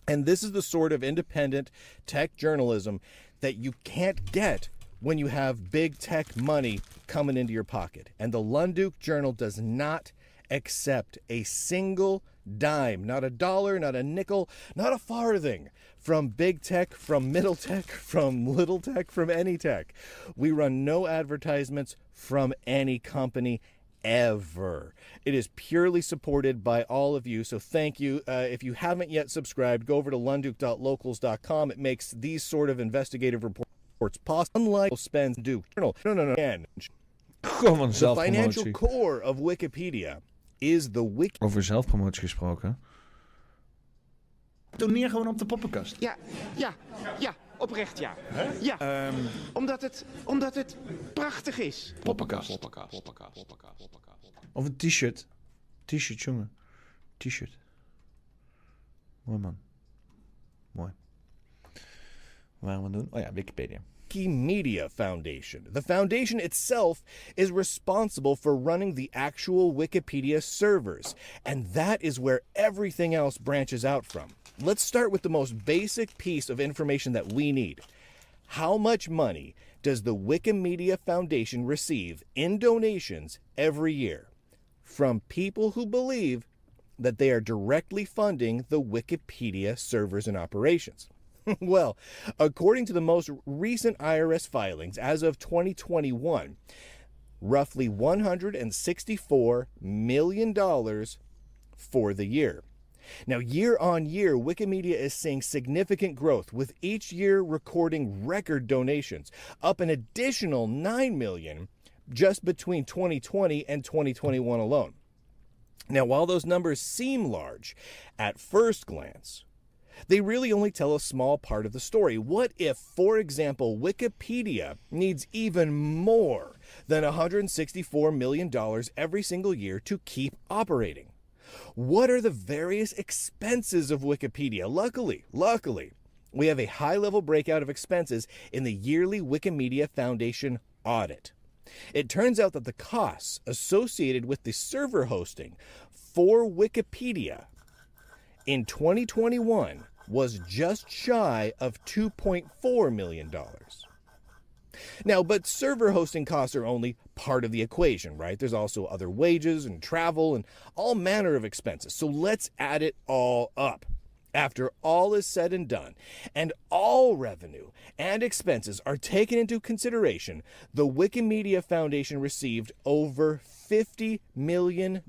And this is the sort of independent tech journalism that you can't get when you have big tech money coming into your pocket. And the Lunduk Journal does not accept a single dime, not a dollar, not a nickel, not a farthing from big tech, from middle tech, from little tech, from any tech. We run no advertisements from any company ever. It is purely supported by all of you. So thank you. Uh, if you haven't yet subscribed, go over to lunduk.locals.com. It makes these sort of investigative reports possible. Unlike Spence Duke Journal. No, no, no. Again, Gewoon the financial zelfpromotie. core of Wikipedia is the wiki. Over zelfpromotie gesproken. Toneer gewoon op de poppenkast. Ja, ja, ja, oprecht ja. Ja, omdat, het, omdat het prachtig is. Poppenkast. Of een t-shirt. T-shirt, jongen. T-shirt. Mooi man. Wat gaan we doen? Oh ja, Wikipedia. Wikimedia Foundation. The foundation itself is responsible for running the actual Wikipedia servers, and that is where everything else branches out from. Let's start with the most basic piece of information that we need. How much money does the Wikimedia Foundation receive in donations every year from people who believe that they are directly funding the Wikipedia servers and operations? well, according to the most recent IRS filings as of 2021, roughly $164 million for the year. Now, year on year, Wikimedia is seeing significant growth, with each year recording record donations, up an additional 9 million just between 2020 and 2021 alone. Now, while those numbers seem large at first glance, they really only tell a small part of the story. What if, for example, Wikipedia needs even more than $164 million every single year to keep operating? What are the various expenses of Wikipedia? Luckily, luckily, we have a high level breakout of expenses in the yearly Wikimedia Foundation audit. It turns out that the costs associated with the server hosting for Wikipedia in 2021 was just shy of $2.4 million. Now, but server hosting costs are only part of the equation, right? There's also other wages and travel and all manner of expenses. So let's add it all up. After all is said and done, and all revenue and expenses are taken into consideration, the Wikimedia Foundation received over $50 million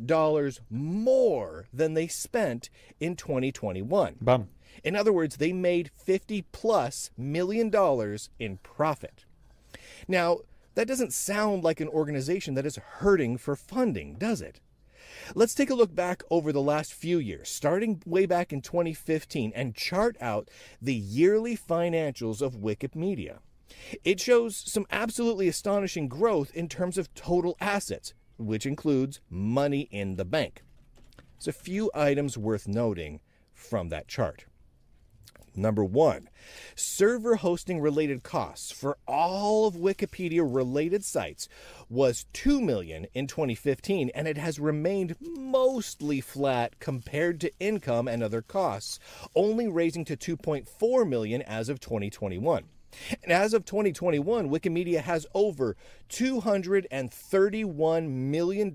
more than they spent in 2021. Bam. In other words, they made 50 plus million dollars in profit. Now, that doesn't sound like an organization that is hurting for funding, does it? Let's take a look back over the last few years, starting way back in 2015, and chart out the yearly financials of Wikimedia. It shows some absolutely astonishing growth in terms of total assets, which includes money in the bank. There's a few items worth noting from that chart. Number one, server hosting related costs for all of Wikipedia related sites was 2 million in 2015 and it has remained mostly flat compared to income and other costs, only raising to 2.4 million as of 2021. And as of 2021, Wikimedia has over $231 million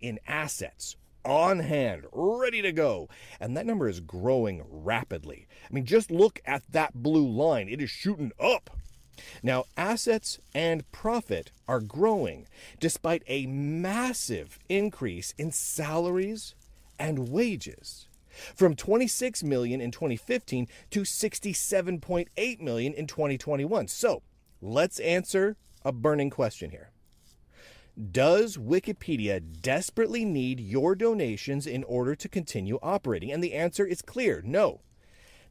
in assets on hand, ready to go. And that number is growing rapidly. I mean, just look at that blue line, it is shooting up. Now, assets and profit are growing despite a massive increase in salaries and wages from 26 million in 2015 to 67.8 million in 2021. So, let's answer a burning question here. Does Wikipedia desperately need your donations in order to continue operating? And the answer is clear no.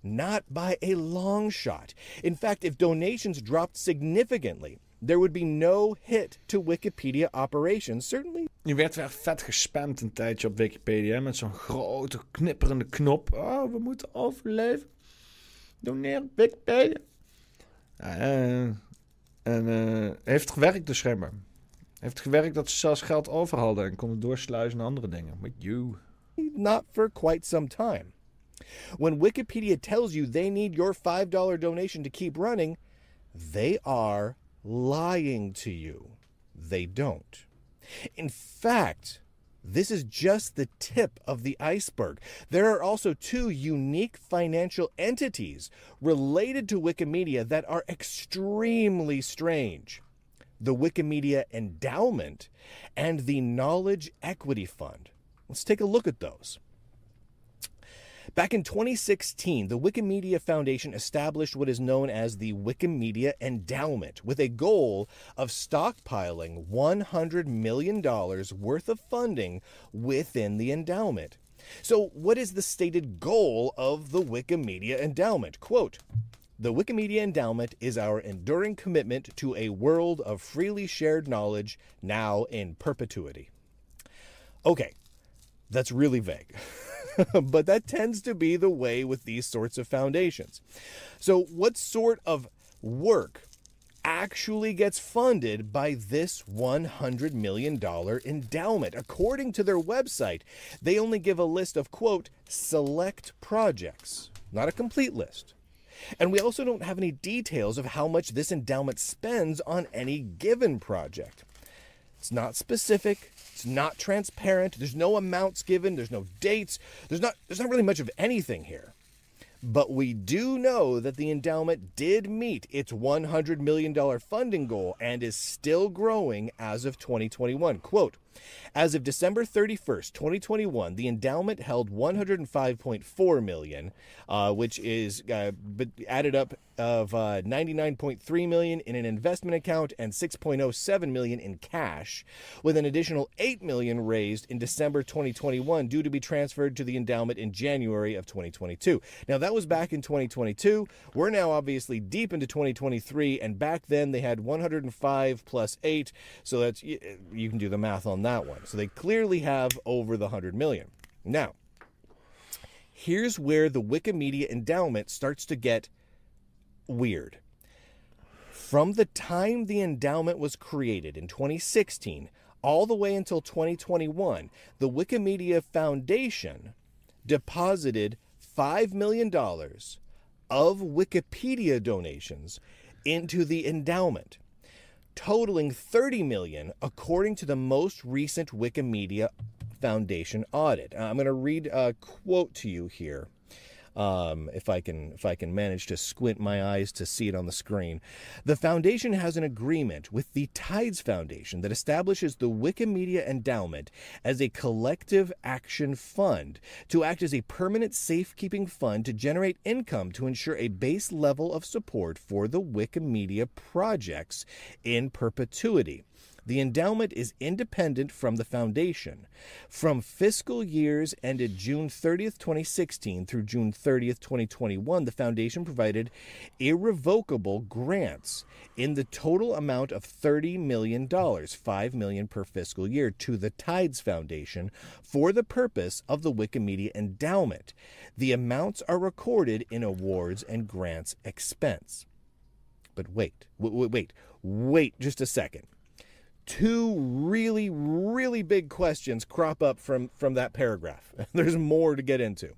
Not by a long shot. In fact, if donations dropped significantly, there would be no hit to Wikipedia operations. Certainly. Je werd wel vet gespamd een tijdje op Wikipedia met zo'n grote knipperende knop. Oh, we moeten overleven. Doneer Wikipedia. Eh, en eh, heeft gewerkt dus schijnbaar. Heeft gewerkt dat ze zelfs geld over hadden en konden doorsluizen naar andere dingen. With you. Not for quite some time. When Wikipedia tells you they need your $5 donation to keep running, they are lying to you. They don't. In fact, this is just the tip of the iceberg. There are also two unique financial entities related to Wikimedia that are extremely strange the Wikimedia Endowment and the Knowledge Equity Fund. Let's take a look at those. Back in 2016, the Wikimedia Foundation established what is known as the Wikimedia Endowment with a goal of stockpiling $100 million worth of funding within the endowment. So, what is the stated goal of the Wikimedia Endowment? Quote, the Wikimedia Endowment is our enduring commitment to a world of freely shared knowledge now in perpetuity. Okay, that's really vague. but that tends to be the way with these sorts of foundations. So, what sort of work actually gets funded by this $100 million endowment? According to their website, they only give a list of, quote, select projects, not a complete list. And we also don't have any details of how much this endowment spends on any given project. It's not specific, it's not transparent, there's no amounts given, there's no dates, there's not there's not really much of anything here. But we do know that the endowment did meet its $100 million funding goal and is still growing as of 2021. Quote, as of December 31st, 2021, the endowment held 105.4 million, uh, which is uh, added up of uh, 99.3 million in an investment account and 6.07 million in cash, with an additional 8 million raised in December 2021 due to be transferred to the endowment in January of 2022. Now that was back in 2022. We're now obviously deep into 2023, and back then they had 105 plus 8, so that's you can do the math on that one. So they clearly have over the 100 million. Now, here's where the Wikimedia endowment starts to get weird. From the time the endowment was created in 2016 all the way until 2021, the Wikimedia Foundation deposited $5 million of Wikipedia donations into the endowment, totaling 30 million according to the most recent Wikimedia Foundation audit. I'm going to read a quote to you here um, if I can if I can manage to squint my eyes to see it on the screen. The foundation has an agreement with the Tides Foundation that establishes the Wikimedia Endowment as a collective action fund to act as a permanent safekeeping fund to generate income to ensure a base level of support for the Wikimedia projects in perpetuity. The endowment is independent from the foundation. From fiscal years ended June 30th, 2016 through June 30th, 2021, the foundation provided irrevocable grants in the total amount of $30 million, 5 million per fiscal year, to the Tides Foundation for the purpose of the Wikimedia endowment. The amounts are recorded in awards and grants expense. But wait, wait, wait, wait just a second two really really big questions crop up from from that paragraph there's more to get into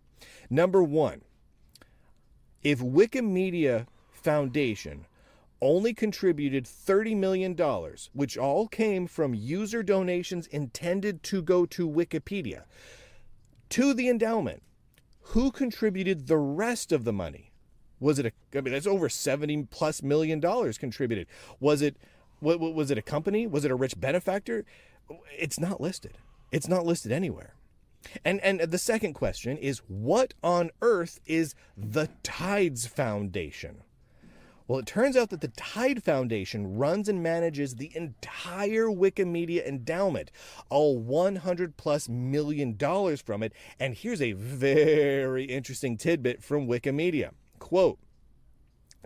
number 1 if wikimedia foundation only contributed $30 million, which all came from user donations intended to go to Wikipedia, to the endowment. Who contributed the rest of the money? Was it a? I mean, that's over seventy plus million dollars contributed. Was it? What, what was it? A company? Was it a rich benefactor? It's not listed. It's not listed anywhere. And and the second question is, what on earth is the Tides Foundation? Well, it turns out that the Tide Foundation runs and manages the entire Wikimedia endowment, all 100 plus million dollars from it. And here's a very interesting tidbit from Wikimedia. Quote,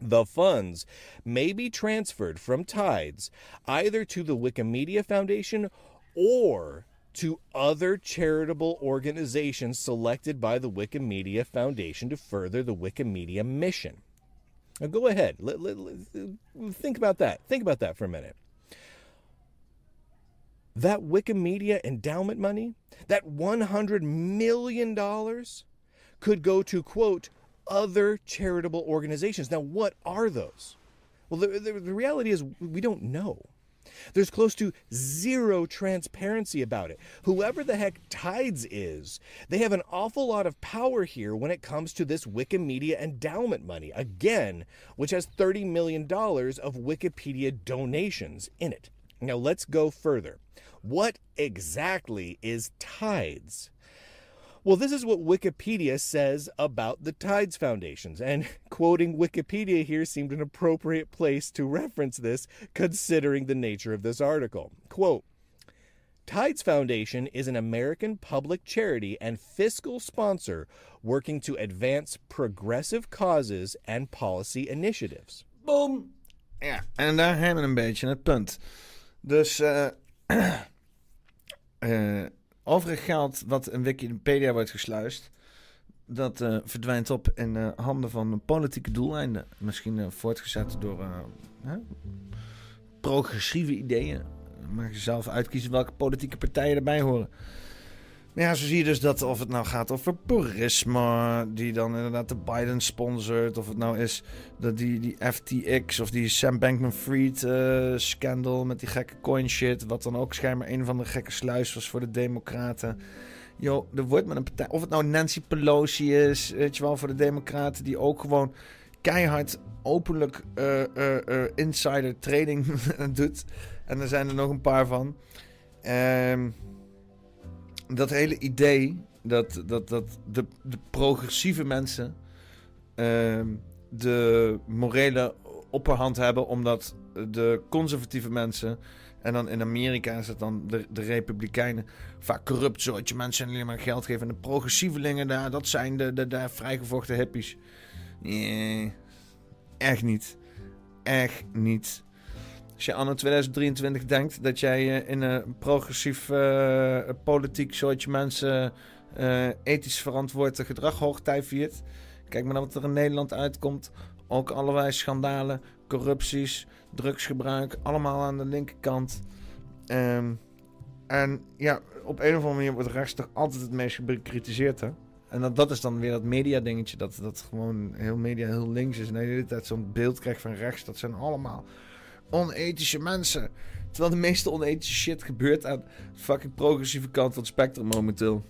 the funds may be transferred from Tides either to the Wikimedia Foundation or to other charitable organizations selected by the Wikimedia Foundation to further the Wikimedia mission. Now go ahead. Think about that. Think about that for a minute. That Wikimedia endowment money, that $100 million, could go to, quote, other charitable organizations. Now, what are those? Well, the, the, the reality is we don't know. There's close to zero transparency about it. Whoever the heck Tides is, they have an awful lot of power here when it comes to this Wikimedia endowment money, again, which has $30 million of Wikipedia donations in it. Now let's go further. What exactly is Tides? Well, this is what Wikipedia says about the Tides Foundations, and quoting Wikipedia here seemed an appropriate place to reference this considering the nature of this article. Quote, Tides Foundation is an American public charity and fiscal sponsor working to advance progressive causes and policy initiatives. Boom! Ja, en daar hebben we een beetje het punt. Dus, eh. uh, Overig geld wat in Wikipedia wordt gesluist, dat uh, verdwijnt op in uh, handen van politieke doeleinden. Misschien uh, voortgezet door progressieve ideeën. Mag je zelf uitkiezen welke politieke partijen erbij horen. Ja, zo zie je dus dat of het nou gaat over Burisma, die dan inderdaad de Biden sponsort. Of het nou is dat die, die FTX of die Sam Bankman-Fried uh, scandal met die gekke coin shit. Wat dan ook schijnbaar een van de gekke sluis was voor de democraten. Yo, er wordt met een partij... Of het nou Nancy Pelosi is, weet je wel, voor de democraten. Die ook gewoon keihard openlijk uh, uh, insider trading doet. En er zijn er nog een paar van. Ehm dat hele idee dat, dat, dat de, de progressieve mensen uh, de morele opperhand hebben, omdat de conservatieve mensen, en dan in Amerika is het dan de, de republikeinen, vaak corrupt soortje mensen alleen maar geld geven. En de progressievelingen daar, dat zijn de, de, de vrijgevochten hippies. Nee, echt niet. Echt niet. Als je anno 2023 denkt dat jij in een progressief uh, politiek soortje mensen uh, ethisch verantwoord gedrag hoogtij viert. Kijk maar naar wat er in Nederland uitkomt. Ook allerlei schandalen, corrupties, drugsgebruik, allemaal aan de linkerkant. Um, en ja, op een of andere manier wordt rechts toch altijd het meest bekritiseerd? En dat, dat is dan weer dat media-dingetje, dat, dat gewoon heel media heel links is. En de hele tijd zo'n beeld krijgt van rechts. Dat zijn allemaal onethische mensen. Terwijl de meeste onethische shit gebeurt aan de fucking progressieve kant van het spectrum momenteel.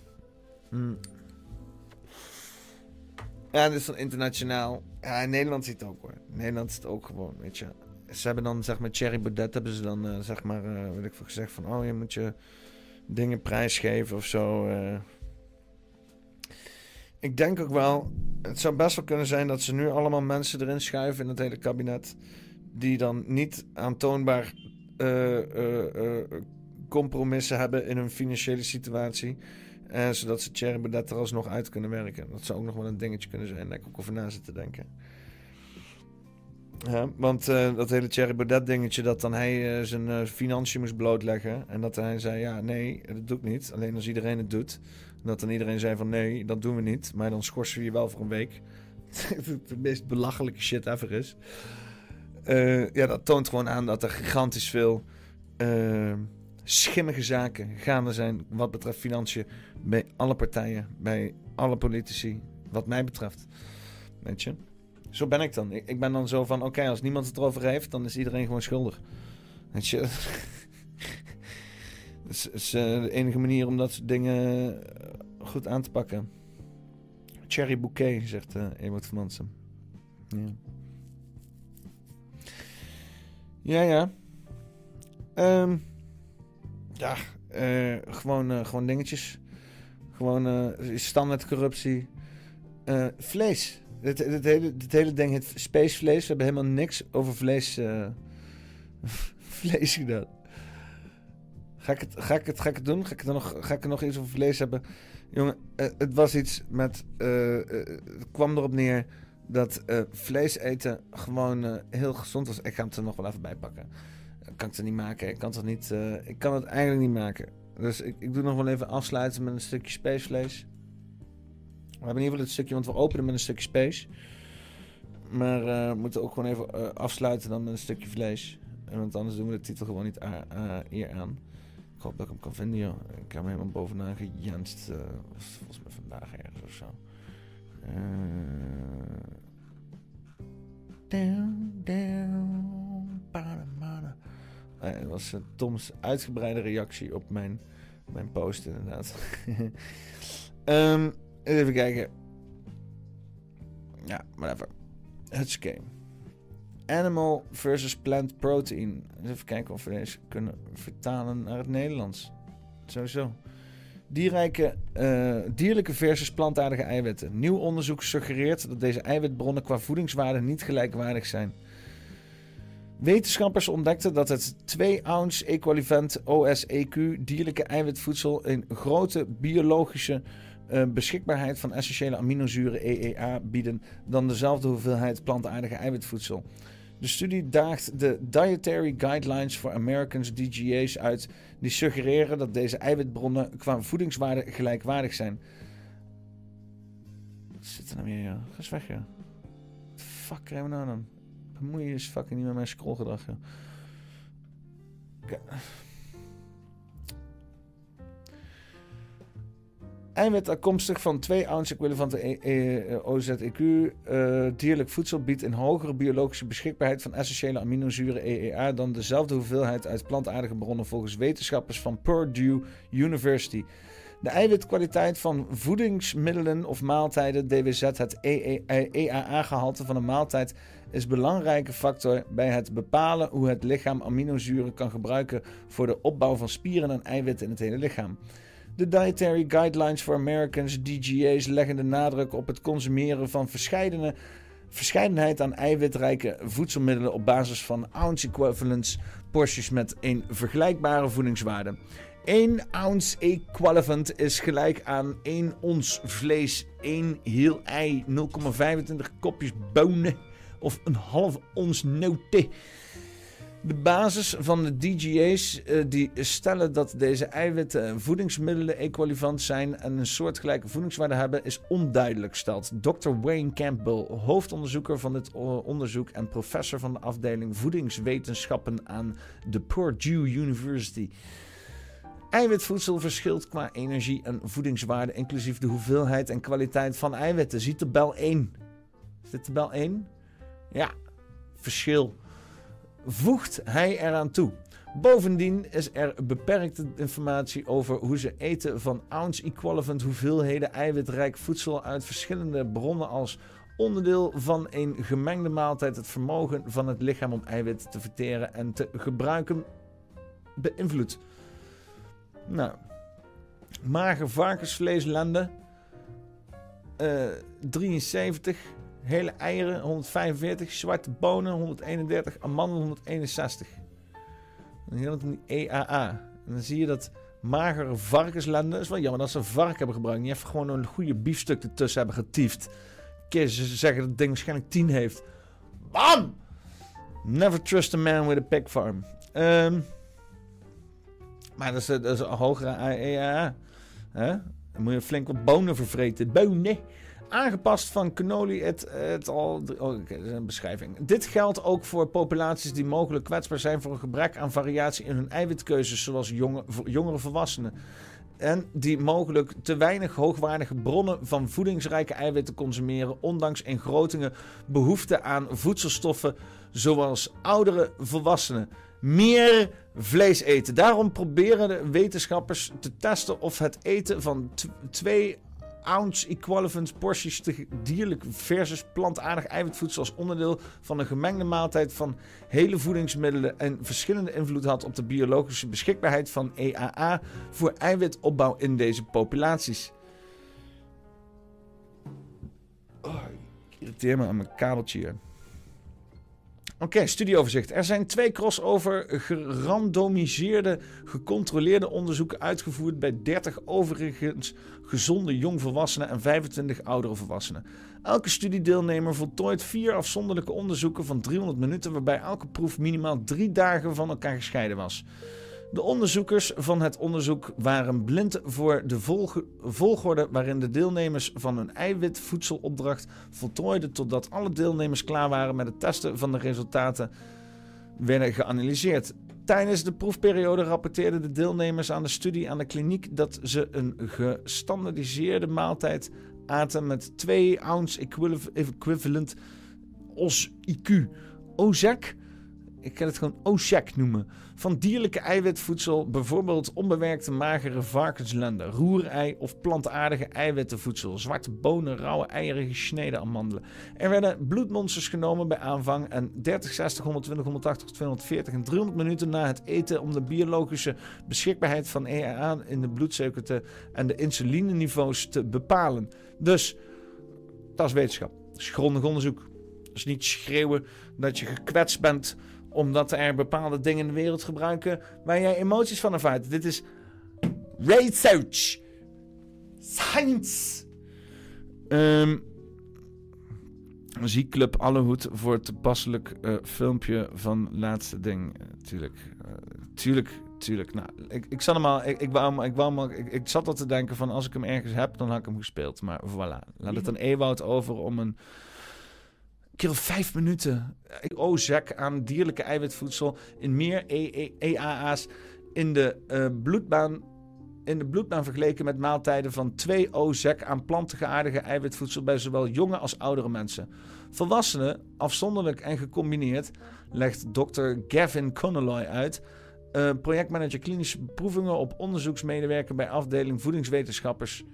Hmm. Ja, dit is van internationaal. Ja, in Nederland ziet het ook hoor. Nederland is het ook gewoon, weet je. Ze hebben dan, zeg maar, Thierry Baudet hebben ze dan, uh, zeg maar, uh, ik veel gezegd van... Oh, je moet je dingen prijsgeven of zo. Uh. Ik denk ook wel, het zou best wel kunnen zijn dat ze nu allemaal mensen erin schuiven in het hele kabinet die dan niet aantoonbaar uh, uh, compromissen hebben in hun financiële situatie. zodat ze Thierry Baudet er alsnog uit kunnen werken. Dat zou ook nog wel een dingetje kunnen zijn. Daar ik ook over na zitten denken. Ja, want dat hele Thierry Baudet dingetje, dat dan hij zijn financiën moest blootleggen. En dat hij zei, ja nee, dat doe ik niet. Alleen als iedereen het doet. En dat dan iedereen zei van nee, dat doen we niet. Maar dan schorsen we je wel voor een week. de meest belachelijke shit ever is. Uh, ja, dat toont gewoon aan dat er gigantisch veel uh, schimmige zaken gaande zijn wat betreft financiën bij alle partijen, bij alle politici, wat mij betreft. Weet je? Zo ben ik dan. Ik, ben dan zo van, oké, als niemand het erover heeft, dan is iedereen gewoon schuldig. Weet je? dat is, is uh, de enige manier om dat soort dingen goed aan te pakken. Cherry bouquet, zegt uh, van Mansen. Ja. Ja, ja. Ehm, ja, eh, gewoon, eh, gewoon dingetjes. Gewoon eh, standaard corruptie. Vlees. Dit, dit, hele, dit hele ding heet spacevlees. We hebben helemaal niks over vlees, vlees gedaan. Ga ik, het, ga, ik het, ga ik het doen? Ga ik, er nog, ga ik er nog iets over vlees hebben? Jongen, het was iets met... het kwam erop neer dat eh, vlees eten gewoon eh, heel gezond was. Ik ga het er nog wel even bij pakken. Kan ik het niet maken? Ik kan het, niet, eh, ik kan het eigenlijk niet maken. Dus ik, ik doe nog wel even afsluiten met een stukje spacevlees. We hebben in ieder geval het stukje, want we openen met een stukje space. Maar eh, we moeten ook gewoon even eh, afsluiten dan met een stukje vlees. Want anders doen we de titel gewoon niet eer aan. Ik hoop dat ik hem kan vinden, joh. Ik heb hem helemaal bovenaan gejanst. eh, volgens mij vandaag ergens of zo. Eh, down, bada. Eh, dat was eh, Toms uitgebreide reactie op mijn, mijn post, inderdaad. Ehm, even kijken. Ja, whatever. Hutske. Animal versus plant protein. Even kijken of we deze kunnen vertalen naar het Nederlands. Sowieso. Eh, dierlijke versus plantaardige eiwitten. Nieuw onderzoek suggereert dat deze eiwitbronnen qua voedingswaarde niet gelijkwaardig zijn. Wetenschappers ontdekten dat het 2-ounce equivalent OSEQ dierlijke eiwitvoedsel een grote biologische eh, beschikbaarheid van essentiële aminozuren EEA bieden dan dezelfde hoeveelheid plantaardige eiwitvoedsel. De studie daagt de Dietary Guidelines for Americans DGA's uit, die suggereren dat deze eiwitbronnen qua voedingswaarde gelijkwaardig zijn. Wat zit er nou weer, joh? Ga eens weg, joh. Fuck krijgen we nou dan? Bemoei je eens fucking niet met mijn scrollgedrag, joh. Eiwit afkomstig van 2 ounce equivalente E- E- OZEQ. eh, dierlijk voedsel biedt een hogere biologische beschikbaarheid van essentiële aminozuren EEA dan dezelfde hoeveelheid uit plantaardige bronnen volgens wetenschappers van Purdue University. De eiwitkwaliteit van voedingsmiddelen of maaltijden, DWZ, het E EAA-gehalte van een maaltijd, is een belangrijke factor bij het bepalen hoe het lichaam aminozuren kan gebruiken voor de opbouw van spieren en eiwitten in het hele lichaam. De Dietary Guidelines for Americans, DGA's, leggen de nadruk op het consumeren van verscheidene, verscheidenheid aan eiwitrijke voedselmiddelen op basis van ounce equivalents porties met een vergelijkbare voedingswaarde. 1 ounce equivalent is gelijk aan 1 ons vlees, 1 heel ei, 0,25 kopjes bonen of een half ons noten. De basis van de DGA's eh, die stellen dat deze eiwitten voedingsmiddelen equivalent zijn en een soortgelijke voedingswaarde hebben, is onduidelijk, stelt Dr. Wayne Campbell, hoofdonderzoeker van dit onderzoek en professor van de afdeling voedingswetenschappen aan de Purdue University. Eiwitvoedsel verschilt qua energie en voedingswaarde, inclusief de hoeveelheid en kwaliteit van eiwitten. Zie tabel 1. Is dit tabel 1? Ja, verschil voegt hij eraan toe. Bovendien is er beperkte informatie over hoe ze eten van ounce-equivalent hoeveelheden eiwitrijk voedsel uit verschillende bronnen als onderdeel van een gemengde maaltijd het vermogen van het lichaam om eiwit te verteren en te gebruiken beïnvloedt. Nou, mager varkensvleeslanden eh 73, hele eieren 145, zwarte bonen 131, amandelen 161. Dan heel het in die EAA. En dan zie je dat magere varkenslenden. Het is wel jammer dat ze een vark hebben gebruikt. Niet even gewoon een goede biefstuk ertussen hebben getiefd. Keer ze zeggen dat het ding waarschijnlijk 10 heeft. Bam! Never trust a man with a pig farm. Ehm, maar dat is, dat een hogere EAA. Hè? Dan moet je flink wat bonen vervreten. Bonen! Aangepast van cannoli et, et al. Oh, een beschrijving. Dit geldt ook voor populaties die mogelijk kwetsbaar zijn voor een gebrek aan variatie in hun eiwitkeuzes, zoals jonge, jongere volwassenen. En die mogelijk te weinig hoogwaardige bronnen van voedingsrijke eiwitten consumeren, ondanks een grotere behoefte aan voedselstoffen, zoals oudere volwassenen. Meer vlees eten. Daarom proberen de wetenschappers te testen of het eten van tw- twee ounce equivalent porties te dierlijk versus plantaardig eiwitvoedsel als onderdeel van een gemengde maaltijd van hele voedingsmiddelen en verschillende invloed had op de biologische beschikbaarheid van EAA voor eiwitopbouw in deze populaties. Oh, ik irriteer me aan mijn kabeltje hier. Oké, studieoverzicht. Er zijn twee crossover gerandomiseerde, gecontroleerde onderzoeken uitgevoerd bij 30 overigens gezonde jongvolwassenen en 25 oudere volwassenen. Elke studiedeelnemer voltooit vier afzonderlijke onderzoeken van 300 minuten, waarbij elke proef minimaal drie dagen van elkaar gescheiden was. De onderzoekers van het onderzoek waren blind voor de volgorde waarin de deelnemers van een eiwitvoedselopdracht voltooiden totdat alle deelnemers klaar waren met het testen van de resultaten werden geanalyseerd. Tijdens de proefperiode rapporteerden de deelnemers aan de studie aan de kliniek dat ze een gestandardiseerde maaltijd aten met 2 ounce equiv- equivalent OS-IQ. OZEC? Ik kan het gewoon OSHEC noemen. Van dierlijke eiwitvoedsel, bijvoorbeeld onbewerkte magere varkenslenden, roerei of plantaardige eiwittenvoedsel, zwarte bonen, rauwe eieren, gesneden amandelen. Er werden bloedmonsters genomen bij aanvang en 30, 60, 120, 180, 240 en 300 minuten na het eten om de biologische beschikbaarheid van EAA in de bloedsuiker te, en de insulineniveaus te bepalen. Dus, dat is wetenschap. Dat is grondig onderzoek. Is niet schreeuwen dat je gekwetst bent omdat er bepaalde dingen in de wereld gebruiken waar jij emoties van ervaart. Dit is research. Science. Um, Muziekclub Allehoed voor het toepasselijk uh, filmpje van laatste ding. Uh, tuurlijk. Uh, tuurlijk. Tuurlijk. Nou, ik, ik zat hem al. Ik, ik, wou, ik, wou, ik, ik zat al te denken van als ik hem ergens heb, dan had ik hem gespeeld. Maar voilà. Laat het aan Ewoud over om een of vijf minuten OZEC aan dierlijke eiwitvoedsel in meer EAA's in de uh, bloedbaan in de bloedbaan vergeleken met maaltijden van 2 OZEC aan plantengeaardige eiwitvoedsel bij zowel jonge als oudere mensen. Volwassenen, afzonderlijk en gecombineerd, legt Dr. Gavin Connolly uit. Uh, projectmanager klinische beproevingen op onderzoeksmedewerker bij afdeling voedingswetenschappers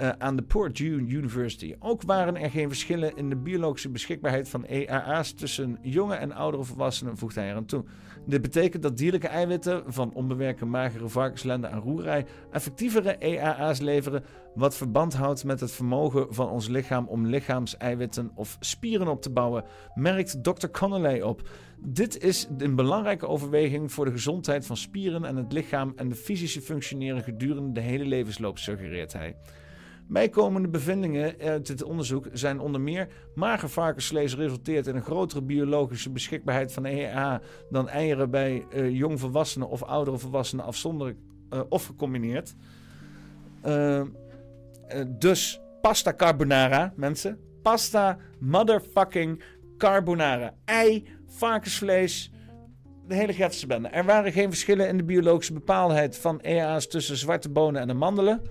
uh, aan de Port University. Ook waren er geen verschillen in de biologische beschikbaarheid van EAA's tussen jonge en oudere volwassenen, voegt hij eraan toe. Dit betekent dat dierlijke eiwitten van onbewerkte magere varkenslenden en roerij effectievere EAA's leveren, wat verband houdt met het vermogen van ons lichaam om lichaamseiwitten of spieren op te bouwen, merkt Dr. Connolly op. Dit is een belangrijke overweging voor de gezondheid van spieren en het lichaam en de fysische functioneren gedurende de hele levensloop, suggereert hij. Bijkomende bevindingen uit dit onderzoek zijn onder meer mager varkensvlees resulteert in een grotere biologische beschikbaarheid van EA dan eieren bij uh, jongvolwassenen of oudere volwassenen afzonderlijk uh, of gecombineerd. Uh, dus pasta carbonara, mensen. Pasta motherfucking carbonara. Ei, varkensvlees, de hele bende. Er waren geen verschillen in de biologische bepaalheid van EA's tussen zwarte bonen en amandelen.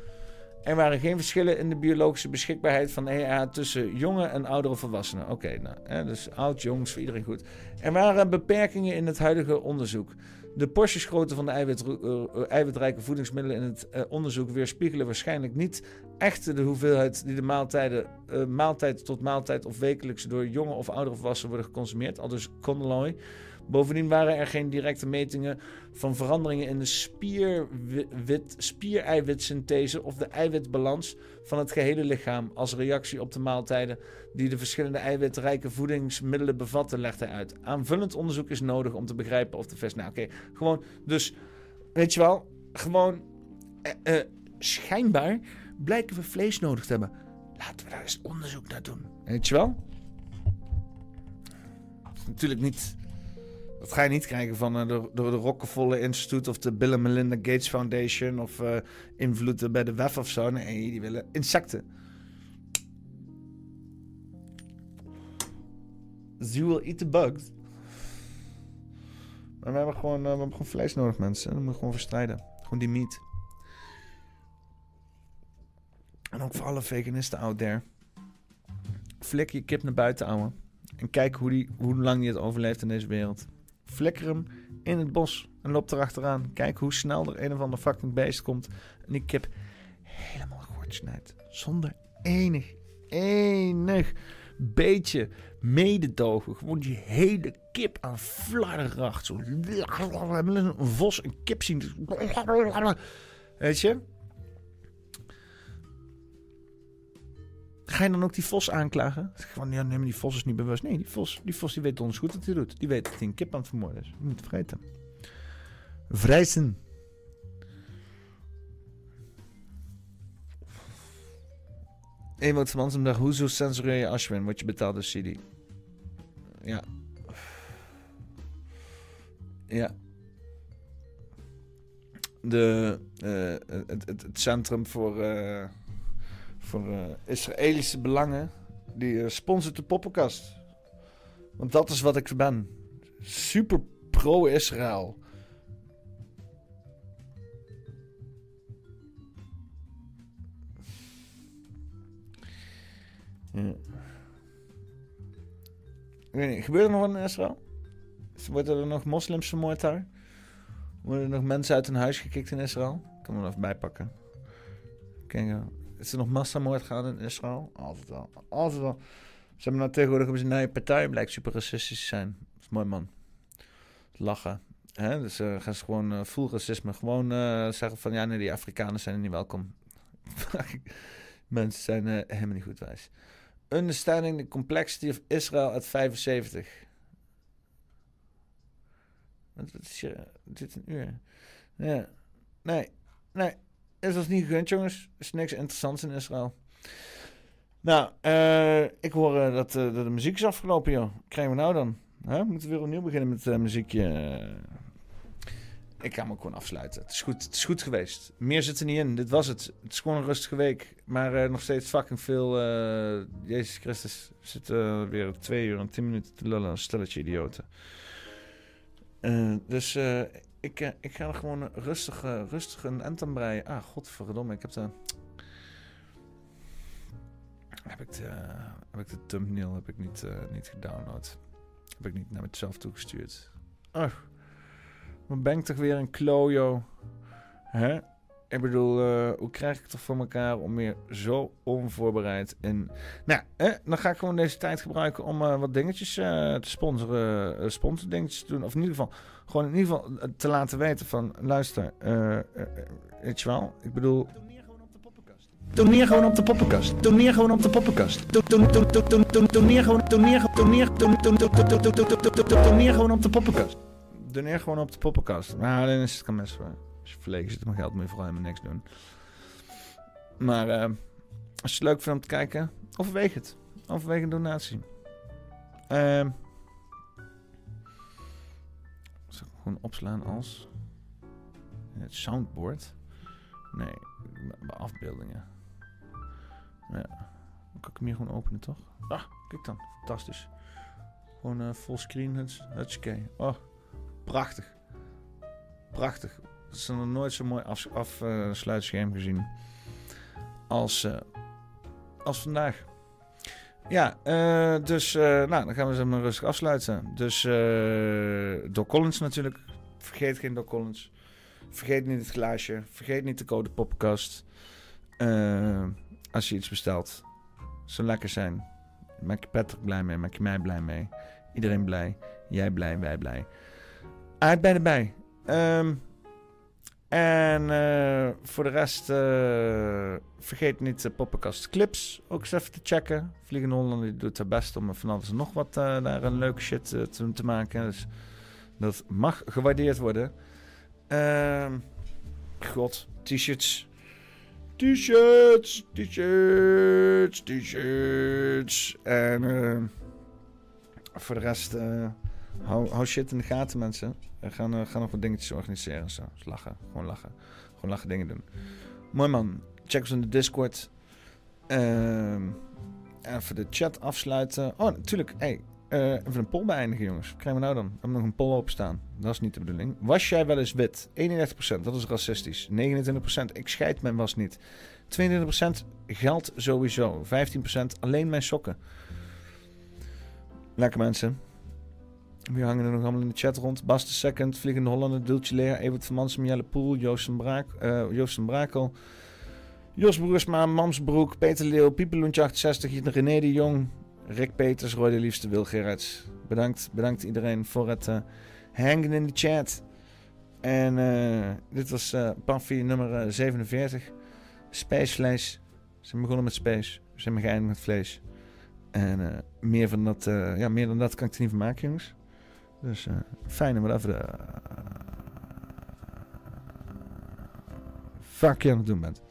Er waren geen verschillen in de biologische beschikbaarheid van EA tussen jonge en oudere volwassenen. Oké, nou, hè, dus oud, jongs, voor iedereen goed. Er waren beperkingen in het huidige onderzoek. De portiesgrootte van de eiwit, uh, eiwitrijke voedingsmiddelen in het uh, onderzoek weerspiegelen waarschijnlijk niet echt de hoeveelheid die de maaltijden, uh, maaltijd tot maaltijd of wekelijks door jonge of oudere volwassenen worden geconsumeerd. Al dus Connolly. Bovendien waren er geen directe metingen van veranderingen in de spiereiwitsynthese of de eiwitbalans van het gehele lichaam als reactie op de maaltijden die de verschillende eiwitrijke voedingsmiddelen bevatten, legt hij uit. Aanvullend onderzoek is nodig om te begrijpen of de vers. Nou, oké, gewoon, dus weet je wel, gewoon eh, eh, schijnbaar blijken we vlees nodig te hebben. Laten we daar eens onderzoek naar doen. Weet je wel? Natuurlijk niet dat ga je niet krijgen van uh, de, de, Rockefeller Institute of de Bill and Melinda Gates Foundation of uh, invloeden bij de WEF of zo. Nee, die willen insecten. You will eat the bugs. Maar we hebben gewoon, uh, we hebben gewoon vlees nodig, mensen. Dat moeten we gewoon verstrijden. Gewoon die meat. En ook voor alle veganisten out there. Flik je kip naar buiten, ouwe. En kijk hoe, die, hoe lang die het overleeft in deze wereld. Flikker hem in het bos en loop erachteraan. Kijk hoe snel er een of ander fucking beest komt. En die kip helemaal snijdt. Zonder enig, enig beetje mededogen. Gewoon die hele kip aan flardracht. Zo. Een vos een kip zien. Weet je? Ga je dan ook die vos aanklagen? Van, ja, nee, die vos is niet bewust. Nee, die vos, die vos die weet ons goed wat hij doet. Die weet dat hij een kip aan het vermoorden is. Je moet het vergeten. Vrijzen. Ewout van hoezo censureer je Ashwin? Word je betaald door CD? Ja. Ja. De, eh, het, het, het Centrum voor, eh, voor eh, Israëlische Belangen, die eh, sponsort de poppenkast. Want dat is wat ik ben. Super pro-Israël. Ja. Gebeurt er nog wat in Israël? Worden er nog moslims vermoord daar? Worden er nog mensen uit hun huis gekikt in Israël? Ik kan me er even bijpakken. Kijk, eh, is er nog massamoord gaan in Israël? Altijd wel. Altijd wel. Ze hebben nou tegenwoordig ze een nieuwe partij, blijkt super racistisch te zijn. Dat is mooi man. Lachen. Dus uh, gaan ze gewoon uh, full racisme. Gewoon uh, zeggen van ja, nee, die Afrikanen zijn er niet welkom. Mensen zijn uh, helemaal niet goed wijs. Understanding the Complexity of Israel at 75. Wat is je, dit een uur? Ja. Nee, nee. Is dat niet gegund, jongens? Er is niks interessants in Israël. Nou, uh, ik hoor dat, uh, dat, de muziek is afgelopen, joh. Krijgen we nou dan? Moeten we weer opnieuw beginnen met muziekje? Ik ga me gewoon afsluiten. Het is goed, het is goed geweest. Meer zit er niet in. Dit was het. Het is gewoon een rustige week. Maar nog steeds fucking veel. Jezus Christus zit weer twee uur en tien minuten te lullen. Een stelletje idioten. dus ik, ik ga er gewoon rustig, rustig een end aan breien. Ah, godverdomme. Ik heb de... Heb ik de, heb ik de thumbnail heb ik niet, niet gedownload. Heb ik niet naar mezelf toegestuurd. Wat ben ik toch weer een klojo. Hè? Ik bedoel, hoe krijg ik het toch voor elkaar om weer zo onvoorbereid in... Nou, dan ga ik gewoon deze tijd gebruiken om wat dingetjes te sponsoren. sponsordingetjes te doen. Of in ieder geval, gewoon in ieder geval te laten weten van... Luister, weet je wel? Ik bedoel... Toneer gewoon op de poppenkast. Toneer gewoon op de poppenkast. Toneer gewoon, toneer, toneer, toneer gewoon op de poppenkast. Toneer gewoon op de poppenkast. Maar dan is het kan best wel. Als je verlegen zit met geld, moet je vooral helemaal niks doen. Maar uh, als je het leuk vindt om te kijken, overweeg het. Overweeg een donatie. Uh, gewoon opslaan als het soundboard? Nee, afbeeldingen. Ja. Dan kan ik hem hier gewoon openen, toch? Ah, kijk dan. Fantastisch. Gewoon uh, fullscreen. Hutskey. Oh, prachtig. Prachtig. Dat is nog nooit zo mooi afsluitscherm af, uh, gezien. Als, uh, als vandaag. Ja, dus nou, dan gaan we ze maar rustig afsluiten. Dus Doc Collins natuurlijk. Vergeet geen Doc Collins. Vergeet niet het glaasje. Vergeet niet de code poppenkast. als je iets bestelt. Zou lekker zijn. Maak je Patrick blij mee. Maak je mij blij mee. Iedereen blij. Jij blij. Wij blij. Aardbei erbij. Um, en uh, voor de rest, uh, vergeet niet de poppenkast clips ook eens even te checken. Vliegende Holland doet haar best om van alles nog wat uh, daar een leuke shit te, te, maken. Dus dat mag gewaardeerd worden. Uh, God, t-shirts. T-shirts, t-shirts, t-shirts. En voor de rest, hou, shit in de gaten, mensen. We gaan, uh, gaan nog wat dingetjes organiseren. Zo. Lachen, gewoon lachen. Gewoon lachen dingen doen. Mooi man. Check ons in de Discord. even de chat afsluiten. Oh, natuurlijk. Hey, uh, even een poll beëindigen, jongens. Krijgen we nou dan? We hebben nog een poll openstaan. Dat is niet de bedoeling. Was jij wel eens wit? 31%, dat is racistisch. 29%, ik scheid mijn was niet. 22% geld sowieso. 15% alleen mijn sokken. Lekker mensen. Wie hangen er nog allemaal in de chat rond? Bas de Second, Vliegende Hollander, Dultje Leer, Evert van Mansum, Jelle Poel, Joost van, Braak, uh, Brakel, Jos Broersma, Mamsbroek, Peter Leeuw, Piepeloentje 68, René de Jong, Rick Peters, Roy de Liefste, Wil Gerrits. Bedankt, bedankt iedereen voor het uh, hangen in de chat. En uh, dit was uh, nummer 47. Spijsvlees. Ze zijn begonnen met space. Ze zijn geëindigd met vlees. En meer, van dat, ja, meer dan dat kan ik er niet van maken, jongens. Dus fijn om het even... fuck je aan het doen bent.